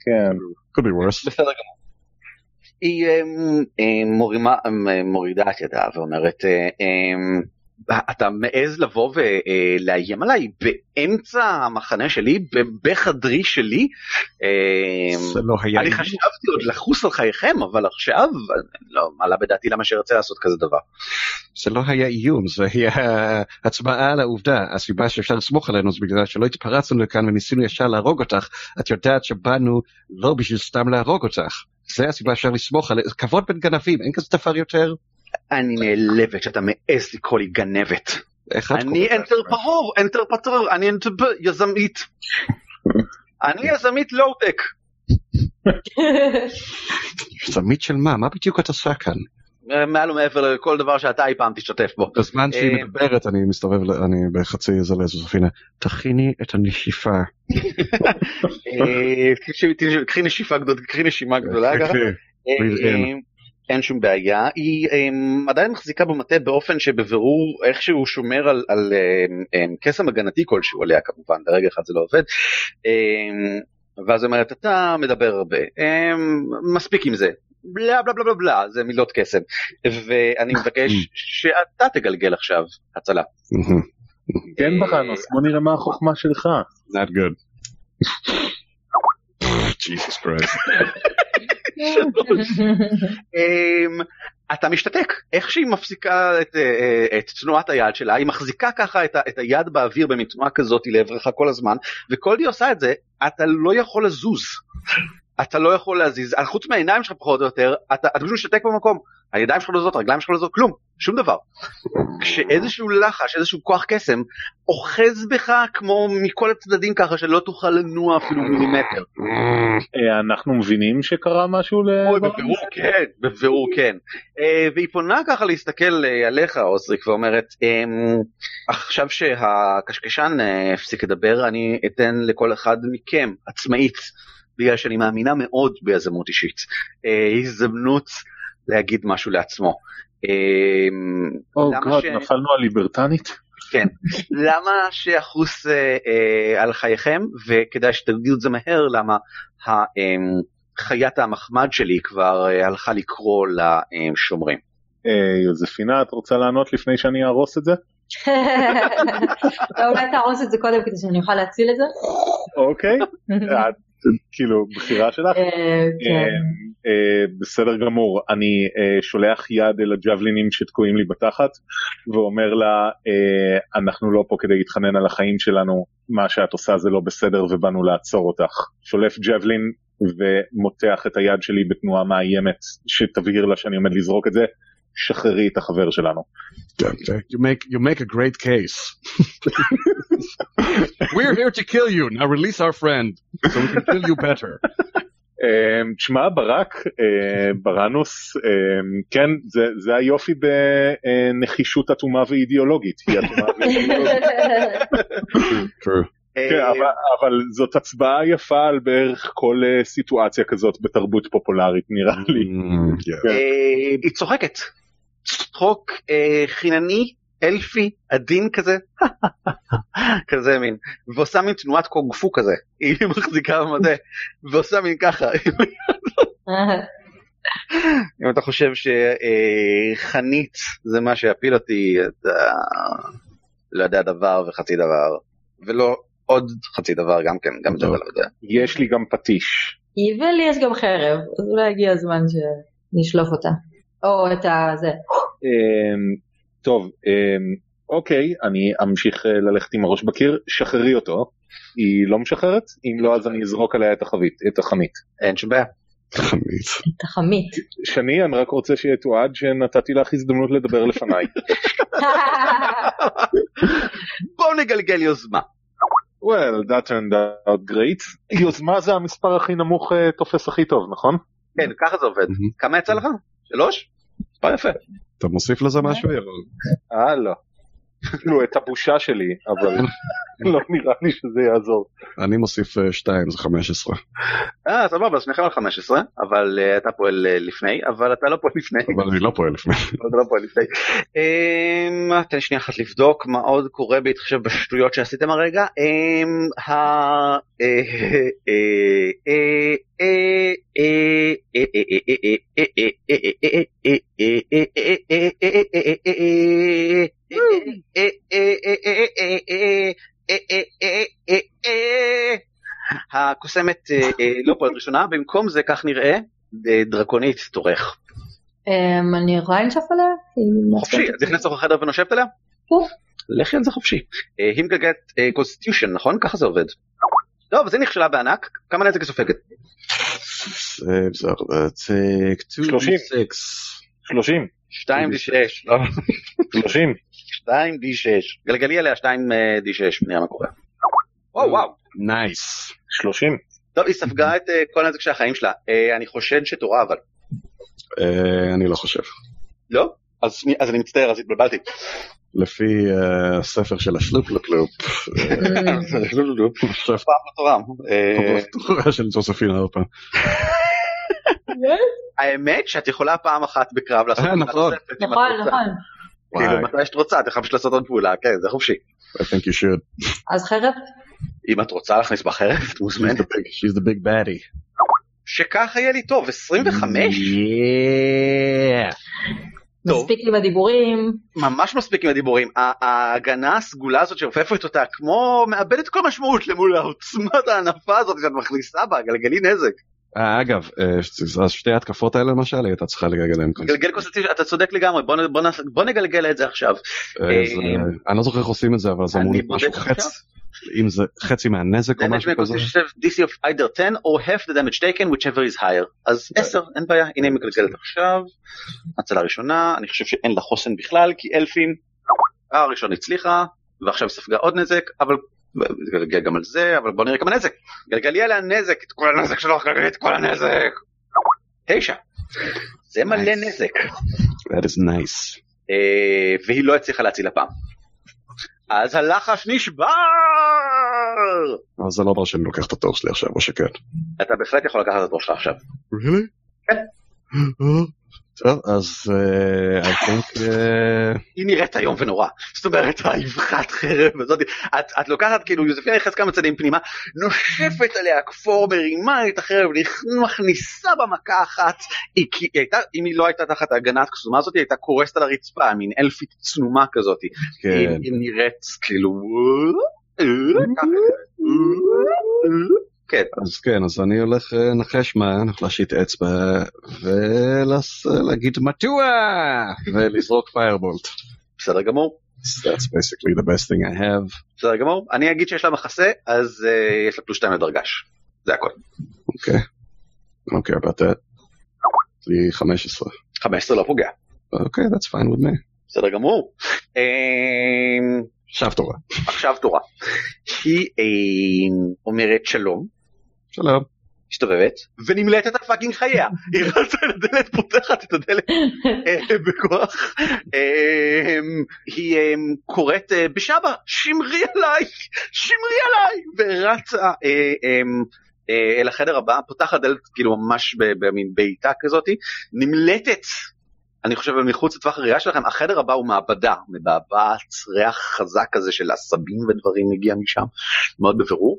S2: כן.
S3: could be worse.
S1: בסדר גמור. היא אה, אה, אה, מורידה את ידה ואומרת, אתה מעז לבוא ולאיים עליי באמצע המחנה שלי, בחדרי שלי? אה,
S3: זה לא היה...
S1: אני חשבתי עוד לחוס על חייכם, אבל עכשיו לא מעלה בדעתי למה שארצה לעשות כזה דבר.
S3: זה לא היה איום, זה היה הצבעה על העובדה. הסיבה שאפשר לסמוך עלינו זה בגלל שלא התפרצנו לכאן וניסינו ישר להרוג אותך. את יודעת שבאנו לא בשביל סתם להרוג אותך. זה הסיבה שאפשר לסמוך על... כבוד בין גנבים, אין כזה דבר יותר.
S1: אני נעלבת שאתה מעז לקרוא לי גנבת. אני אנטר? פהור, אנטר פטרור, אני אנטר יזמית. אני יזמית לואו-טק.
S3: יזמית של מה? מה בדיוק את עושה כאן?
S1: מעל ומעבר לכל דבר שאתה אי פעם תשתתף בו.
S3: בזמן שהיא
S1: אה,
S3: מדברת אני מסתובב, אני בחצי זה לזופינה. תכיני את הנשיפה.
S1: אה, קחי נשיפה גדולה, קחי נשימה גדולה. אה. אין שום בעיה, היא אה, עדיין מחזיקה במטה באופן שבבירור איכשהו שומר על, על אה, אה, קסם הגנתי כלשהו עליה כמובן, ברגע אחד זה לא עובד. אה, ואז אומרת, אתה מדבר הרבה, אה, מספיק עם זה. בלה בלה בלה בלה בלה, זה מילות קסם. ואני מבקש שאתה תגלגל עכשיו הצלה.
S2: כן בראנוס בוא נראה מה החוכמה שלך.
S3: Not good. Jesus Christ.
S1: אמ, אתה משתתק, איך שהיא מפסיקה את, אה, את תנועת היד שלה, היא מחזיקה ככה את, את היד באוויר במין תנועה כזאת לעברך כל הזמן, וכל היא עושה את זה, אתה לא יכול לזוז. אתה לא יכול להזיז, חוץ מהעיניים שלך פחות או יותר, אתה, אתה פשוט משתתק במקום. הידיים שלך לא זזות, הרגליים שלך לא זזות, כלום, שום דבר. כשאיזשהו לחש, איזשהו כוח קסם, אוחז בך כמו מכל הצדדים ככה שלא תוכל לנוע אפילו מילימטר.
S2: אה, אנחנו מבינים שקרה משהו
S1: אוי,
S2: לברנוס?
S1: בבירור כן, בבירור כן. אה, והיא פונה ככה להסתכל אה, עליך, אוסריק, ואומרת, אמ, עכשיו שהקשקשן הפסיק לדבר, אני אתן לכל אחד מכם, עצמאית, בגלל שאני מאמינה מאוד ביזמות אישית, הזדמנות להגיד משהו לעצמו. אמ,
S2: או גאד,
S1: ש-
S2: נפלנו על ליברטנית?
S1: כן. למה שיחוס אה, אה, על חייכם, וכדאי שתגידו את זה מהר, למה ה, אה, חיית המחמד שלי כבר אה, הלכה לקרוא לשומרים.
S2: אה, יוזפינה, את רוצה לענות לפני שאני אהרוס את זה?
S4: אולי תהרוס את זה קודם כדי שאני אוכל להציל את זה?
S2: אוקיי, את, כאילו, בחירה שלך.
S4: אה,
S2: בסדר גמור, אני אה, שולח יד אל הג'בלינים שתקועים לי בתחת ואומר לה, אה, אנחנו לא פה כדי להתחנן על החיים שלנו, מה שאת עושה זה לא בסדר ובאנו לעצור אותך. שולף ג'בלין ומותח את היד שלי בתנועה מאיימת שתבהיר לה שאני עומד לזרוק את זה, שחררי את החבר שלנו.
S3: You make you make a great case. We're here to kill you. Now release our friend so we can kill you better.
S2: אה, תשמע ברק, אה, ברנוס, אה, כן, זה, זה היופי בנחישות אטומה ואידיאולוגית. היא אטומה ואידיאולוגית.
S3: True.
S2: כן, אבל, אבל זאת הצבעה יפה על בערך כל אה, סיטואציה כזאת בתרבות פופולרית נראה לי.
S3: Mm, yeah.
S1: אה, היא צוחקת. צחוק חינני, אלפי, עדין כזה, כזה מין, ועושה מין תנועת קונג פו כזה, היא מחזיקה במטה, ועושה מין ככה, אם אתה חושב שחנית זה מה שיפיל אותי, אתה לא יודע דבר וחצי דבר, ולא עוד חצי דבר גם כן, גם את זה אתה לא יודע.
S2: יש לי גם פטיש.
S4: ולי יש גם חרב, אז אולי הגיע הזמן שנשלוף אותה. או את הזה.
S2: טוב, אמ, אוקיי, אני אמשיך אה, ללכת עם הראש בקיר, שחררי אותו. היא לא משחררת? אם לא אז אני אזרוק עליה את החבית, את החנית.
S1: אין שום בעיה.
S3: חמית.
S4: את החמית.
S2: שני, אני רק רוצה שיתועד שנתתי לך הזדמנות לדבר לפניי.
S1: בואו נגלגל יוזמה.
S2: well, that turned out great. יוזמה זה המספר הכי נמוך אה, תופס הכי טוב, נכון?
S1: כן, ככה זה עובד. כמה יצא לך? שלוש? מספר יפה.
S3: אתה מוסיף לזה משהו?
S2: אה, לא. כאילו, את הבושה שלי, אבל לא נראה לי שזה יעזור.
S3: אני מוסיף 2 זה 15
S1: אה, סבבה, אז שניכם על 15, אבל אה, אתה פועל אה, לפני, אבל אתה לא פועל לפני.
S3: אבל אני לא פועל לפני.
S1: אתה לא פועל לפני. אמ, תן לי שנייה אחת לבדוק מה עוד קורה בהתחשב בשטויות שעשיתם הרגע. אה, אה, אה, הקוסמת לא פועלת ראשונה, במקום זה כך נראה, דרקונית תורך.
S4: אמ, אני יכולה לנשוף עליה?
S1: חופשי, את נכנסת לך לחדר ונושבת עליה? לכי על זה חופשי. היא מגלגלת קונסטיושן, נכון? ככה זה עובד. טוב, אז היא נכשלה בענק, כמה נזק היא סופגת?
S3: 30.
S2: 30.
S1: 2 ו-6.
S2: 30.
S1: 2 d6. גלגלי עליה 2 d6, נראה מה קורה. וואו וואו.
S3: nice
S2: 30.
S1: טוב, היא ספגה את אה, כל הנזק של החיים שלה. אה, אני חושד שתורה אבל.
S3: אה, אני לא חושב
S1: לא? אז אני מצטער, אז התבלבלתי.
S3: לפי הספר של השלופלופלופ
S1: פעם תורם. אה,
S3: תורה של ג'וספין הרפר
S1: האמת שאת יכולה פעם אחת בקרב לעשות
S3: נכון.
S1: את
S4: נכון,
S1: רוצה.
S4: נכון.
S1: כאילו מתי שאת רוצה, את יכולה פשוט לעשות עוד פעולה, כן, זה חופשי.
S3: I think you should
S4: אז חרב?
S1: אם את רוצה להכניס בחרב, את מוזמנת.
S3: the big she's the big baddie
S1: שככה יהיה לי טוב, 25?
S3: yeah
S1: טוב.
S4: מספיק עם הדיבורים.
S1: ממש מספיק עם הדיבורים. ה- ההגנה הסגולה הזאת שעופפת אותה כמו מאבדת כל משמעות למול העוצמת הענפה הזאת שאת מכניסה בה, גלגלי נזק.
S3: אה, אגב, אה, שתי ההתקפות האלה למשל, הייתה צריכה לגלגל להם constitution.
S1: גלגל constitution, אתה צודק לגמרי, בוא, נגלגל את זה עכשיו.
S3: אה, אני לא זוכר איך עושים את זה, אבל זה אמור להיות משהו
S1: עכשיו.
S3: אם זה חצי מהנזק או משהו כזה.
S1: DC of either 10 or half the damage taken whichever is higher. אז 10, אין בעיה, הנה היא מגלגלת עכשיו. הצלה ראשונה, אני חושב שאין לה חוסן בכלל, כי אלפים, הראשון הצליחה, ועכשיו ספגה עוד נזק, אבל... גלגל גם על זה, אבל בוא נראה כמה נזק. גלגלי עליה נזק, את כל הנזק גלגלי את כל הנזק. תשע. זה מלא. נזק.
S3: That is nice.
S1: אה, והיא לא הצליחה להציל הפעם. אז הלחש נשבר!
S3: אבל זה לא אומר שאני לוקח את התור שלי עכשיו, או שכן.
S1: אתה בהחלט יכול לקחת את הראש שלך עכשיו.
S3: really?
S1: כן.
S3: טוב, אז אה, I think... אה,
S1: היא נראית איום ונורא. זאת אומרת, האבחת חרב הזאת, את, את לוקחת כאילו, יוזפינה נכנסת כמה צעדים פנימה, נושפת עליה כפור, מרימה את החרב, מכניסה במכה אחת, היא, היא הייתה, אם היא לא הייתה תחת ההגנה הקסומה הזאת, היא הייתה קורסת על הרצפה, מין אלפית צנומה כזאת. היא,
S3: כן.
S1: היא נראית כאילו... כן,
S3: אז כן, אז אני הולך אה, לנחש מה, אני הולך להשיט אצבע ולהגיד מדוע ולזרוק פיירבולט.
S1: בסדר גמור.
S3: That's basically the best thing I have.
S1: בסדר גמור. אני אגיד שיש לה מחסה, אז uh, יש לה פלוס 2 לדרגש. זה הכל.
S3: אוקיי. I don't care about that. לי 15.
S1: 15 לא פוגע.
S3: אוקיי, that's fine with me.
S1: בסדר גמור. אמ,
S3: עכשיו תורה.
S1: עכשיו תורה. היא אומרת שלום,
S3: שלום.
S1: מסתובבת, ונמלטת על פאקינג חייה. היא רצה לדלת, פותחת את הדלת אה, בכוח. אמ, היא אמ, קוראת אה, בשבא, שמרי עליי, שמרי עליי, ורצה אה, אמ, אל החדר הבא, פותחת דלת כאילו ממש במין בעיטה כזאתי, נמלטת. אני חושב מחוץ לטווח הראייה שלכם, החדר הבא הוא מעבדה, מבעבעת ריח חזק כזה של עשבים ודברים מגיע משם, מאוד בבירור.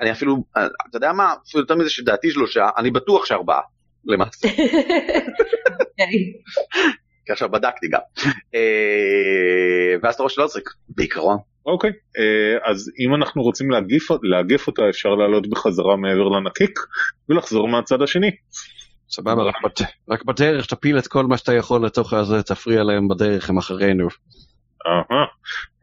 S1: אני אפילו אתה יודע מה אפילו יותר מזה שדעתי שלושה אני בטוח שארבעה למעשה כי עכשיו בדקתי גם אה, ואז אתה רואה שלא צריך בעיקרון
S2: אוקיי, אה, אז אם אנחנו רוצים להגיף, לאגף אותה אפשר לעלות בחזרה מעבר לנקיק ולחזור מהצד השני.
S3: סבבה, רק בדרך תפיל את כל מה שאתה יכול לתוך הזה, תפריע להם בדרך, הם אחרינו.
S2: אהה,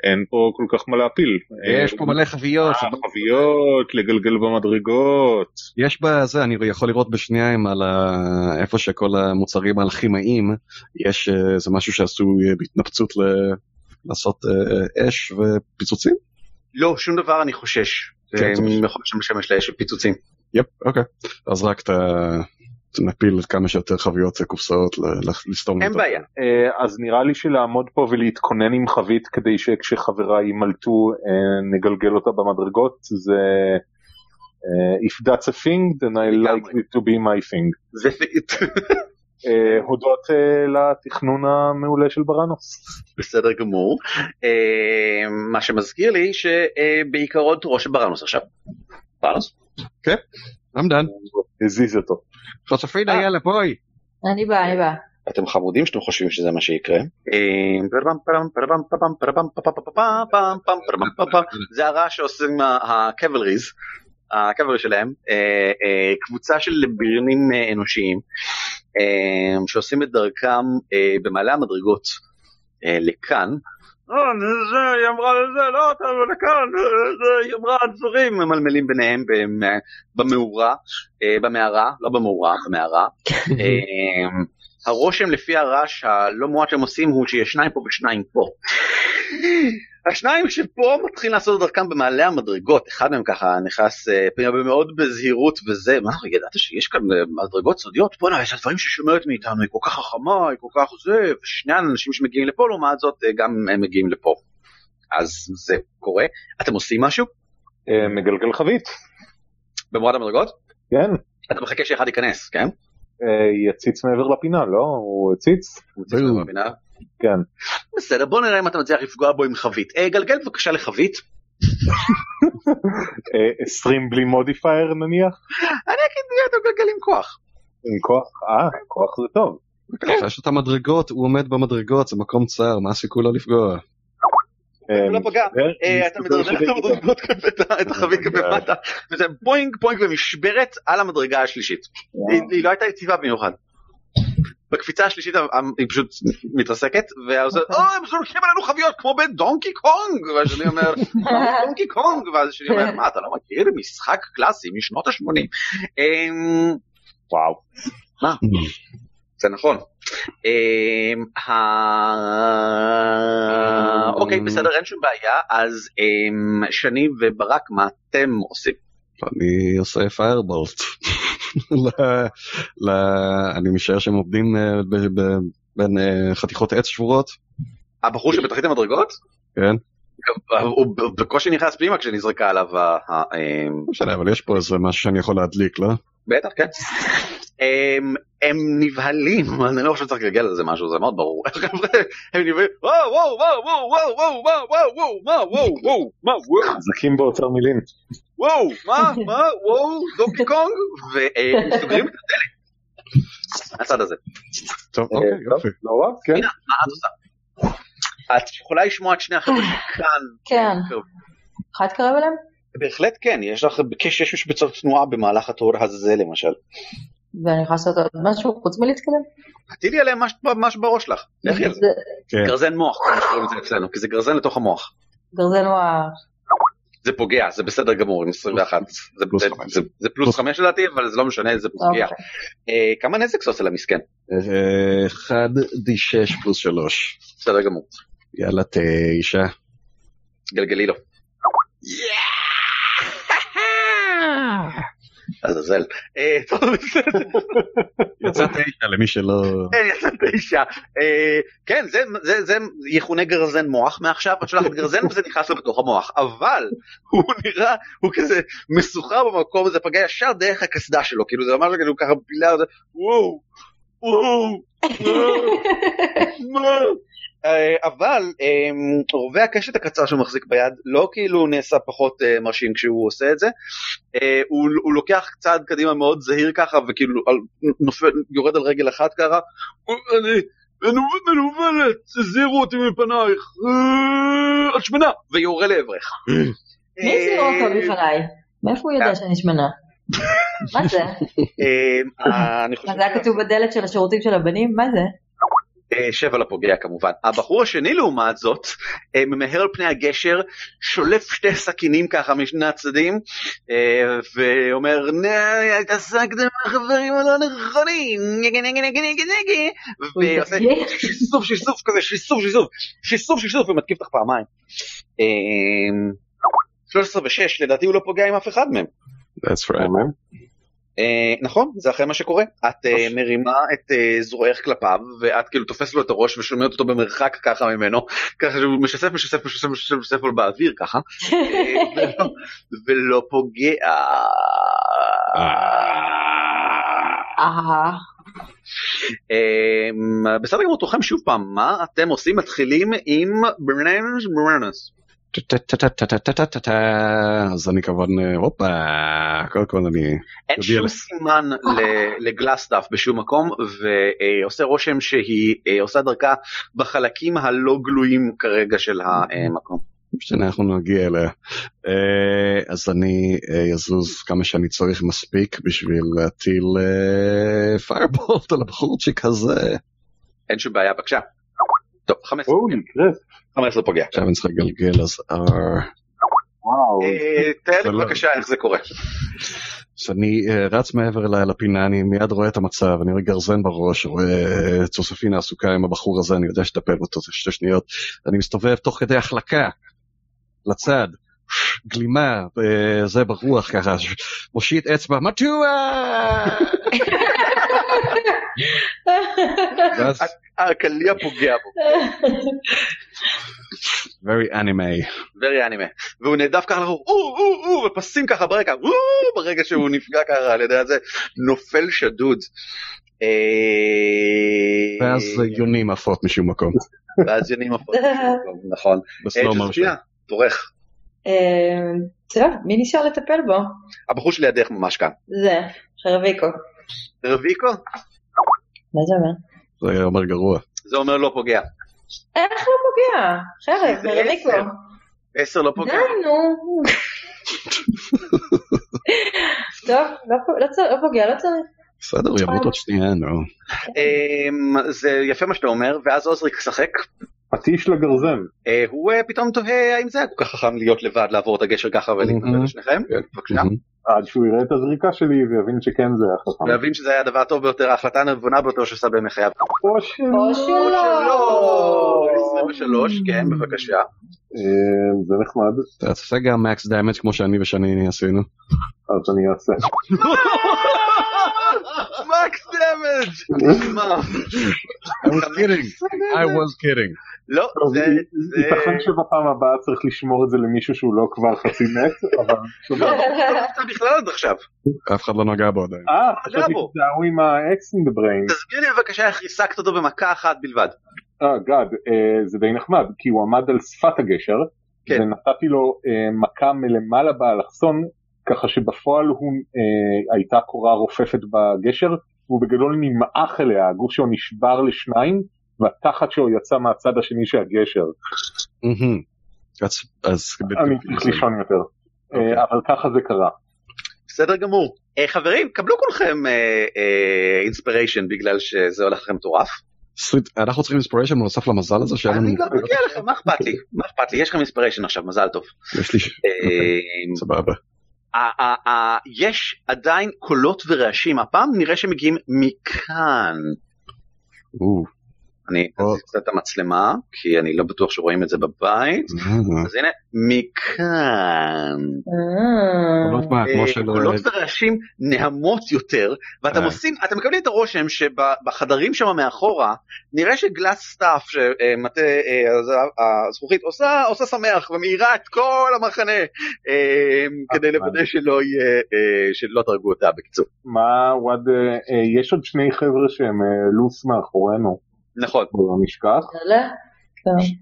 S2: אין פה כל כך מה להפיל.
S3: יש פה מלא חביות,
S2: אה, חביות, לגלגל במדרגות.
S3: יש בזה, אני יכול לראות בשנייה עם על ה... איפה שכל המוצרים האלכימאים, יש אה, איזה משהו שעשוי אה, בהתנפצות ל... לעשות אה, אש ופיצוצים?
S1: לא שום דבר אני חושש
S3: כן, זה.
S1: יכול לשמש לאש ופיצוצים
S3: יפ, אוקיי. אז רק ת... נפיל כמה שיותר חביות קופסאות ל- ל- לסתום
S1: אין. בעיה
S2: אה, אז נראה לי שלעמוד פה ולהתכונן עם חבית כדי שכשחבריי יימלטו אה, נגלגל אותה במדרגות זה אה, if that's a thing then I like it to be my thing.
S1: זה
S2: הודות לתכנון המעולה של בראנוס.
S1: בסדר גמור מה שמזכיר לי שבעיקרון תורו של בראנוס עכשיו. בראנוס?
S3: I'm done.
S2: הזיז אותו.
S3: חוספינה,
S1: אה.
S3: יאללה, בואי.
S4: אני באה, אני באה.
S1: אתם חמודים שאתם חושבים שזה מה שיקרה. זה הרעש שעושים הקבלריז, הקבלרי שלהם, אה, אה, קבוצה של בריונים אה, אנושיים אה, שעושים את דרכם אה, במעלה המדרגות אה, לכאן. "אה, זה, היא אמרה לזה, לא, אתה לכאן, זה, היא אמרה דברים, ממלמלים ביניהם במ- במאורה, אה, במערה, לא במאורה, במערה. אה, הרושם לפי הרעש הלא מועט שהם עושים הוא שיש שניים פה ושניים פה. השניים שפה מתחילים לעשות את דרכם במעלה המדרגות, אחד מהם ככה נכנס אה, פנימה מאוד בזהירות וזה, מה, ידעת שיש כאן אה, מדרגות סודיות? בואנה, יש דברים שהיא שומרת מאיתנו, היא כל כך חכמה, היא כל כך זה, ושני האנשים שמגיעים לפה לעומת זאת אה, גם הם מגיעים לפה. אז זה קורה. אתם עושים משהו
S2: מגלגל חבית.
S1: במורד המדרגות?
S2: כן.
S1: אתה מחכה שאחד ייכנס, כן?
S2: יציץ מעבר לפינה, לא? הוא הציץ?
S3: בום.
S1: בפינה.
S2: כן.
S1: בסדר, בוא נראה אם אתה מצליח לפגוע בו עם חבית. אה, גלגל בבקשה לחבית.
S2: אה, 20 בלי מודיפייר נניח?
S1: אני אגיד, אתה גלגל עם כוח.
S2: עם כוח? אה, כוח זה טוב.
S3: יש את המדרגות, הוא עומד במדרגות, זה מקום צר, מה הסיכוי לא לפגוע?
S2: אה,
S1: הוא לא אה, אתה מדרדר את המדרגות את החבית למטה, וזה בוינג בוינג ומשברת על המדרגה השלישית. היא- היא לא הייתה יציבה במיוחד. בקפיצה השלישית היא פשוט מתרסקת, והוא אומר, או, הם זורקים עלינו חביות כמו בדונקי קונג, והשני אומר, "מה זה דונקי קונג, ואז השני אומר, מה, אתה לא מכיר משחק קלאסי משנות ה-80.
S2: וואו.
S1: זה נכון. אמ, אוקיי, בסדר, אין שום בעיה, אז אמ, שני וברק, מה אתם עושים?
S3: אני עושה פיירבולט. אני משער שהם עובדים אה, בין אה, חתיכות עץ שבורות,
S1: הבחור שבתחתית המדרגות?
S3: כן?
S1: הוא בקושי נכנס פנימה כשנזרקה עליו ה... אמ,
S3: לא משנה, אבל יש פה איזה משהו שאני יכול להדליק, לא?
S1: בטח, כן. אמ, הם נבהלים, אני לא חושב שצריך לגלגל על זה משהו, זה מאוד ברור. הם נבהלים, וואו וואו וואו וואו וואו וואו וואו וואו וואו וואו וואו וואו
S2: חזקים באוצר מילים.
S1: וואו, מה, מה, וואו, דונקי קונג, והם סוגרים את הדלת. הצד הזה.
S3: טוב, אוקיי, יופי.
S2: לא רע, כן.
S1: מה את עושה? את יכולה לשמוע את שני החבר'ה שכאן.
S4: כן. יכולה להתקרב אליהם?
S1: בהחלט כן, יש לך בקש שיש משבצות תנועה במהלך התור הזה למשל.
S4: ואני יכולה לעשות עוד משהו חוץ מלהתקדם?
S1: תטילי עליהם מה שבראש שלך, לכי על זה.
S3: כן.
S1: גרזן מוח, כמו שקוראים לזה אצלנו, כי זה גרזן לתוך המוח.
S4: גרזן ה...
S1: זה פוגע, זה בסדר גמור עם 21. זה-
S3: פלוס
S1: זה-
S3: חמש.
S1: זה- זה פלוס 5 לדעתי, אבל זה לא משנה, זה פוגע.
S4: אוקיי.
S1: אה, כמה נזק זה עושה למסכן?
S3: אה, 1d6 פלוס 3.
S1: בסדר גמור.
S3: יאללה, תשע.
S1: גלגלי לו. עזאזל. אה.
S3: יצא תשע למי שלא...
S1: כן, יצא תשע. אה, כן, זה- יכונה גרזן מוח מעכשיו, את שולחת גרזן וזה נכנס לו בתוך המוח, אבל הוא נראה, הוא כזה מסוחר במקום הזה, פגע ישר דרך הקסדה שלו, כאילו זה ממש כאילו ככה פילה, וואו, וואו, וואו, אבל אה, רובה הקשת הקצר שהוא מחזיק ביד לא כאילו נעשה פחות אה, מרשים כשהוא עושה את זה, אה, הוא, הוא לוקח צעד קדימה מאוד זהיר ככה וכאילו נופל, יורד על רגל אחת ככה, אני מנוול- מנוולת, הזהירו אותי מפנייך, אה, את שמנה, ויורה לעברך.
S4: מי הזהיר אותו בפניי? מאיפה הוא יודע שאני שמנה? מה זה?
S1: אה,
S4: מה זה היה כתוב בדלת של השירותים של הבנים? מה זה?
S1: אה, שבע לפוגע כמובן. הבחור השני לעומת זאת אה, ממהר על פני הגשר, שולף שתי סכינים ככה משני הצדדים, אה, ואומר התעסקתם בחברים הלא נכונים, נגי נגי נגי נגי נגי, ועושה? שיסוף שיסוף כזה, שיסוף שיסוף, שיסוף שיסוף ומתקיף אותך פעמיים. אה, 13 ו-6 לדעתי הוא לא פוגע עם אף אחד מהם.
S3: That's right.
S1: אה, נכון, זה אכן מה שקורה. את אה, מרימה את אה, זרועך כלפיו, ואת כאילו תופסת לו את הראש ושומעת אותו במרחק ככה ממנו, ככה שהוא משסף, משסף, משסף, משסף, משסף לו באוויר ככה, ולא- פוגע. בסדר גמור, תורכם שוב פעם, מה אתם עושים? מתחילים עם ברננס ברנס.
S3: אז אני כמובן, אה, הופה, קודם כל אני...
S1: אין שום. סימן לגלסטאף בשום מקום, ועושה רושם שהיא אה, עושה דרכה בחלקים הלא גלויים כרגע של המקום.
S3: משנה, אנחנו נגיע אליה. אה, אז אני אה, אזוז כמה שאני צריך מספיק בשביל להטיל פיירבולט על הבחורצ'יק הזה.
S1: אין שום בעיה, בבקשה. טוב, 15
S2: או, נקראת.
S1: 15 פוגע.
S3: עכשיו אני צריך לגלגל אז R.
S2: וואו.
S1: אה, תאר
S3: זה
S1: לי
S3: לא-
S1: בבקשה איך זה קורה.
S3: אז אני אה, רץ מעבר ל- לפינה, אני מיד רואה את המצב, אני רואה גרזן בראש, רואה אה, צוספינה עסוקה עם הבחור הזה, אני יודע שתטפל אותו, זה שתי שניות. אני מסתובב תוך כדי החלקה, לצד, גלימה, זה ברוח ככה, מושיט אצבע, מדוע?
S1: הקליע פוגע בו,
S3: very anime.
S1: very anime. והוא נעדף ככה, אנחנו, או, או, או, ופסים ככה ברקע, או, ברגע שהוא נפגע ככה על ידי הזה, נופל שדוד. אה,
S3: ואז יונים עפות משום מקום,
S1: ואז יונים עפות. נכון.
S3: בסלואו
S1: אה,
S3: מושן.
S1: ג'וזפינה, תורך.
S4: אה, טוב, מי נשאר לטפל בו?
S1: הבחור שלידך ממש כאן.
S4: זה, חרביקו.
S1: רביקו?
S4: מה זה אומר?
S3: זה אומר גרוע.
S1: זה אומר לא פוגע.
S4: איך לא פוגע? חרב,
S1: זה
S4: חרביקו.
S1: עשר. עשר לא פוגע.
S4: די נו. טוב, לא פ- לא לא פוגע, לא צריך.
S3: בסדר, הוא ימות עוד שנייה, נו.
S1: אמ, זה יפה מה שאתה אומר, ואז עוזריק משחק.
S2: פטיש לגרזן.
S1: אה, הוא אה, פתאום תוהה האם זה היה כל כך חכם להיות לבד, לעבור את הגשר ככה ולהתמודד
S3: מהמם.
S1: לשניכם.
S3: כן.
S1: בבקשה.
S2: עד שהוא יראה את הזריקה שלי ויבין שכן זה היה חכם.
S1: להבין שזה היה הדבר הטוב ביותר, ההחלטה הנבונה ביותר שעשה בימי חייו.
S2: או שלא.
S4: או שלא.
S1: 23, כן, בבקשה.
S2: אה, זה נחמד,
S3: אתה תעשה גם מקס דאמג' כמו שאני ושני עשינו.
S2: אז אני אעשה.
S1: מה?
S3: I was kidding. I was kidding.
S1: לא, זה...
S2: ייתכן שבפעם הבאה צריך לשמור את זה למישהו שהוא לא כבר חצי מת, אבל...
S1: לא, לא נפצע בכלל עד עכשיו.
S3: אף אחד לא נגע בו עדיין.
S2: אה, חשבתי
S1: בו.
S2: שזה ההוא עם ה axe in the brain.
S1: תסביר לי בבקשה איך ריסקת אותו במכה אחת בלבד.
S2: אה, God, אה, זה די נחמד, כי הוא עמד על שפת הגשר,
S1: כן.
S2: ונתתי לו אה, מכה מלמעלה באלכסון, ככה שבפועל הוא אה, הייתה קורה רופפת בגשר, והוא בגדול נמעך אליה, הגוף שלו נשבר לשניים, והתחת שלו יצא מהצד השני של הגשר.
S3: אז- אז
S2: אני צריך לישון יותר.
S3: אוקיי.
S2: אה, אבל ככה זה קרה.
S1: בסדר גמור. אה, חברים, קבלו כולכם inspiration בגלל שזה הולך לכם מטורף.
S3: Sweet, אנחנו צריכים inspiration בנוסף למזל הזה שהיה לנו.
S1: אני גם מגיע לכם, מה אכפת לי? מה אכפת לי? יש לכם inspiration עכשיו, מזל טוב.
S3: יש לי... ש-
S1: אה,
S3: סבבה.
S1: יש עדיין קולות ורעשים, הפעם נראה שמגיעים מכאן. אני. אזיז קצת את המצלמה, כי אני לא בטוח שרואים את זה בבית.
S3: אה,
S1: אז הנה, מכאן.
S4: אה,
S3: קולות
S1: אה, ורעשים נהמות יותר, ואתם. עושים, אתם מקבלים את הרושם שבחדרים שם מאחורה, נראה ש Glasstaff, שמטה הז- הזכוכית, עושה עושה שמח ומעירה את כל המחנה, כדי לוודא שלא יהיה, שלא תהרגו אותה בקיצור.
S2: מה what, יש עוד שני חבר'ה שהם לוס מאחורינו,
S1: נכון.
S2: בוא לא נשכח.
S4: יאללה. כן.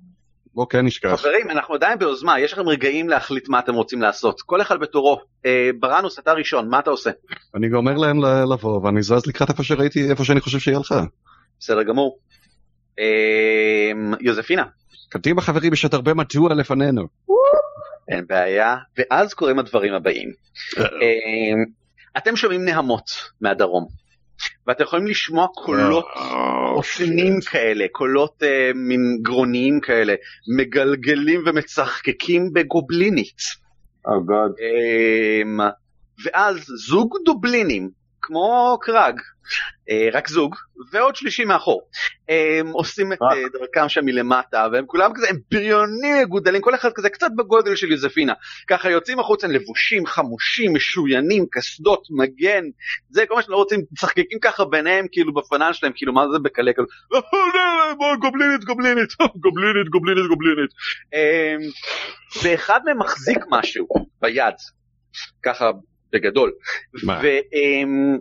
S3: בוא כן נשכח.
S1: חברים, אנחנו עדיין ביוזמה, יש לכם רגעים להחליט מה אתם רוצים לעשות, כל אחד בתורו. אה, ברנוס, אתה ראשון, מה אתה עושה?
S3: אני אומר להם לבוא ואני זז לקראת איפה שראיתי, איפה שאני חושב שיהיה לך.
S1: בסדר גמור. אה, יוזפינה.
S3: קדימה חברים, יש עוד הרבה מדוע לפנינו.
S1: אין בעיה, ואז קורים הדברים הבאים. אמ, אתם שומעים נהמות מהדרום, ואתם יכולים לשמוע קולות אופנים כאלה, קולות אה, מין גרוניים כאלה, מגלגלים ומצחקקים בגובלינית.
S2: Oh God.
S1: אמ, ואז זוג דובלינים, כמו קרג, אה, רק זוג, ועוד שלישי מאחור, הם עושים את. אה, דרכם שם מלמטה, והם כולם כזה, הם בריונים מגודלים, כל אחד כזה קצת בגודל של יוזפינה, ככה יוצאים החוצה לבושים, חמושים, משוריינים, קסדות, מגן, זה כל מה שאתם לא רוצים, משחקקים ככה ביניהם, כאילו בפנן שלהם, כאילו מה זה בקלה, כאילו, "אה, גובלינית, גובלינית, גובלינית, גובלינית, גובלינית. ואחד מהם מחזיק משהו ביד, ככה בגדול. ו, אמ,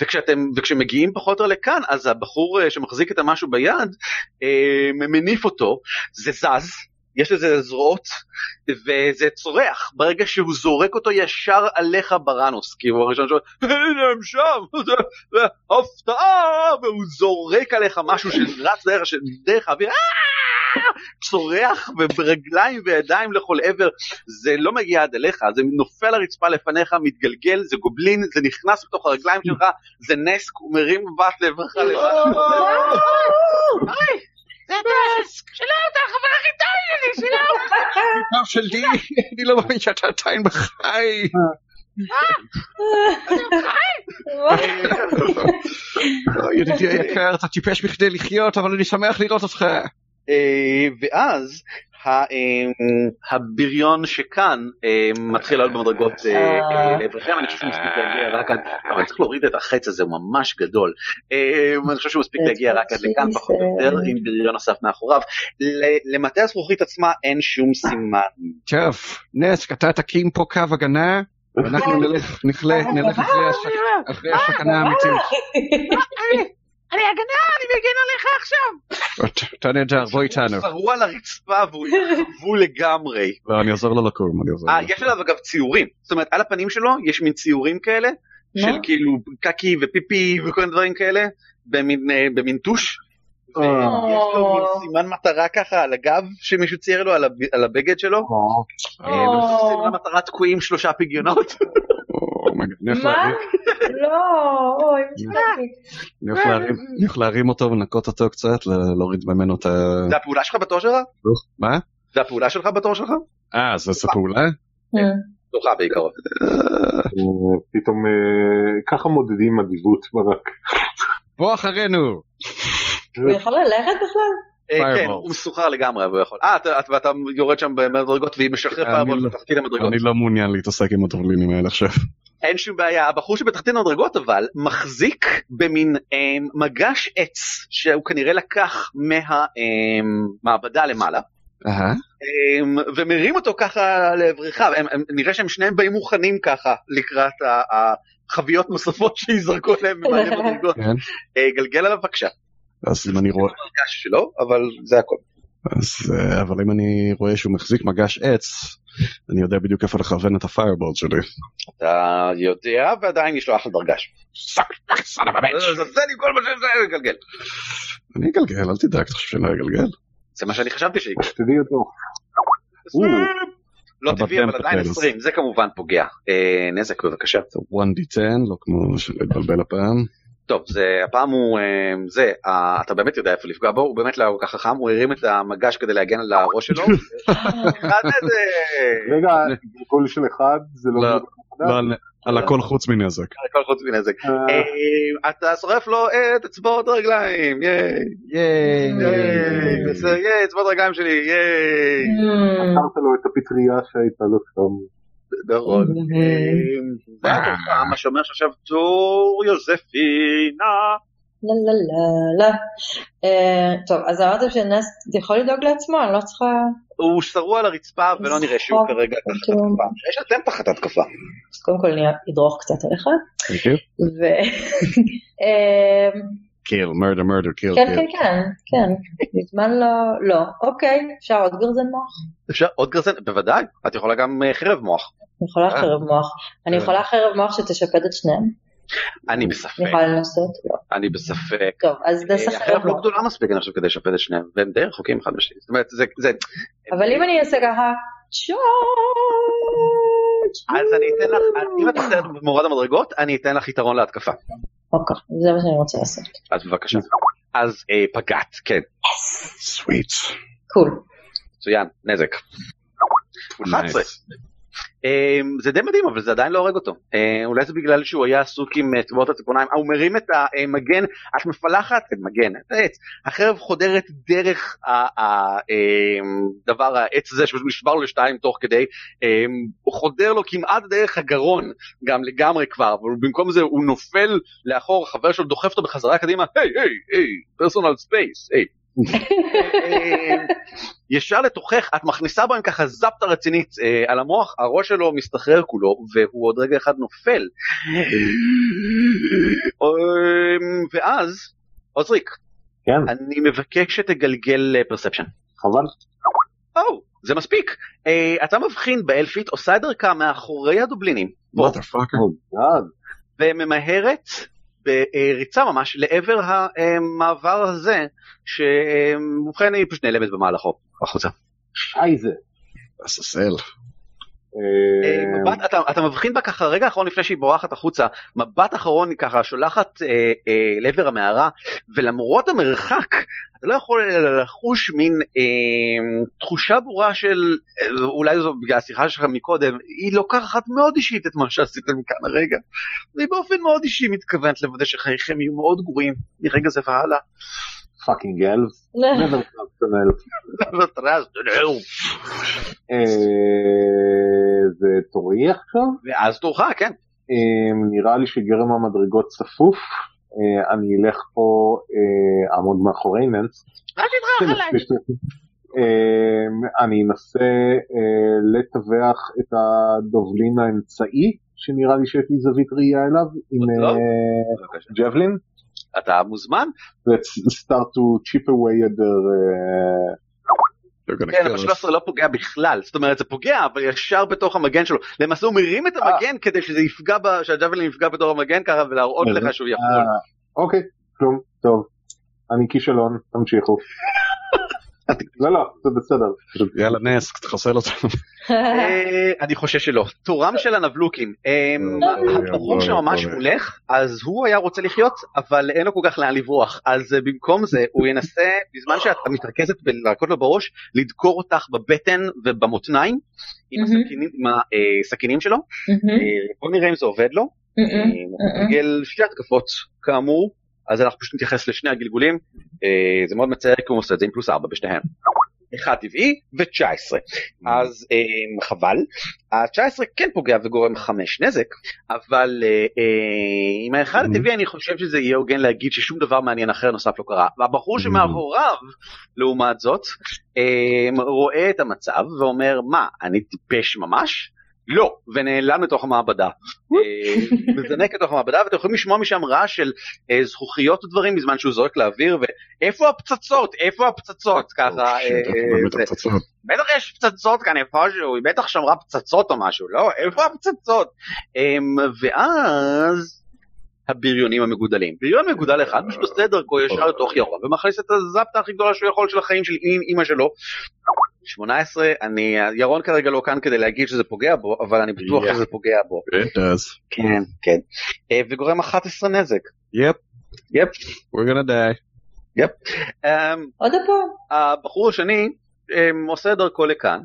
S1: וכשאתם, וכשמגיעים פחות או יותר לכאן, אז הבחור אה, שמחזיק את המשהו ביד, אמ, מניף אותו, זה זז, יש לזה זרועות, וזה צורח, ברגע שהוא זורק אותו ישר עליך בראנוס, כי הוא הראשון שאומר, הנה הם שם, הפתעה, והוא זורק עליך משהו שרץ דרך, דרך האוויר, "אה!" צורח וברגליים וידיים לכל עבר, זה לא מגיע עד אליך, זה נופל לרצפה לפניך, מתגלגל, זה גובלין, זה נכנס בתוך הרגליים שלך, זה נסק, הוא מרים מבט לעברך לבד. זה נסק, שלום, אתה החבר הכי טוב שלי.
S3: שלי, אני לא מאמין שאתה עדיין בחי. לא, ידידי היקר, אתה טיפש בכדי לחיות, אבל אני שמח לראות אותך.
S1: אה, ואז ה- אמ, הבריון שכאן אמ, מתחיל לעלות במדרגות אה, אה, לעברכם, אני חושב שהוא מספיק להגיע רק עד, אבל צריך להוריד את החץ הזה, הוא ממש גדול. אני חושב שהוא מספיק להגיע רק עד לכאן, פחות או יותר, עם בריון נוסף מאחוריו. למטה הזכוכית עצמה אין שום סימן.
S3: טוב, נס, אתה תקים פה קו הגנה, ואנחנו נלך, אחרי הש- אחרי הסכנה האמיתית.
S1: אני הגנה, אני מגן עליך עכשיו.
S3: אתה נהדר, בוא איתנו.
S1: שרו על הרצפה והוא יחבו לגמרי.
S3: לא, אני עוזר לו לקום, אני עוזר
S1: אה,
S3: לו.
S1: יש עליו אגב ציורים, זאת אומרת על הפנים שלו יש מין ציורים כאלה, של? כאילו קקי ופיפי וכל מיני דברים כאלה, במין, אה, טוש.
S2: אה.
S1: ויש לו מין סימן מטרה ככה על הגב שמישהו צייר לו על הב- על הבגד שלו. סימן מטרה תקועים שלושה פגיונות.
S4: מה?
S3: להרים-
S4: לא, אוי, מצטערתי.
S3: אני הולך להרים- אותו ולנקות אותו קצת, להוריד ממנו את ה...
S1: זה הפעולה שלך בתור שלך?
S3: מה?
S1: זה הפעולה שלך בתור שלך?
S3: אה, זה זה פעולה?
S1: בעיקרון.
S2: אה, פתאום אה, ככה מודדים אדיבות ברק.
S3: בוא אחרינו!
S4: הוא יכול ללכת בכלל?
S1: אה. כן, הוא מסוחרר לגמרי, אבל הוא יכול. אה, אתה- אתה- ואתה יורד שם במדרגות והיא משחררת
S3: לא-
S1: בתחתית המדרגות.
S3: אני לא מעוניין להתעסק עם הטובלינים האלה עכשיו.
S1: אין שום בעיה, הבחור שבתחתית המדרגות אבל מחזיק במין אה, מגש עץ שהוא כנראה לקח מהמעבדה למעלה.
S3: אהה.
S1: אה, ומרים אותו ככה לעברך, נראה שהם שניהם באים מוכנים ככה לקראת החביות נוספות שיזרקו עליהם במעלה מדרגות.
S3: כן.
S1: אה, גלגל עליו בבקשה.
S3: אז אם אני רואה...
S1: מגש שלו, אבל זה הכל.
S3: אז, אה, אבל אם אני רואה שהוא מחזיק מגש עץ, אני יודע בדיוק איפה לכוון את הפיירבולד שלי.
S1: אתה יודע ועדיין יש לו אחלה דרגש. זה לי כל מה שזה גלגל.
S3: אני אגלגל, אל תדאג, אתה חושב שאני לא אגלגל?
S1: זה מה שאני חשבתי שיקרה.
S2: שתדעי אותו.
S1: לא טבעי אבל
S3: כן,
S1: עדיין
S3: potatoes.
S1: 20 זה כמובן פוגע. אה, נזק בבקשה.
S3: זה 1d10, לא כמו שלהתבלבל הפעם.
S1: טוב זה הפעם הוא אה, זה אתה באמת יודע איפה לפגוע בו הוא באמת לא היה כל כך חכם הוא הרים את המגש כדי להגן על הראש שלו. אחד איזה
S2: רגע, גלגול של אחד זה לא...
S3: לא? לא, על- על הכל חוץ מנזק.
S1: הכל חוץ מנזק.
S2: אה,
S1: אה, אתה שורף לו את אצבעות הרגליים ייי ייי ייי אצבעות הרגליים שלי ייי.
S2: עצרת לו את הפטריה שהייתה לו שם.
S1: נכון. אה, זה היה תורך, מה שאומר שעכשיו תור יוזפינה.
S4: לה לה לה לה. אה, טוב, אז אמרתם שנס יכול לדאוג לעצמו, אני לא צריכה...
S1: הוא שרוע על הרצפה ולא נראה שהוא. כרגע תחת. התקפה. יש אתם תחת התקפה.
S4: אז קודם כל אני אדרוך קצת עליך. אה,
S3: kill, murder, murder, kill,
S4: כן,
S3: kill.
S4: כן, כן, כן. מזמן לא... לא. אוקיי, אפשר עוד גרזן מוח?
S1: אפשר עוד גרזן? בוודאי. את יכולה גם אה, חרב מוח.
S4: אני יכולה
S3: אה.
S4: חרב מוח. אני
S3: כן.
S4: יכולה חרב מוח שתשפד את שניהם?
S1: אני בספק.
S4: אני יכולה לנסות? לא.
S1: אני בספק.
S4: טוב, אז נעשה
S1: אה,
S4: חרב
S1: החרב לא. גדולה מספיק אני חושב כדי לשפט את שניהם והם די רחוקים אחד משני. זאת אומרת זה.
S4: אבל אם אני אעשה ככה... צ'ארג'!
S1: אז אני אתן לך אם את מסתרת במורד המדרגות אני אתן לך יתרון להתקפה.
S4: אוקיי, זה מה שאני רוצה לעשות.
S1: אז בבקשה. אז אה, פגעת כן.
S3: sweet.
S4: קול.
S1: מצוין נזק. 11. אה, זה די מדהים אבל זה עדיין לא הורג אותו. אה, אולי זה בגלל שהוא היה עסוק עם אה, צבאות הציפורניים. אה, הוא מרים את המגן את מפלחת את מגן את העץ. החרב חודרת דרך הדבר העץ הזה שנשבר לו לשתיים תוך כדי. אה, הוא חודר לו כמעט דרך הגרון גם לגמרי כבר אבל במקום זה הוא נופל לאחור החבר שלו דוחף אותו בחזרה קדימה. היי היי היי personal space היי. אה, ישר לתוכך, את מכניסה בו עם ככה זפטה רצינית אה, על המוח, הראש שלו מסתחרר כולו, והוא עוד רגע אחד נופל. אה, ואז, עוזריק,
S2: כן,
S1: אני מבקש שתגלגל פרספשן.
S2: חבל.
S1: או, זה מספיק. אה, אתה מבחין באלפית עושה את דרכה מאחורי הדובלינים. וממהרת בריצה ממש לעבר המעבר הזה, שבובכן היא פשוט נעלמת במהלכו, החוצה.
S2: שייזה.
S3: עשסל.
S2: אה,
S1: מבט, אתה, אתה מבחין בה ככה רגע אחרון לפני שהיא בורחת החוצה, מבט אחרון היא ככה שולחת אה, אה, לעבר המערה, ולמרות המרחק, אתה לא יכול לחוש מין אה, תחושה ברורה של, אה, אולי זו בגלל השיחה שלך מקודם, היא לוקחת מאוד אישית את מה שעשיתם כאן הרגע, והיא באופן מאוד אישי מתכוונת לוודא שחייכם יהיו מאוד גרועים מרגע זה והלאה.
S2: never trust an elf. אה, זה תורי עכשיו?
S1: ואז תורך, כן.
S2: אה, נראה לי שגרם המדרגות צפוף. אה, אני אלך פה אה, עמוד מאחורי ננס.
S1: אל תדרך עליי.
S2: אה, אני אנסה אה, לטווח את הדובלין האמצעי שנראה לי שיש לי זווית ראייה אליו עם
S1: לא.
S2: אה. ג'בלין.
S1: אתה מוזמן?
S2: Let's start to chip away at their... אה,
S1: כן, אבל
S3: us.
S1: 13 לא פוגע בכלל, זאת אומרת זה פוגע אבל ישר בתוך המגן שלו, למעשה הוא מרים את המגן כדי שזה יפגע, שהג'אבלין יפגע בתוך המגן ככה ולהראות לך שהוא יכול.
S2: אה, אוקיי, כלום, טוב. אני כישלון, תמשיכו. לא, לא, זה בסדר.
S3: יאללה נס, תחסל אותנו.
S1: אה, אני חושש שלא. תורם של הנבלוקים, אה, הבחור
S3: אוי,
S1: שממש. מולך, אז הוא היה רוצה לחיות, אבל אין לו כל כך לאן לברוח, אז אה, במקום זה הוא ינסה, בזמן שאת מתרכזת בלהכות לו בראש, לדקור אותך בבטן ובמותניים, עם. הסכינים- שלו, אה, בוא נראה אם זה עובד לו. גל שתי התקפות כאמור אז אנחנו פשוט נתייחס לשני הגלגולים אה, זה מאוד מצער כי הוא עושה את זה עם פלוס 4 בשניהם. אחד טבעי ו-19 אז אה, חבל ה-19 כן פוגע וגורם 5 נזק אבל אה, אה, עם האחד
S3: Mhm.
S1: הטבעי אני חושב שזה יהיה הוגן להגיד ששום דבר מעניין אחר נוסף לא קרה והבחור
S3: Mhm.
S1: שמאחוריו לעומת זאת אה, רואה את המצב ואומר מה אני טיפש ממש לא ונעלם לתוך המעבדה. אה, מזנק לתוך המעבדה ואתם יכולים לשמוע משם רעש של אה, זכוכיות ודברים בזמן שהוא זורק לאוויר ואיפה הפצצות? איפה הפצצות? ככה אה. בטח יש פצצות כאן איפשהו היא בטח שמרה פצצות או משהו לא איפה הפצצות? אמ, ואז הבריונים המגודלים. בריון מגודל אחד פשוט עושה את דרכו ישר לתוך ירון ומכניס את הזפטה הכי גדולה שהוא יכול של החיים של אימא שלו 18 אני ירון כרגע לא כאן כדי להגיד שזה פוגע בו אבל אני בטוח
S3: Yeah.
S1: שזה פוגע בו
S3: It does.
S1: כן כן אה, וגורם 11 נזק
S3: Yep,
S1: יפ
S3: we're gonna die.
S1: אמ,
S4: עוד פעם.
S1: הבחור השני אמ, עושה דרכו לכאן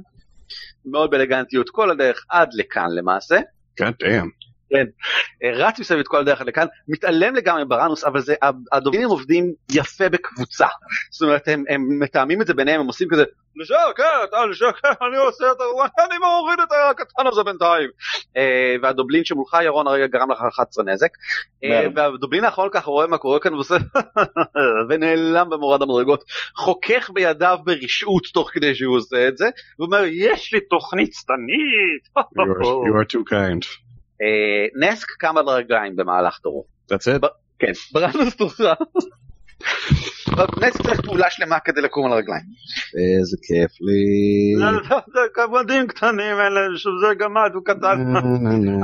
S1: מאוד באלגנטיות כל הדרך עד לכאן למעשה
S3: God damn.
S1: אה, רץ מסביב את כל הדרך לכאן מתעלם לגמרי ברנוס אבל זה הדובינים עובדים יפה בקבוצה. זאת אומרת הם, הם מתאמים את זה ביניהם הם עושים כזה לשם כן כן אני עושה את ה... אני מוריד את הקטן הזה בינתיים. אה, והדובלין שמולך ירון הרגע גרם לך 11 נזק. אה. והדובלין האחרון ככה רואה מה קורה כאן ועושה ונעלם במורד המדרגות. חוכך בידיו ברשעות תוך כדי שהוא עושה את זה ואומר יש לי תוכנית שטנית
S3: you are too kind.
S1: אה, נסק קם על הרגליים במהלך תורו.
S3: That's it?
S1: כן, ברנוס תורך. נסק צריך פעולה שלמה כדי לקום על הרגליים.
S3: איזה כיף לי.
S1: זה כבדים קטנים אלה, שזה גמד, הוא קטן.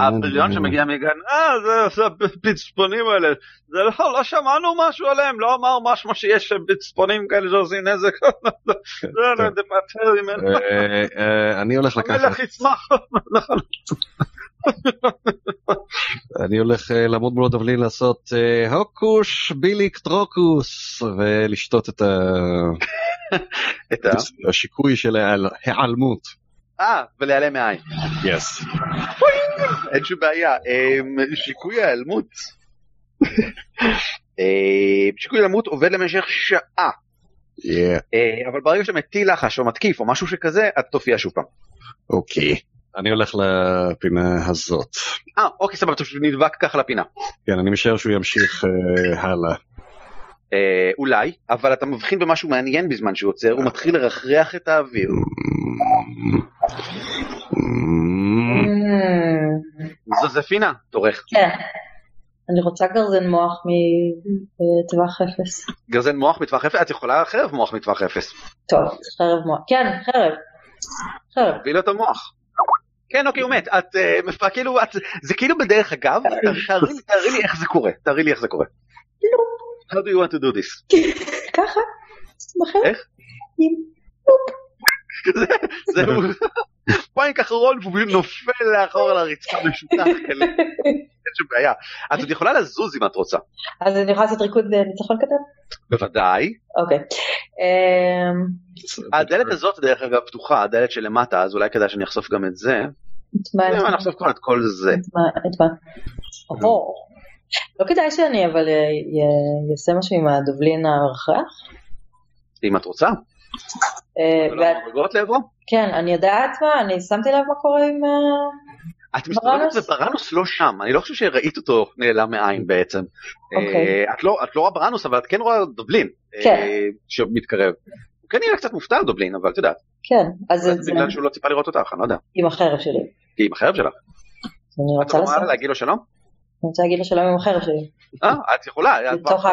S1: הבריון שמגיע מגן, אה, זה הפצפונים האלה. זה לא, לא שמענו משהו עליהם, לא אמר משהו שיש פצפונים כאלה שעושים נזק. זה לא, תפטר ממנו.
S3: אה, אה, אני הולך לקחת,
S1: המלך ישמח.
S3: אני הולך אה, לעמוד מול הדבלין לעשות אה, הוקוש ביליק טרוקוס ולשתות את. השיקוי של ההיעל- ההיעלמות.
S1: אה, ולהיעלם מהעין.
S3: יס.
S1: אין שום בעיה. אמ, שיקוי ההיעלמות. אה, שיקוי ההיעלמות עובד למשך שעה, אה, אבל ברגע שאתה מטיל לחש או מתקיף או משהו שכזה, את תופיע שוב פעם.
S3: אוקיי. אני הולך לפינה הזאת.
S1: אה, אוקיי, סבבה, אתה פשוט נדבק ככה לפינה.
S3: כן, אני משער שהוא ימשיך אה, הלאה.
S1: אה, אולי, אבל אתה מבחין במשהו מעניין בזמן שהוא עוצר, הוא מתחיל לרחרח את האוויר.
S4: Mm,
S1: זוזפינה, תורך.
S4: כן. אני רוצה גרזן מוח מטווח אפס.
S1: גרזן מוח מטווח אפס, את יכולה חרב מוח מטווח אפס.
S4: טוב, חרב מוח. כן, חרב. חרב.
S1: תביא לו את המוח. כן, אוקיי, הוא מת. את אה, מפ- כאילו, את- זה כאילו בדרך אגב, תארי לי- תארי לי איך זה קורה. תארי לי איך זה קורה. How do you want to do this?
S4: ככה. בחרב.
S1: איך?
S4: עם-
S1: זהו. פאנק אחרון והוא נופל לאחור על הרצפה משותח. אין שום בעיה. את עוד יכולה לזוז אם את רוצה.
S4: אז אני יכולה לעשות ריקוד אה, ניצחון קטן?
S1: בוודאי.
S4: אוקיי. אמ,
S1: הדלת הזאת דרך אגב פתוחה, הדלת שלמטה, אז אולי כדאי שאני אחשוף גם את זה.
S4: את מה?
S1: אני אחשוף כבר את כל זה.
S4: את מה? לא כדאי שאני אבל אה, אעשה משהו עם הדובלין המרחרח?
S1: אם את רוצה.
S4: אה,
S1: לא
S4: ואת-
S1: לעברו.
S4: כן, אני יודעת מה, אני שמתי לב מה קורה עם... אה,
S1: את מסתובבת
S4: בראנוס?
S1: ובראנוס לא שם, אני לא חושב שראית אותו נעלם מעין בעצם.
S4: אוקיי.
S1: אה, את לא את לא רואה בראנוס אבל את כן רואה דובלין. אה,
S4: כן.
S1: שמתקרב. הוא כן נראה קצת מופתע על דובלין אבל את יודעת,
S4: כן, אז זה
S1: בגלל שהוא לא ציפה לראות אותך, אני לא יודע.
S4: עם החרב שלי.
S1: כי היא עם החרב שלך.
S4: אני
S1: את
S4: רוצה
S1: יכולה
S4: לעשות,
S1: להגיד לו שלום?
S4: אני רוצה להגיד לו שלום עם החרב שלי.
S1: אה, את יכולה, את
S4: בתוך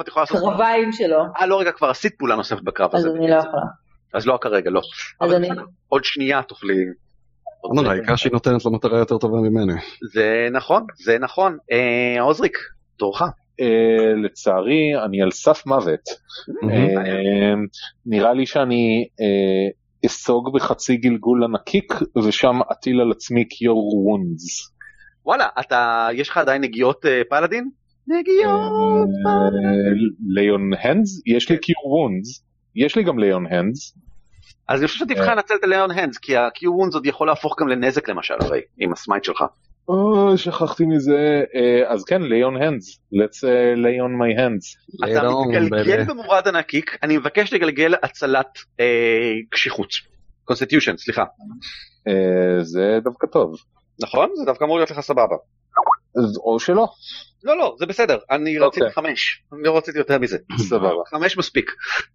S1: את יכולה לעשות...
S4: קרביים שלו,
S1: אה לא רגע כבר עשית פעולה נוספת בקרב
S4: אז
S1: הזה.
S4: אני לא יכולה.
S1: אז לא כרגע לא.
S4: אז
S1: אבל
S4: אני...
S1: עוד שנייה תוכלי.
S3: נורא, העיקר שהיא נותנת לו מטרה יותר טובה ממני.
S1: זה נכון, זה נכון. אה, עוזריק, תורך.
S2: אה, לצערי אני על סף מוות. אה, נראה לי שאני אסוג בחצי גלגול לנקיק ושם אטיל על עצמי קיור וונדס.
S1: וואלה, אתה, יש לך עדיין נגיעות פלאדין? נגיעות
S2: Lay on Hands? יש לי Cure Wounds. יש לי גם Lay on Hands.
S1: אז אני חושב שתבחר לנצל את ה Lay on Hands, כי ה-Cure Wounds עוד יכול להפוך גם לנזק למשל, הרי, עם ה smite שלך.
S2: אוי, שכחתי מזה. אה, אז כן, Lay on Hands. let's uh, lay on my hands.
S1: אתה מתגלגל במורד הנקיק, אני מבקש לגלגל הצלת אה, קשיחות. constitution, סליחה.
S2: אה, זה דווקא טוב.
S1: נכון? זה דווקא אמור להיות לך סבבה.
S2: אז- או שלא.
S1: לא, לא, זה בסדר, אני
S2: אוקיי.
S1: רציתי חמש, אני לא רציתי יותר מזה.
S2: סבבה.
S1: חמש מספיק.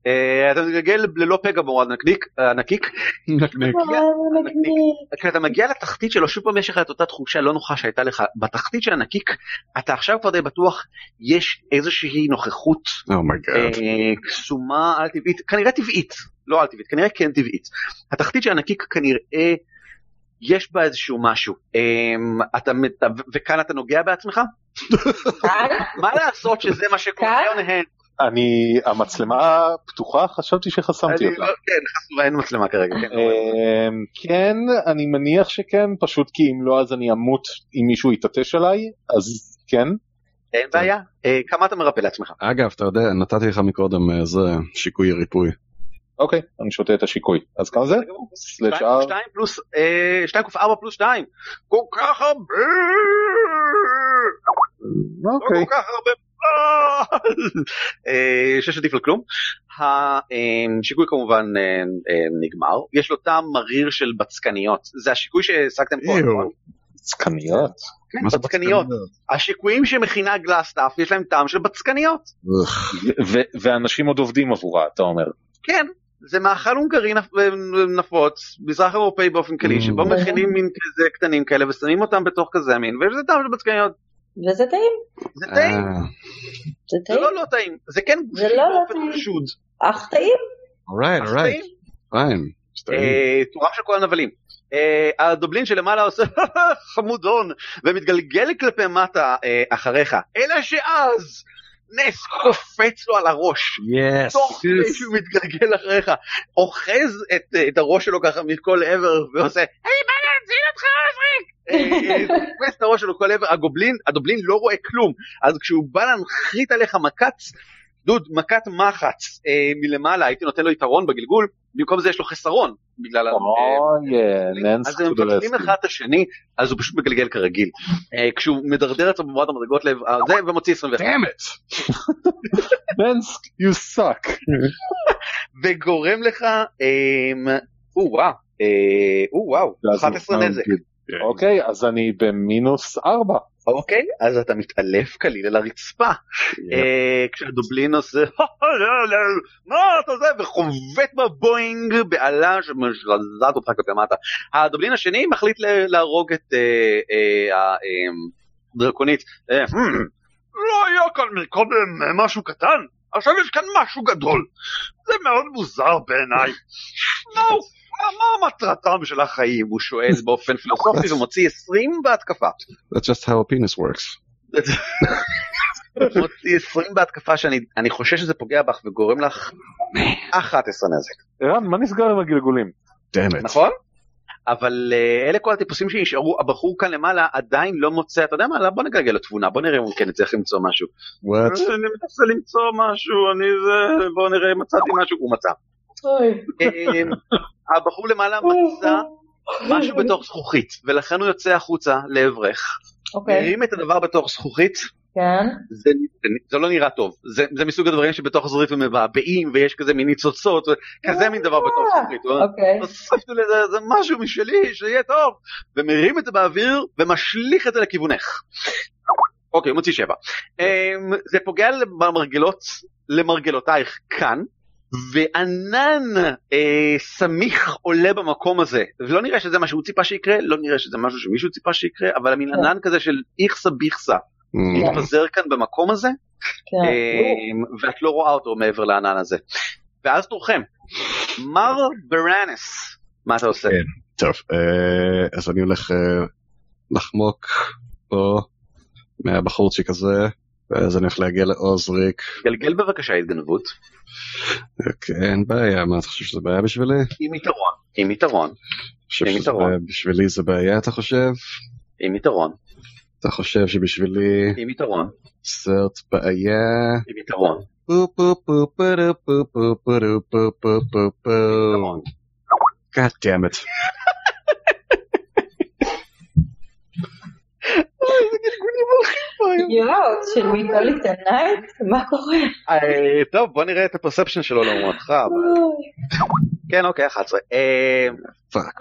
S1: אה, אתה מתגלגל ללא פגע במורד הנקיק, הנקיק,
S3: נקניק.
S1: כשאתה מגיע לתחתית שלו שוב פעם יש לך את אותה תחושה לא נוחה שהייתה לך בתחתית של הנקיק אתה עכשיו כבר די בטוח יש איזושהי נוכחות
S3: oh my god.
S1: אה, קסומה על טבעית כנראה טבעית לא על טבעית כנראה כן טבעית התחתית של הנקיק כנראה יש בה איזשהו משהו אה, אתה מת- וכאן אתה נוגע בעצמך? מה לעשות שזה מה שקורה? להן?
S2: אני, המצלמה פתוחה? חשבתי שחסמתי
S1: אני
S2: אותה.
S1: לא- כן אין מצלמה כרגע כן, לא.
S2: אמ, כן, אני מניח שכן, פשוט כי אם לא אז אני אמות אם מישהו יתעטש עליי, אז כן.
S1: אין בעיה אה, כמה אתה מרפא לעצמך
S3: אגב, אתה יודע, נתתי לך מקודם אה, זה שיקוי ריפוי.
S2: אוקיי, אני שותה את השיקוי. אז כמה זה? slash
S1: שתיים-
S2: R?
S1: שתיים פלוס, אה, שתיים קוף ארבע פלוס שתיים. כל כך הרבה!
S2: אוקיי.
S1: כל כך הרבה. אה, שש עדיף על כלום. השיקוי כמובן אה, אה, נגמר. יש לו טעם מריר של בצקניות. זה השיקוי שהשגתם פה. נכון?
S2: צקניות.
S1: כן, בצקניות. השיקויים שמכינה Glasstaff יש להם טעם של בצקניות.
S2: ואנשים עוד עובדים עבורה, אתה אומר.
S1: כן. זה מאכל הונגרי נפ- נפוץ, מזרח אירופאי באופן כללי,
S3: Mm.
S1: שבו מכינים מין כזה קטנים כאלה ושמים אותם בתוך כזה מין, ויש לזה טעם של בצקניות.
S4: וזה טעים,
S1: זה טעים.
S3: אה,
S4: זה
S1: זה
S4: טעים,
S1: לא לא טעים, זה כן
S4: זה לא לא טעים. אך טעים.
S3: אורייט, אורייט.
S1: אה, תורם של כל הנבלים. אה, הדובלין שלמעלה עושה חמודון ומתגלגל כלפי מטה אה, אחריך, אלא שאז נס קופץ לו על הראש.
S3: יס.
S1: תוך כדי שהוא מתגלגל אחריך, אוחז את, את הראש שלו ככה מכל עבר ועושה, היי בא להציל אותך עזריק! אה, אה, תופס את הראש שלו כל עבר, הגובלין, הדובלין לא רואה כלום, אז כשהוא בא להנחית עליך מקץ, דוד, מכת מחץ אה, מלמעלה, הייתי נותן לו יתרון בגלגול, במקום זה יש לו חסרון, בגלל ה... אה,
S2: אוי, ננס
S1: אז הם מפצלים אחד את השני, אז הוא פשוט מגלגל כרגיל. אה, כשהוא מדרדר את במורד המדרגות לב, אה, זה ומוציא 21.
S3: דאמת.
S2: ננס, you suck.
S1: וגורם לך, אמ, או וואו, אה, או וואו, 11 נזק.
S2: אוקיי, אז אני במינוס ארבע.
S1: אוקיי, אז אתה מתעלף כליל על הרצפה. אה, כשהדובלין עושה, מה אתה זה, וחובט בבואינג בעלה שמשרזת אותך כלפי מטה. הדובלין השני מחליט להרוג את אה, אה, הדרקונית. אה, "Hmm, לא היה כאן מקודם אה, משהו קטן, עכשיו יש כאן משהו גדול. זה מאוד מוזר בעיניי. מה מטרתם של החיים? הוא שואל באופן פילוסופי ומוציא 20 בהתקפה.
S3: That's just how a penis works.
S1: מוציא 20 בהתקפה שאני אני חושש שזה פוגע בך וגורם לך 11 נזק,
S2: ערן, מה נסגר עם הגלגולים?
S3: דאמת.
S1: נכון? אבל אה, אלה כל הטיפוסים שנשארו, הבחור כאן למעלה עדיין לא מוצא, אתה יודע מה, בוא נגלגל לו תבונה, בוא נראה אם הוא כן יצליח למצוא משהו.
S3: What?
S1: אני מנסה למצוא משהו, אני זה, בוא נראה אם מצאתי משהו, הוא מצא. אה, הבחור למעלה מצא משהו בתוך זכוכית, ולכן הוא יוצא החוצה לעברך,
S4: אוקיי.
S1: מרים את הדבר בתוך זכוכית,
S4: כן.
S1: זה, זה, זה לא נראה טוב, זה, זה מסוג הדברים שבתוך זרית מבעבעים ויש כזה מין ניצוצות, כזה מין דבר בתוך זרית. הוא אומר,
S4: אוקיי.
S1: הוספתי לזה איזה משהו משלי שיהיה טוב, ומרים את זה באוויר ומשליך את זה לכיוונך. אוקיי, הוא מוציא שבע. אמ, זה פוגע במרגלות, למרגלותייך כאן. וענן אה, סמיך עולה במקום הזה, ולא נראה שזה מה שהוא ציפה שיקרה, לא נראה שזה משהו שמישהו ציפה שיקרה, אבל מין
S4: כן.
S1: ענן כזה של איכסה ביכסה
S3: Mm.
S1: מתפזר כאן במקום הזה,
S4: כן.
S1: אמ, ואת לא רואה אותו מעבר לענן הזה. ואז תורכם, מר ברנס, מה אתה עושה?
S3: כן. טוב, אה, אז אני הולך אה, לחמוק פה מהבחורצ'יק הזה, ואז אני הולך להגיע לעוזריק.
S1: גלגל בבקשה התגנבות,
S3: אוקיי, אין בעיה, מה אתה חושב שזה בעיה בשבילי?
S1: עם יתרון, עם יתרון,
S3: חושב
S1: עם
S3: שזה
S1: יתרון.
S3: בעיה- בשבילי זה בעיה, אתה חושב?
S1: עם יתרון,
S3: אתה חושב שבשבילי
S1: עם יתרון,
S3: זאת בעיה?
S1: עם יתרון.
S3: פו פו פו פו פו פו פו פו פו פו פו. God damn it.
S4: יואו, של מכל עיתונאית? מה קורה?
S1: אה, טוב בוא נראה את הפרספשן שלו לעומתך. כן אוקיי 11. אה.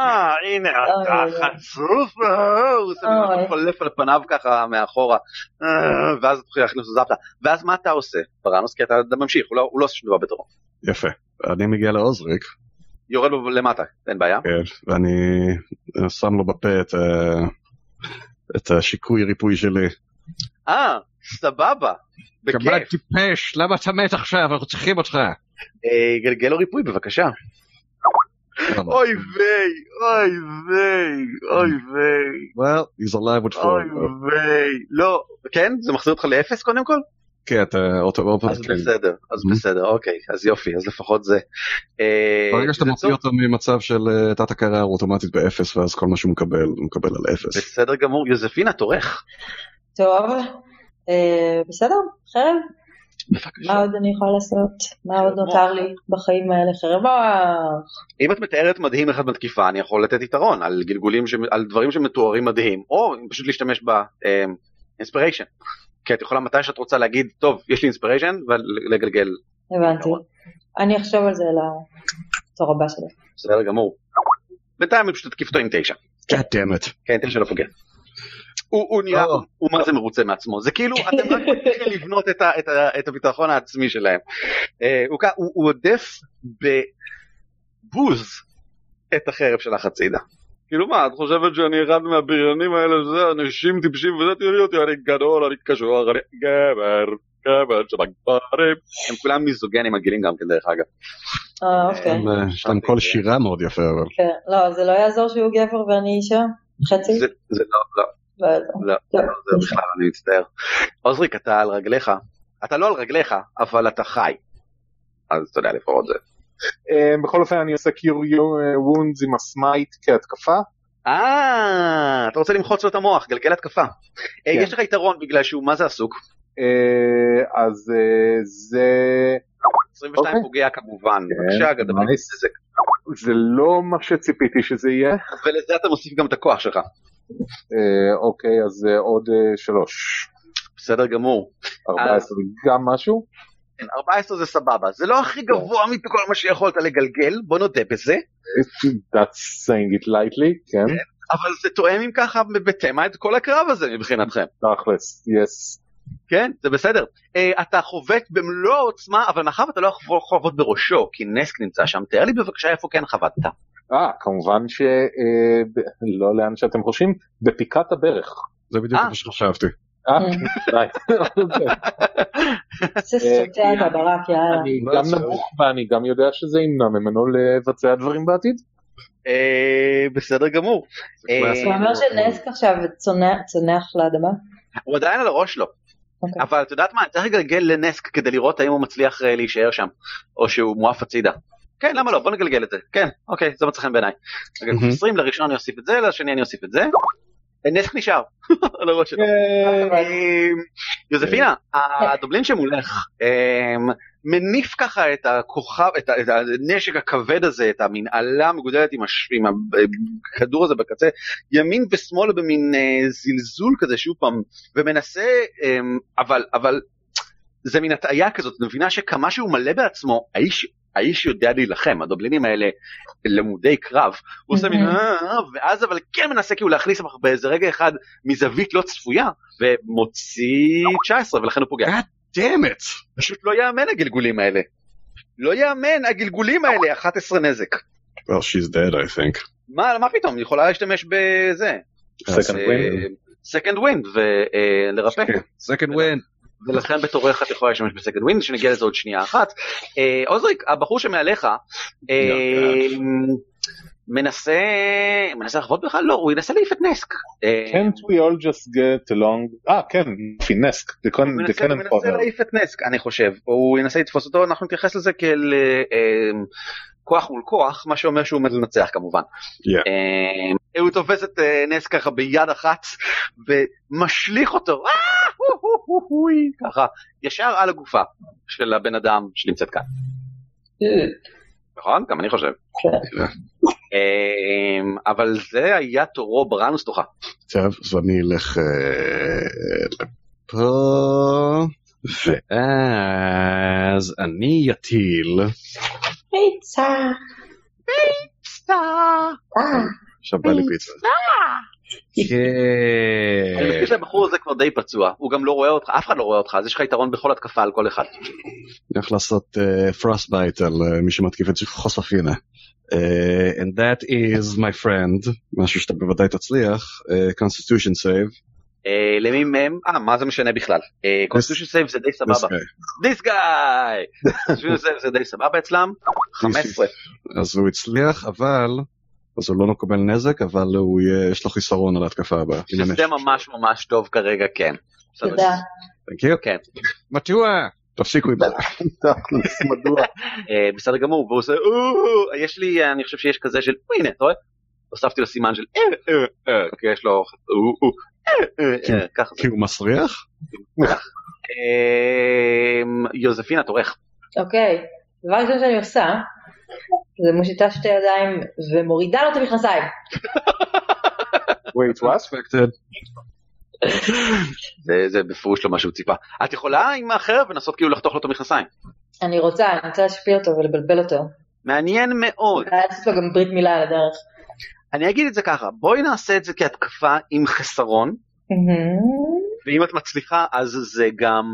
S1: אה הנה אתה. חצוף אה, הוא. משהו חולף על פניו ככה מאחורה ואז התחיל להכניס לו זפתה ואז מה אתה עושה פרנוס כי אתה ממשיך הוא לא- הוא לא עושה שום דבר בתורו.
S3: יפה. אני מגיע לעוזריק,
S1: יורד לו למטה אין בעיה.
S3: כן, ואני שם לו בפה את את השיקוי ריפוי שלי.
S1: אה סבבה.
S3: כמובן
S1: בכיף.
S3: טיפש, למה אתה מת עכשיו? אנחנו צריכים אותך.
S1: אה, גלגל לו ריפוי בבקשה. אוי ויי אוי ויי אוי ויי
S3: Well, he's alive with
S1: אוי
S3: four.
S1: ויי לא כן זה מחזיר אותך לאפס קודם כל.
S3: כן, אתה אוטו.
S1: אז בסדר אז בסדר אוקיי אז יופי אז לפחות זה. אה,
S3: ברגע שאתה
S1: זה
S3: מוציא. אותו ממצב של אה, תת הכרה הוא אוטומטית באפס ואז כל מה שהוא מקבל הוא מקבל על אפס.
S1: בסדר גמור יוזפינה תורך.
S4: טוב, אה, בסדר, חרב,
S1: בבקשה.
S4: מה עוד אני יכולה לעשות? מה עוד נותר לי בחיים האלה? חרב.
S1: אם את מתארת מדהים אחד בתקיפה אני יכול לתת יתרון על גלגולים ש... על דברים שמתוארים מדהים או פשוט להשתמש באינספיריישן. כי את יכולה מתי שאת רוצה להגיד טוב יש לי אינספיריישן ולגלגל
S4: הבנתי. אני אחשוב על זה לתור הבא שלי.
S1: בסדר גמור. בינתיים אני פשוט אתקיף אותו עם תשע.
S3: God damn it.
S1: כן תשע לא פוגע. הוא, נראה,
S3: או.
S1: הוא מה זה מרוצה מעצמו, זה כאילו אתם רק מתחילים לבנות את, הביטחון העצמי שלהם. אה, הוא עודף בבוז את החרב שלך הצידה. כאילו מה, את חושבת שאני אחד מהבריונים האלה, שזה אנשים טיפשים וזה, תראי אותי, אני גדול, אני קשור, אני גבר, גבר של הגברים. הם כולם מיזוגנים מגעילים גם כן דרך אגב.
S4: אה, אוקיי.
S3: הם, אה, יש להם קול שירה מאוד יפה אבל.
S4: כן. לא, זה לא יעזור שהוא גבר ואני אישה? חצי?
S1: זה, זה לא, לא,
S4: לא יעזור.
S1: לא,
S4: טוב.
S1: לא, זה בכלל, אני מצטער. עוזריק, אתה על רגליך, אתה לא על רגליך, אבל אתה חי. אז אתה יודע לפחות זה.
S2: אה, בכל אופן אני עושה Cure Wounds עם ה smite כהתקפה.
S1: אה, אתה רוצה למחוץ לו את המוח, גלגל התקפה. אה,
S2: כן.
S1: יש לך יתרון בגלל שהוא מה זה עסוק.
S2: אה, אז אה, זה
S1: 22
S2: אוקיי.
S1: פוגע כמובן.
S2: כן,
S1: בבקשה, גדול.
S2: זה לא מה שציפיתי שזה יהיה.
S1: ולזה אתה מוסיף גם את הכוח שלך.
S2: אה, אוקיי אז אה, עוד אה, שלוש.
S1: בסדר גמור.
S2: 14 גם משהו?
S1: כן, 14 זה סבבה. זה לא הכי גבוה מכל מה שיכולת לגלגל, בוא נודה בזה.
S2: That's saying it lightly, כן,
S1: אבל זה תואם אם ככה בתמה את כל הקרב הזה מבחינתכם.
S2: תכלס, יס.
S1: כן, זה בסדר. Uh, אתה חובט במלוא העוצמה, אבל מאחר ואתה לא יכול לחבוט בראשו, כי נסק נמצא שם, תאר לי בבקשה איפה כן חבטת.
S2: אה, כמובן ש... אה, ב- לא לאן שאתם חושבים, בפיקת הברך.
S3: זה בדיוק
S1: אה.
S3: מה שחשבתי.
S2: אה. די.
S4: זה סוטה יאללה.
S2: אני גם ואני גם יודע שזה ימנע ממנו לבצע דברים בעתיד.
S1: Uh, בסדר גמור. אה,
S4: אתה אומר שנסק עכשיו צונח לאדמה?
S1: הוא עדיין על הראש שלו.
S4: אוקיי.
S1: אבל את יודעת מה, צריך לגלגל לנסק כדי לראות האם הוא מצליח אה, להישאר שם, או שהוא מועף הצידה. כן, למה לא? בוא נגלגל את זה. כן, אוקיי, זה מצא חן בעיניי. רגע,
S3: מהמם.
S1: 20 לראשון אני אוסיף את זה, לשני אני אוסיף את זה. נסק נשאר על הראש שלו.
S2: כן.
S1: אמ, יוזפינה, הדובלין שמולך, אמ, מניף ככה את הכוכב, את, הנשק הכבד הזה, את המנהלה המגודלת עם, הכדור הזה בקצה, ימין ושמאל במין אה, זלזול כזה שוב פעם, ומנסה, אה, אבל, אבל זה מין הטעיה כזאת, את מבינה שכמה שהוא מלא בעצמו, האיש, האיש יודע להילחם, הדובלינים האלה למודי קרב, הוא עושה מין. "אה, אה", ואז אבל כן מנסה כאילו להכניס אותך באיזה רגע אחד מזווית לא צפויה, ומוציא 19 ולכן הוא פוגע.
S3: דאמת.
S1: פשוט לא יאמן הגלגולים האלה. לא יאמן הגלגולים האלה, 11 נזק.
S3: Well, she's dead, I think.
S1: מה, מה פתאום, היא יכולה להשתמש בזה.
S2: Second wind.
S1: second wind ולרפא.
S3: Second wind.
S1: ולכן בתורך את יכולה להשתמש ב second wind, שנגיע לזה עוד שנייה אחת. אה, עוזריק, הבחור שמעליך, אה, מנסה, מנסה לחבוט בך? לא, הוא ינסה להעיף את נסק. אה,
S2: Can't we all just get along? אה כן, יופי, נסק,
S1: הוא מנסה. להעיף את נסק, אני חושב. הוא ינסה לתפוס אותו, אנחנו נתייחס לזה כאל אה, אה, כוח מול כוח, מה שאומר שהוא עומד לנצח כמובן. אה, הוא תופס את אה, נס ככה ביד אחת ומשליך אותו, ככה, ישר על הגופה של הבן אדם שנמצאת כאן. נכון? גם אני חושב. אבל זה היה תורו בראנוס תוכה.
S3: טוב, אז אני אלך לפה, ואז אני אטיל.
S4: פיצה. אה,
S3: עכשיו בא לי פיצה.
S1: אני. מזכיר שהבחור הזה כבר די פצוע, הוא גם לא רואה אותך, אף אחד לא רואה אותך, אז יש לך יתרון בכל התקפה על כל אחד.
S3: אני הולך לעשות frostbite על אה, מי שמתקיף את חוספינה. אה, and that is my friend, משהו שאתה בוודאי תצליח, אה, constitution save.
S1: אה, למי מהם, אה, מה זה משנה בכלל? constitution save זה די
S3: This
S1: סבבה.
S3: guy.
S1: This guy! constitution save זה די סבבה אצלם. 15.
S3: אז הוא הצליח, אבל, אז הוא לא מקבל נזק, אבל הוא יהיה- יש לו חיסרון על ההתקפה הבאה.
S1: שזה. ממש ממש טוב כרגע, כן. בסדר.
S4: תודה.
S1: כן.
S3: מטוע! תפסיקו עם זה.
S2: מדוע?
S1: אה, בסדר גמור, והוא עושה, יש לי, אני חושב שיש כזה של, הנה, אתה רואה? הוספתי לו סימן של, אה, אה, כי יש לו.
S3: כי הוא מסריח?
S1: יוזפינה, תורך.
S4: אוקיי, דבר ראשון שאני עושה, זה מושיטה שתי ידיים ומורידה לו את המכנסיים.
S2: wait what?
S3: Expected.
S1: זה- זה בפירוש לא מה שהוא ציפה. את יכולה עם האחר ולנסות כאילו לחתוך לו את המכנסיים.
S4: אני רוצה, אני רוצה להשפיע אותו ולבלבל אותו.
S1: מעניין מאוד.
S4: לעשות לו גם ברית מילה על הדרך.
S1: אני אגיד את זה ככה, בואי נעשה את זה כהתקפה עם חסרון. ואם את מצליחה אז זה גם,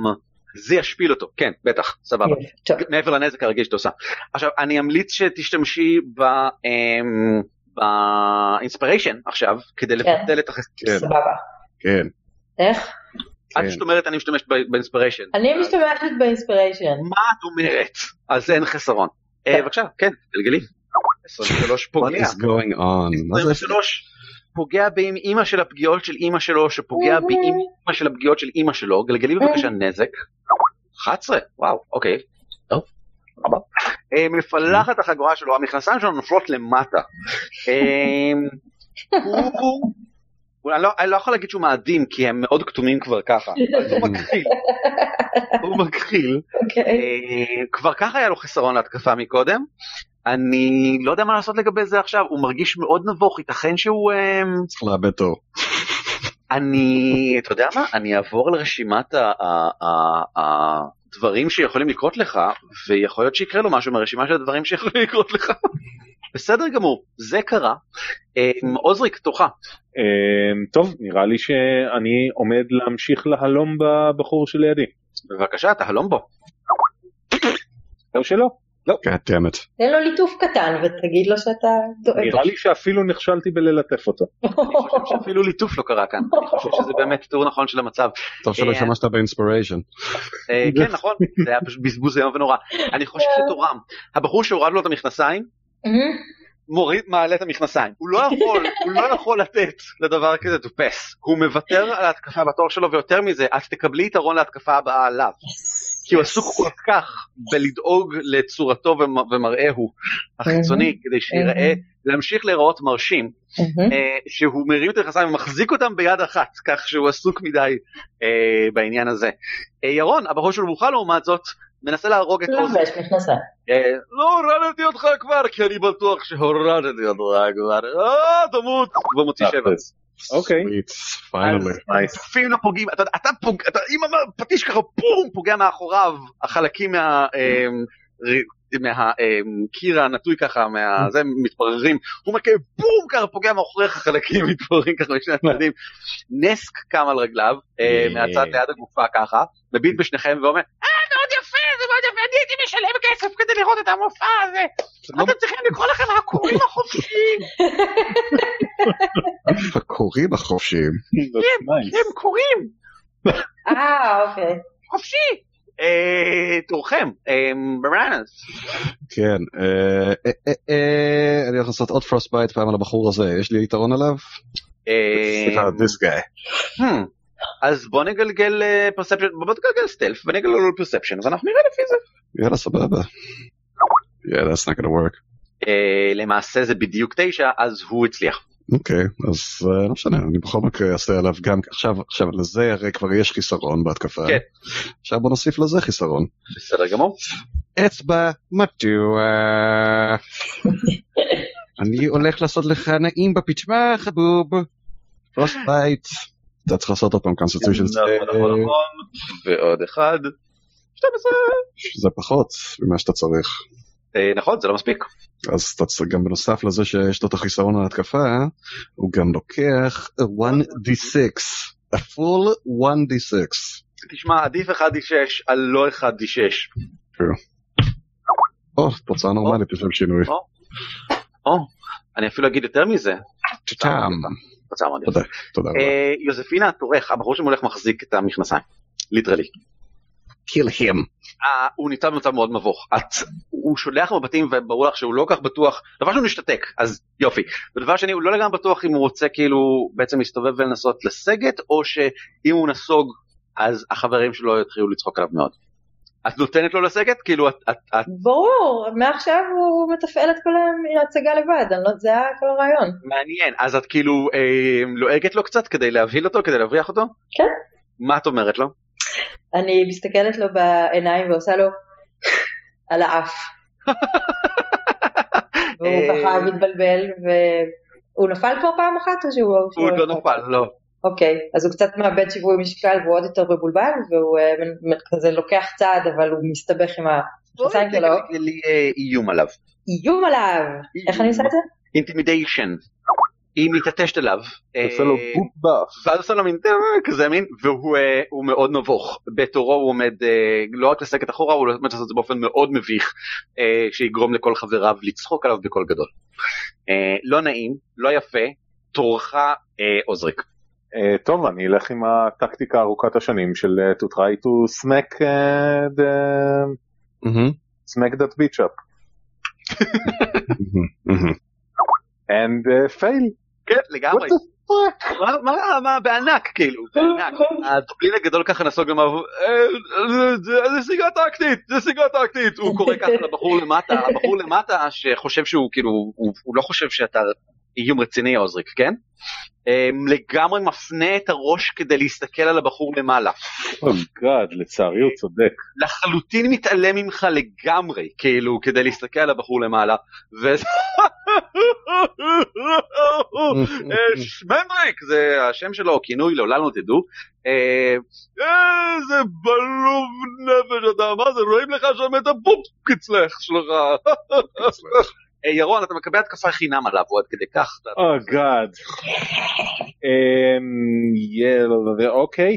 S1: זה ישפיל אותו, כן, בטח, סבבה.
S4: טוב,
S1: מעבר לנזק הרגיל שאתה עושה. עכשיו, אני אמליץ שתשתמשי ב... אמ, באינספיריישן עכשיו, כדי לבטל את החסרון.
S3: כן,
S4: סבבה.
S3: כן.
S4: איך?
S1: את פשוט אומרת אני משתמשת באינספיריישן.
S4: אני משתמשת באינספיריישן.
S1: מה את אומרת? אז אין חסרון. אה, בבקשה, כן, גלגלי. 23
S3: What
S1: פוגע.
S3: מה זה?
S1: 23 פוגע באמא של הפגיעות של אמא שלו, שפוגע באמא של הפגיעות של אמא שלו. גלגלי בבקשה נזק. 11, וואו, אוקיי. טוב. אה, מפלחת החגורה שלו, המכנסיים שלו נופלות למטה. אה, הוא- הוא- אני לא- אני לא יכול להגיד שהוא מאדים כי הם מאוד כתומים כבר ככה. אז הוא מכחיל. הוא מכחיל.
S4: אוקיי.
S1: אה, כבר ככה היה לו חיסרון להתקפה מקודם. אני לא יודע מה לעשות לגבי זה עכשיו, הוא מרגיש מאוד נבוך, ייתכן שהוא... אה,
S3: צריך לאבד תור.
S1: אני, אתה יודע מה? אני אעבור על רשימת הדברים שיכולים לקרות לך, ויכול להיות שיקרה לו משהו מהרשימה של הדברים שיכולים לקרות לך. בסדר גמור, זה קרה. אה, עוזריק, תורך.
S2: אמ, טוב, נראה לי שאני עומד להמשיך להלום בבחור שלידי.
S1: בבקשה, תהלום בו.
S2: או שלא.
S3: God damn it.
S4: תן לו ליטוף קטן ותגיד לו שאתה טועה.
S2: נראה לי שאפילו נכשלתי בללטף אותו.
S1: אני חושב שאפילו ליטוף לא קרה כאן. אני חושב שזה באמת תיאור נכון של המצב.
S3: טוב שלא
S1: אה,
S3: השתמשת באינספיריישן.
S1: אה, כן, נכון, זה היה פשוט בזבוז איום ונורא. אני חושב שתורם. הבחור שהורד לו את המכנסיים. מוריד, מעלה את המכנסיים. הוא לא יכול, הוא לא יכול לתת לדבר כזה to pass. הוא מוותר על ההתקפה בתור שלו, ויותר מזה, את תקבלי יתרון להתקפה הבאה עליו. כי הוא עסוק כל כך בלדאוג לצורתו ומ- ומראהו החיצוני, כדי שיראה, להמשיך להיראות מרשים. אה, שהוא מרים את המכנסיים ומחזיק אותם ביד אחת, כך שהוא עסוק מדי אה, בעניין הזה. אה, ירון, הבחור של מוחה לעומת זאת, מנסה להרוג את עוז.
S4: לובש מכנסיים.
S1: לא הורדתי אותך כבר, כי אני בטוח שהורדתי אותך כבר. אה, תמות. כבר מוציא שבע.
S2: אוקיי.
S3: פיינלי.
S1: אפילו לא פוגעים, אתה, אתה פוג... אתה, אם אמר פטיש ככה פום, פוגע מאחוריו, החלקים מה... אמ, מהקיר הנטוי ככה, מה... זה מתפררים, הוא מכה בום ככה פוגע מאחוריך חלקים מתפררים ככה משני הצדדים. נסק קם על רגליו, אה, מהצד ליד הגופה ככה, מביט בשניכם ואומר, אה מאוד יפה, זה מאוד יפה, אני הייתי משלם כסף כדי לראות את המופע הזה, אתם צריכים לקרוא לכם הקוראים החופשיים,
S3: הקוראים החופשיים.
S1: הם קוראים.
S4: אה, אוקיי.
S1: חופשי. אה, תורכם, אה, ברנס.
S3: כן. אה, אני הולך לעשות עוד frostbite פעם על הבחור הזה, יש לי יתרון עליו? סליחה, this guy.
S1: אז בוא נגלגל perception, בוא נגלגל stealth ונגלגל perception, אז אנחנו נראה לפי זה.
S3: יאללה סבבה. Yeah, that's not gonna work.
S1: אה, למעשה זה בדיוק תשע, אז הוא הצליח.
S3: אוקיי, אז אה, לא משנה, אני בכל מקרה אעשה עליו גם, עכשיו, עכשיו לזה הרי כבר יש חיסרון בהתקפה.
S1: כן.
S3: עכשיו בוא נוסיף לזה חיסרון.
S1: בסדר גמור.
S3: אצבע, מדוע? אני הולך לעשות לך נעים בפצ'מה, חבוב. Frostbite. אתה צריך לעשות עוד פעם constitution
S1: נכון, נכון, נכון. ועוד אחד. 12.
S3: זה פחות ממה שאתה צריך.
S1: אה, נכון, זה לא מספיק.
S3: אז גם בנוסף לזה שיש לו את החיסרון על ההתקפה, הוא גם לוקח 1d6. a full 1d6.
S1: תשמע, עדיף 1d6 על לא 1d6.
S3: או, תוצאה נורמלית לשם שינוי.
S1: או. או, אני אפילו אגיד יותר מזה.
S3: טעם.
S1: תוצאה מאוד יפה.
S3: תודה, תודה רבה.
S1: אה, יוזפינה, תורך, הבחור שמולך מחזיק את המכנסיים. ליטרלי.
S3: kill him.
S1: אה, הוא ניצב במצב מאוד מבוך. את, הוא שולח מבטים וברור לך שהוא לא כך בטוח, דבר ראשון הוא משתתק, אז יופי. ודבר שני הוא לא לגמרי בטוח אם הוא רוצה כאילו בעצם להסתובב ולנסות לסגת, או שאם הוא נסוג אז החברים שלו יתחילו לצחוק עליו מאוד. את נותנת לו לסגת? כאילו את, את, את
S4: ברור, מעכשיו הוא מתפעל את כל ההצגה לבד, לא, זה היה כל הרעיון.
S1: מעניין, אז את כאילו אה, לועגת לו קצת כדי להבהיל אותו, כדי להבריח אותו?
S4: כן.
S1: מה את אומרת לו?
S4: אני מסתכלת לו בעיניים ועושה לו על האף. והוא
S1: אה,
S4: ככה מתבלבל, והוא נפל כבר פעם אחת או שהוא...
S1: הוא לא נפל, לא.
S4: אוקיי, אז הוא קצת מאבד שיווי משקל והוא עוד יותר מבולבל, והוא אה, כזה לוקח צעד אבל הוא מסתבך עם המכנסיים שלו.
S1: תגלגלי לי, אה, איום עליו.
S4: איום עליו! איך אני עושה את זה?
S1: Intimidation. היא מתעטשת עליו.
S2: עושה לו
S1: אה,
S2: boop באף.
S1: ואז עושה לו מין כזה מין, והוא אה, הוא מאוד נבוך. בתורו הוא עומד אה, לא רק לסגת אחורה, הוא עומד לעשות את זה באופן מאוד מביך, אה, שיגרום לכל חבריו לצחוק עליו בקול גדול. אה, לא נעים, לא יפה, תורך אה, עוזריק.
S2: אה, טוב, אני אלך עם הטקטיקה ארוכת השנים של אה, to try to smack אה, the
S3: מהמם,
S2: smack that bitch up and uh, fail.
S1: כן, לגמרי. מה, מה, מה, בענק, כאילו, בענק. הדובלין הגדול ככה נסוג גם, "אה, זה- סיגה טקטית, זה סיגה טקטית. הוא קורא ככה לבחור למטה, הבחור למטה שחושב שהוא כאילו, הוא לא חושב שאתה איום רציני עוזריק, כן? אמ, לגמרי מפנה את הראש כדי להסתכל על הבחור למעלה.
S2: Oh God, לצערי הוא צודק.
S1: לחלוטין מתעלם ממך לגמרי, כאילו, כדי להסתכל על הבחור למעלה. ו... אה, שמנדריק זה השם שלו, או כינוי, לעולם לא תדעו. אה, איזה בלוב נפש אתה, מה זה, רואים לך שם את הבופ קצלך שלך. אה, ירון, אתה מקבל התקפה חינם עליו, הוא עד כדי כך. אתה-
S2: Oh God. אמ, yeah, אוקיי.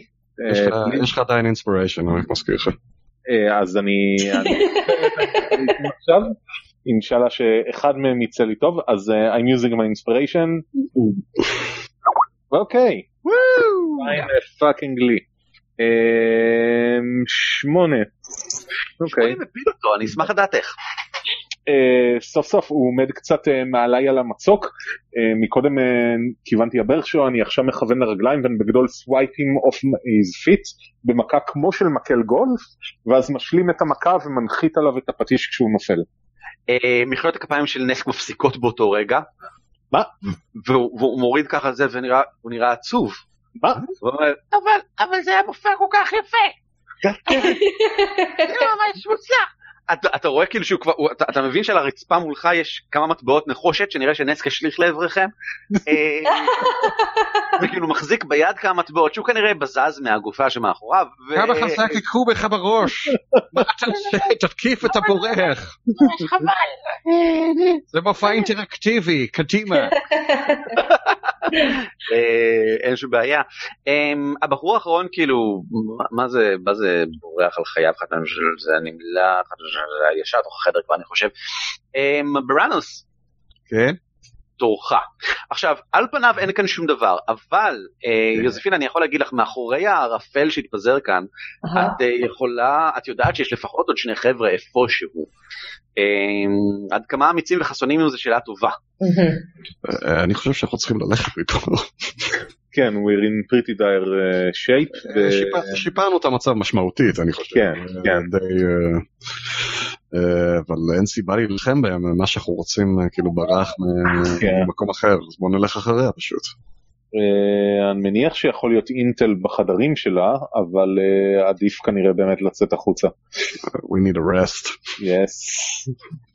S3: יש
S2: אה,
S3: לך- יש לך עדיין אינספיריישן, אני מזכיר לך.
S2: אה, אז אני... אני- עכשיו, אינשאללה שאחד מהם יצא לי טוב, אז אה, I'm using my inspiration. אוקיי. fuckingly. אמ, שמונה. אוקיי.
S1: מפיל אותו, אני אשמח לדעת איך.
S2: אה, סוף סוף הוא עומד קצת אה, מעליי על המצוק. אה, מקודם אה, כיוונתי הברך שלו, אני עכשיו מכוון לרגליים ואני בגדול סווייפים אוף his feet במכה כמו של מקל גולף, ואז משלים את המכה ומנחית עליו את הפטיש כשהוא נופל.
S1: אה, מחיאות הכפיים של נסק מפסיקות באותו רגע.
S2: מה?
S1: והוא והוא מוריד ככה זה ונראה הוא נראה עצוב.
S2: מה?
S1: אומר, אבל אבל זה היה מופע כל כך יפה. זה ממש מוצלח. אתה, אתה רואה כאילו שהוא כבר, הוא- אתה, אתה מבין שעל הרצפה מולך יש כמה מטבעות נחושת שנראה שנסק השליך לעברכם. אה, וכאילו מחזיק ביד כמה מטבעות שהוא כנראה בזז מהגופה שמאחוריו. ו-
S3: כמה חזק יקחו בך בראש? מה אתה עושה? תתקיף את הבורח. זה מופע אינטראקטיבי, קדימה.
S1: אה, אין שום בעיה. אמ, הבחור האחרון כאילו מה- זה מה זה בורח על חייו חתן של זה הנמלח זה ישר תוך החדר כבר אני חושב. אמ, בראנוס
S3: כן?
S1: תורך. עכשיו על פניו אין כאן שום דבר אבל אה,
S3: כן.
S1: יוזפינה אני יכול להגיד לך מאחורי הערפל שהתפזר כאן. את אה, יכולה את יודעת שיש לפחות עוד שני חבר'ה איפשהו. אמ, עד כמה אמיצים וחסונים זו שאלה טובה.
S3: אה, אני חושב שאנחנו צריכים ללכת מפה.
S2: כן, we're in pretty dire uh, shape. ו-
S3: שיפ- שיפרנו את המצב משמעותית, אני חושב.
S2: כן,
S3: אה,
S2: כן.
S3: די, אה, אה, אבל אין סיבה להילחם בהם, מה שאנחנו רוצים אה, כאילו ברח
S2: כן.
S3: ממקום אחר, אז בואו נלך אחריה פשוט.
S2: אה, אני מניח שיכול להיות אינטל בחדרים שלה, אבל אה, עדיף כנראה באמת לצאת החוצה.
S3: We need a rest.
S2: Yes,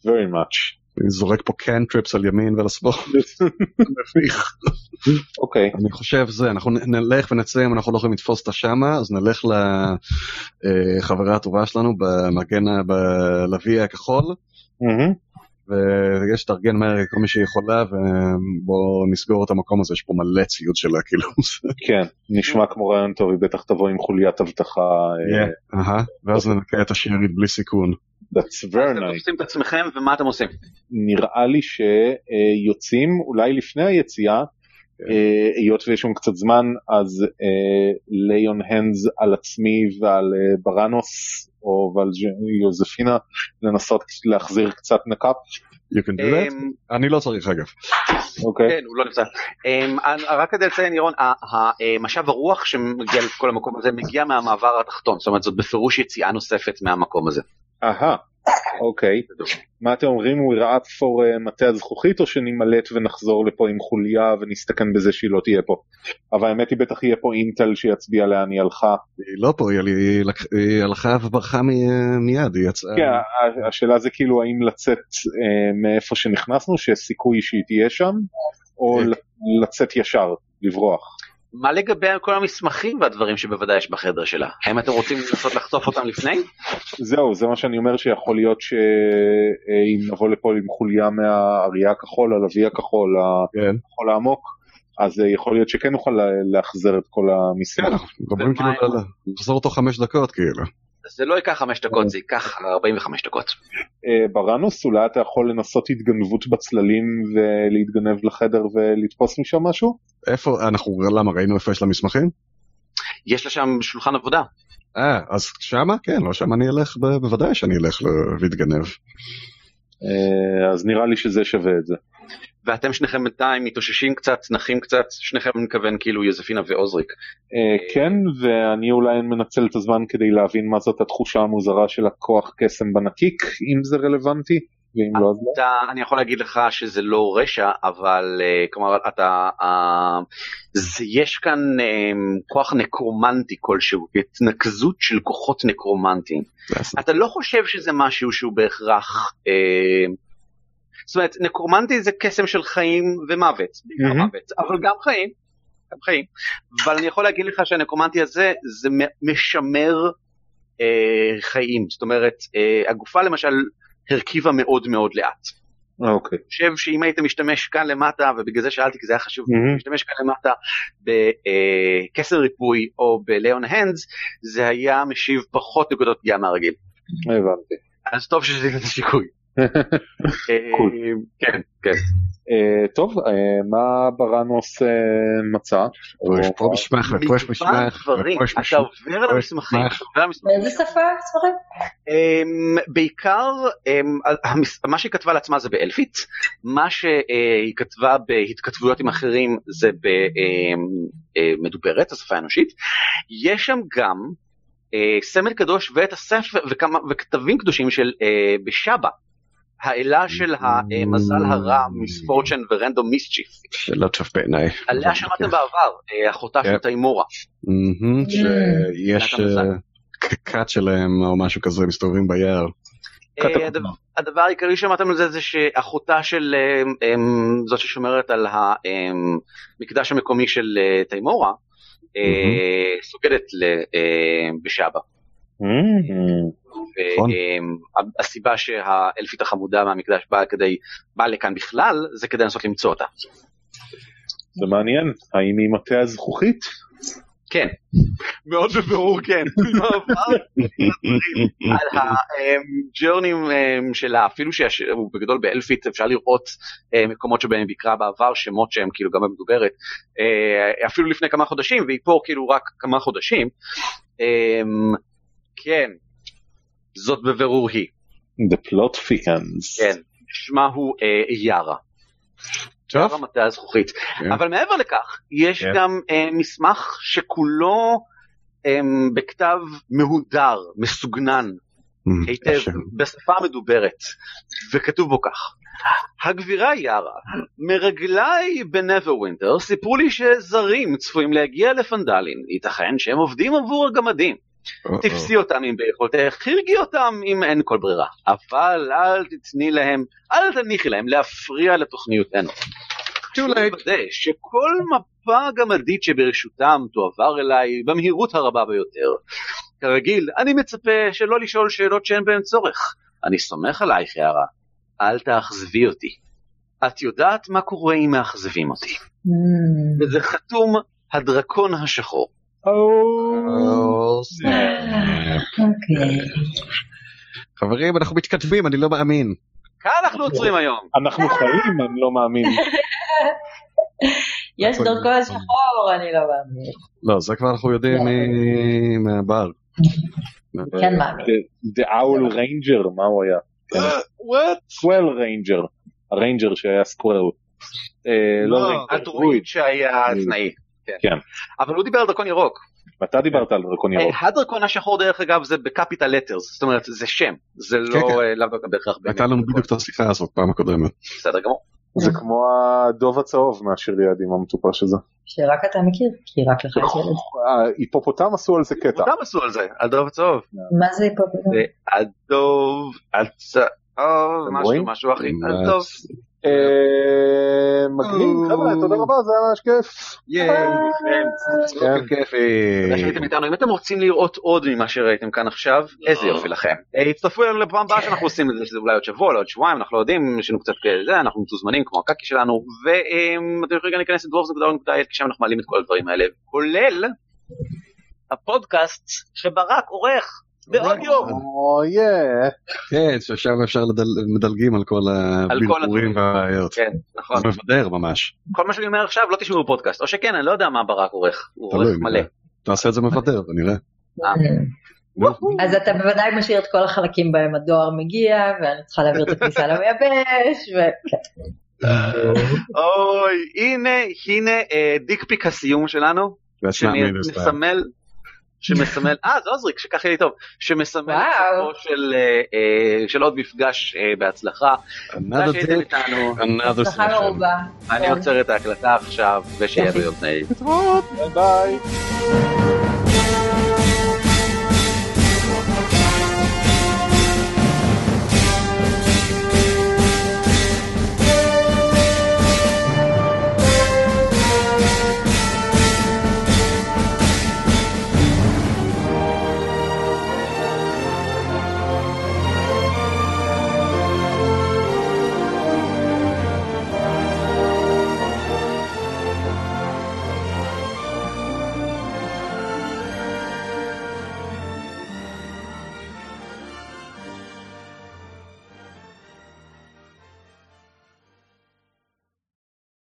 S2: very much.
S3: אני זורק פה קנטריפס על ימין ועל השמאל. מביך.
S2: אוקיי,
S3: אני חושב זה, אנחנו נלך ונצא אם אנחנו לא יכולים לתפוס אותה שמה, אז נלך לחברה הטובה שלנו במגן, בלוי הכחול. ויש תארגן מהר כל מי שיכולה, ובואו נסגור את המקום הזה, יש פה מלא ציוד שלה, כאילו.
S2: כן, נשמע כמו רעיון טוב, היא בטח תבוא עם חוליית אבטחה. אה,
S3: ואז ננקה את השארית בלי סיכון.
S2: That's
S1: אז
S2: very
S1: אתם
S2: nice.
S1: תופסים את עצמכם ומה אתם עושים?
S2: נראה לי שיוצאים אולי לפני היציאה, אה, היות ויש לנו קצת זמן, אז ליון הנדס על עצמי ועל אה, בראנוס או ועל יוזפינה לנסות להחזיר קצת נקאפ.
S3: You can do that?
S1: אמ,
S3: אני לא צריך אגב.
S2: אוקיי.
S1: כן, הוא לא נמצא. אמ, רק כדי לציין, ירון, אה, משב הרוח שמגיע לכל המקום הזה מגיע מהמעבר התחתון, זאת אומרת זאת בפירוש יציאה נוספת מהמקום הזה.
S2: אהה, אוקיי. מה אתם אומרים, הוא יראה פור אה, מטה הזכוכית או שנימלט ונחזור לפה עם חוליה ונסתכן בזה שהיא לא תהיה פה? אבל האמת היא בטח יהיה פה אינטל שיצביע לאן היא הלכה.
S3: היא לא פה, היא הלכה וברחה מיד, היא יצאה.
S2: כן, השאלה זה כאילו האם לצאת אה, מאיפה שנכנסנו, שיש סיכוי שהיא תהיה שם, או. ל- לצאת ישר, לברוח.
S1: מה לגבי כל המסמכים והדברים שבוודאי יש בחדר שלה? האם אתם רוצים לנסות לחשוף אותם לפני?
S2: זהו, זה מה שאני אומר שיכול להיות שאם נבוא לפה עם חוליה מהאריה הכחול, הלוי הכחול,
S3: כן.
S2: הכחול העמוק, אז אה, יכול להיות שכן נוכל לה- להחזר את כל
S3: כן,
S2: המסמך.
S3: אנחנו מדברים כאילו לחזור תוך חמש דקות כאילו.
S1: זה לא ייקח חמש דקות, זה ייקח 45 דקות.
S2: אה, בראנוס, אולי אתה יכול לנסות התגנבות בצללים ולהתגנב לחדר ולתפוס משם משהו?
S3: איפה, אנחנו, למה, ראינו איפה יש לה מסמכים?
S1: יש לה שם שולחן עבודה.
S3: אה, אז שמה? כן, לא שם אני אלך, ב- בוודאי שאני אלך ל- להתגנב.
S2: אה, אז נראה לי שזה שווה את זה.
S1: ואתם שניכם בינתיים מתאוששים קצת, נחים קצת, שניכם אני מתכוון כאילו יוזפינה ועוזריק.
S2: אה, כן, ואני אולי מנצל את הזמן כדי להבין מה זאת התחושה המוזרה של הכוח קסם בנקיק, אם זה רלוונטי, ואם לא אז לא.
S1: אתה, אני יכול להגיד לך שזה לא רשע, אבל uh, כלומר אתה, זה, יש כאן כוח נקרומנטי כלשהו, התנקזות של כוחות נקרומנטיים. אתה לא חושב שזה משהו שהוא בהכרח, זאת אומרת נקרומנטי זה קסם של חיים ומוות,
S2: מהמם.
S1: מוות, אבל גם חיים, גם חיים. אבל אני יכול להגיד לך שהנקרומנטי הזה זה משמר uh, חיים, זאת אומרת uh, הגופה למשל הרכיבה מאוד מאוד לאט.
S2: אוקיי.
S1: אני חושב שאם היית משתמש כאן למטה, ובגלל זה שאלתי כי זה היה חשוב,
S2: מהמם.
S1: להשתמש כאן למטה בקסם ריפוי או בליאון הנדס, זה היה משיב פחות נקודות פגיעה מהרגיל.
S2: הבנתי.
S1: אז טוב שזה. אה, כן, כן.
S2: אה, טוב, אה, מה בראנוס אה, מצא?
S3: פה יש פה מסמך פה יש
S1: המסמכים,
S3: מסמך.
S1: אתה עובר על המסמכים.
S4: באיזה שפה ספרים?
S1: אמ, בעיקר אמ, מה שהיא כתבה לעצמה זה באלפית, מה שהיא כתבה בהתכתבויות עם אחרים זה במדוברת, השפה האנושית. יש שם גם אה, סמל קדוש ואת הספר וכמה וכתבים קדושים של אה, בשבא. האלה של המזל הרע, מיספורצ'ן ורנדום מיסצ'יף,
S3: שאלה טוב בעיניי.
S1: עליה שמעתם בעבר, אה, אחותה של
S3: כן.
S1: תיימורה.
S3: מהמם, שיש. אה, כת שלהם או משהו כזה מסתובבים ביער.
S1: אה, הדבר- העיקרי שמעתם על זה זה שאחותה של אה, אה, זאת ששומרת על המקדש המקומי של אה, תימורה אה, סוגדת ל- אה, בשאבה.
S2: Mm,
S1: והסיבה שהאלפית החמודה מהמקדש באה כדי באה לכאן בכלל זה כדי לנסות למצוא אותה.
S2: זה מעניין, האם היא מטה הזכוכית?
S1: כן. מאוד בבירור כן. על הג'רנים שלה אפילו שהוא בגדול באלפית אפשר לראות אה, מקומות שבהם היא ביקרה בעבר שמות שהם כאילו גם במדוברת אה, אפילו לפני כמה חודשים והיא פה כאילו רק כמה חודשים. כן. זאת בבירור היא.
S2: The plot thickens.
S1: כן. שמה הוא אה, יארה.
S3: טוב,
S1: יארה מטה הזכוכית.
S3: כן.
S1: אבל מעבר לכך, יש
S2: כן.
S1: גם אה, מסמך שכולו אה, בכתב מהודר, מסוגנן
S3: Mm,
S1: היטב. בשפה מדוברת, וכתוב בו כך: הגבירה יארה, מרגליי בנברווינטר סיפרו לי שזרים צפויים להגיע לפנדלין, ייתכן שהם עובדים עבור הגמדים. תפסי אותם אם ביכולתך, הרגי אותם אם אין כל ברירה. אבל אל תתני להם, אל תניחי להם להפריע לתוכניותינו.
S3: Too late.
S1: לוודא שכל מפה גמדית שברשותם תועבר אליי במהירות הרבה ביותר. כרגיל, אני מצפה שלא לשאול שאלות שאין בהן צורך. אני סומך עלייך, יערה. אל תאכזבי אותי. את יודעת מה קורה אם מאכזבים אותי.
S4: Mm.
S1: וזה חתום הדרקון השחור.
S3: או,
S4: אוקיי.
S3: חברים, אנחנו מתכתבים, אני לא מאמין.
S1: כאן אנחנו עוצרים היום.
S2: אנחנו חיים, אני לא מאמין.
S4: יש דרכון שחור, אני לא מאמין.
S3: לא, זה כבר אנחנו יודעים מ- מהבר.
S4: כן מאמין.
S2: The- The Owl Ranger, מה הוא היה?
S1: What?
S2: Squirrel ranger. ה ranger שהיה squirrel. אה, לא
S1: לא, הדרואיד שהיה סנאי.
S2: כן.
S1: אבל הוא דיבר על דרקון ירוק.
S2: אתה דיברת על דרקון ירוק.
S1: אה, הדרקון השחור דרך אגב זה ב capital letters, זאת אומרת זה שם, זה
S3: כן.
S1: לא אה, לאו דווקא בהכרח.
S3: הייתה לנו בדיוק את השיחה הזאת פעם הקודמת.
S1: בסדר גמור.
S2: זה כמו הדוב הצהוב מהשיר לידים המטופש הזה.
S4: שרק אתה מכיר, כי רק לך יש ילד.
S2: ההיפופוטם עשו על זה קטע.
S1: אותם עשו על זה, על דוב הצהוב.
S4: מה זה פה?
S1: זה הדוב הצהוב? משהו משהו אחי, הדוב.
S2: אה, מגניב, חבר'ה, תודה רבה, זה היה ממש כיף.
S3: כן.
S1: תודה שהייתם איתנו. אם אתם רוצים לראות עוד ממה שראיתם כאן עכשיו, איזה יופי לכם. אה, הצטרפו אלינו לפעם הבאה שאנחנו עושים את זה, שזה אולי עוד שבוע, לא עוד שבועיים, אנחנו לא יודעים, יש לנו קצת כזה, אנחנו מתוזמנים כמו הקקי שלנו, ואתם יכולים גם להיכנס לדוורס.il, כי שם אנחנו מעלים את כל הדברים האלה, כולל הפודקאסט שברק עורך באודיו.
S2: או יא.
S3: כן, ששם אפשר מדלגים על כל הבלבורים. והבעיות.
S1: כן, נכון.
S3: זה מבדר ממש.
S1: כל מה שאני אומר עכשיו לא תשמעו בפודקאסט, או שכן, אני לא יודע מה ברק עורך, הוא עורך מלא.
S3: נראה. תעשה את זה מבדר, נראה. נו,
S4: אז אתה בוודאי משאיר את כל החלקים בהם הדואר מגיע, ואני צריכה להעביר את הכניסה למייבש, וכן.
S1: אוי, הנה, הנה אה, דיקפיק הסיום שלנו,
S3: That's
S1: שמסמל, אה זה עוזריק שככה יהיה לי טוב, שמסמל את. סופו של, אה, אה, של עוד מפגש אה, בהצלחה. תודה שהייתם איתנו,
S3: another
S4: הצלחה
S3: session.
S4: מרובה.
S1: אני עוצר את ההקלטה עכשיו, ושיהיה. ביום נעים.
S2: ביי ביי.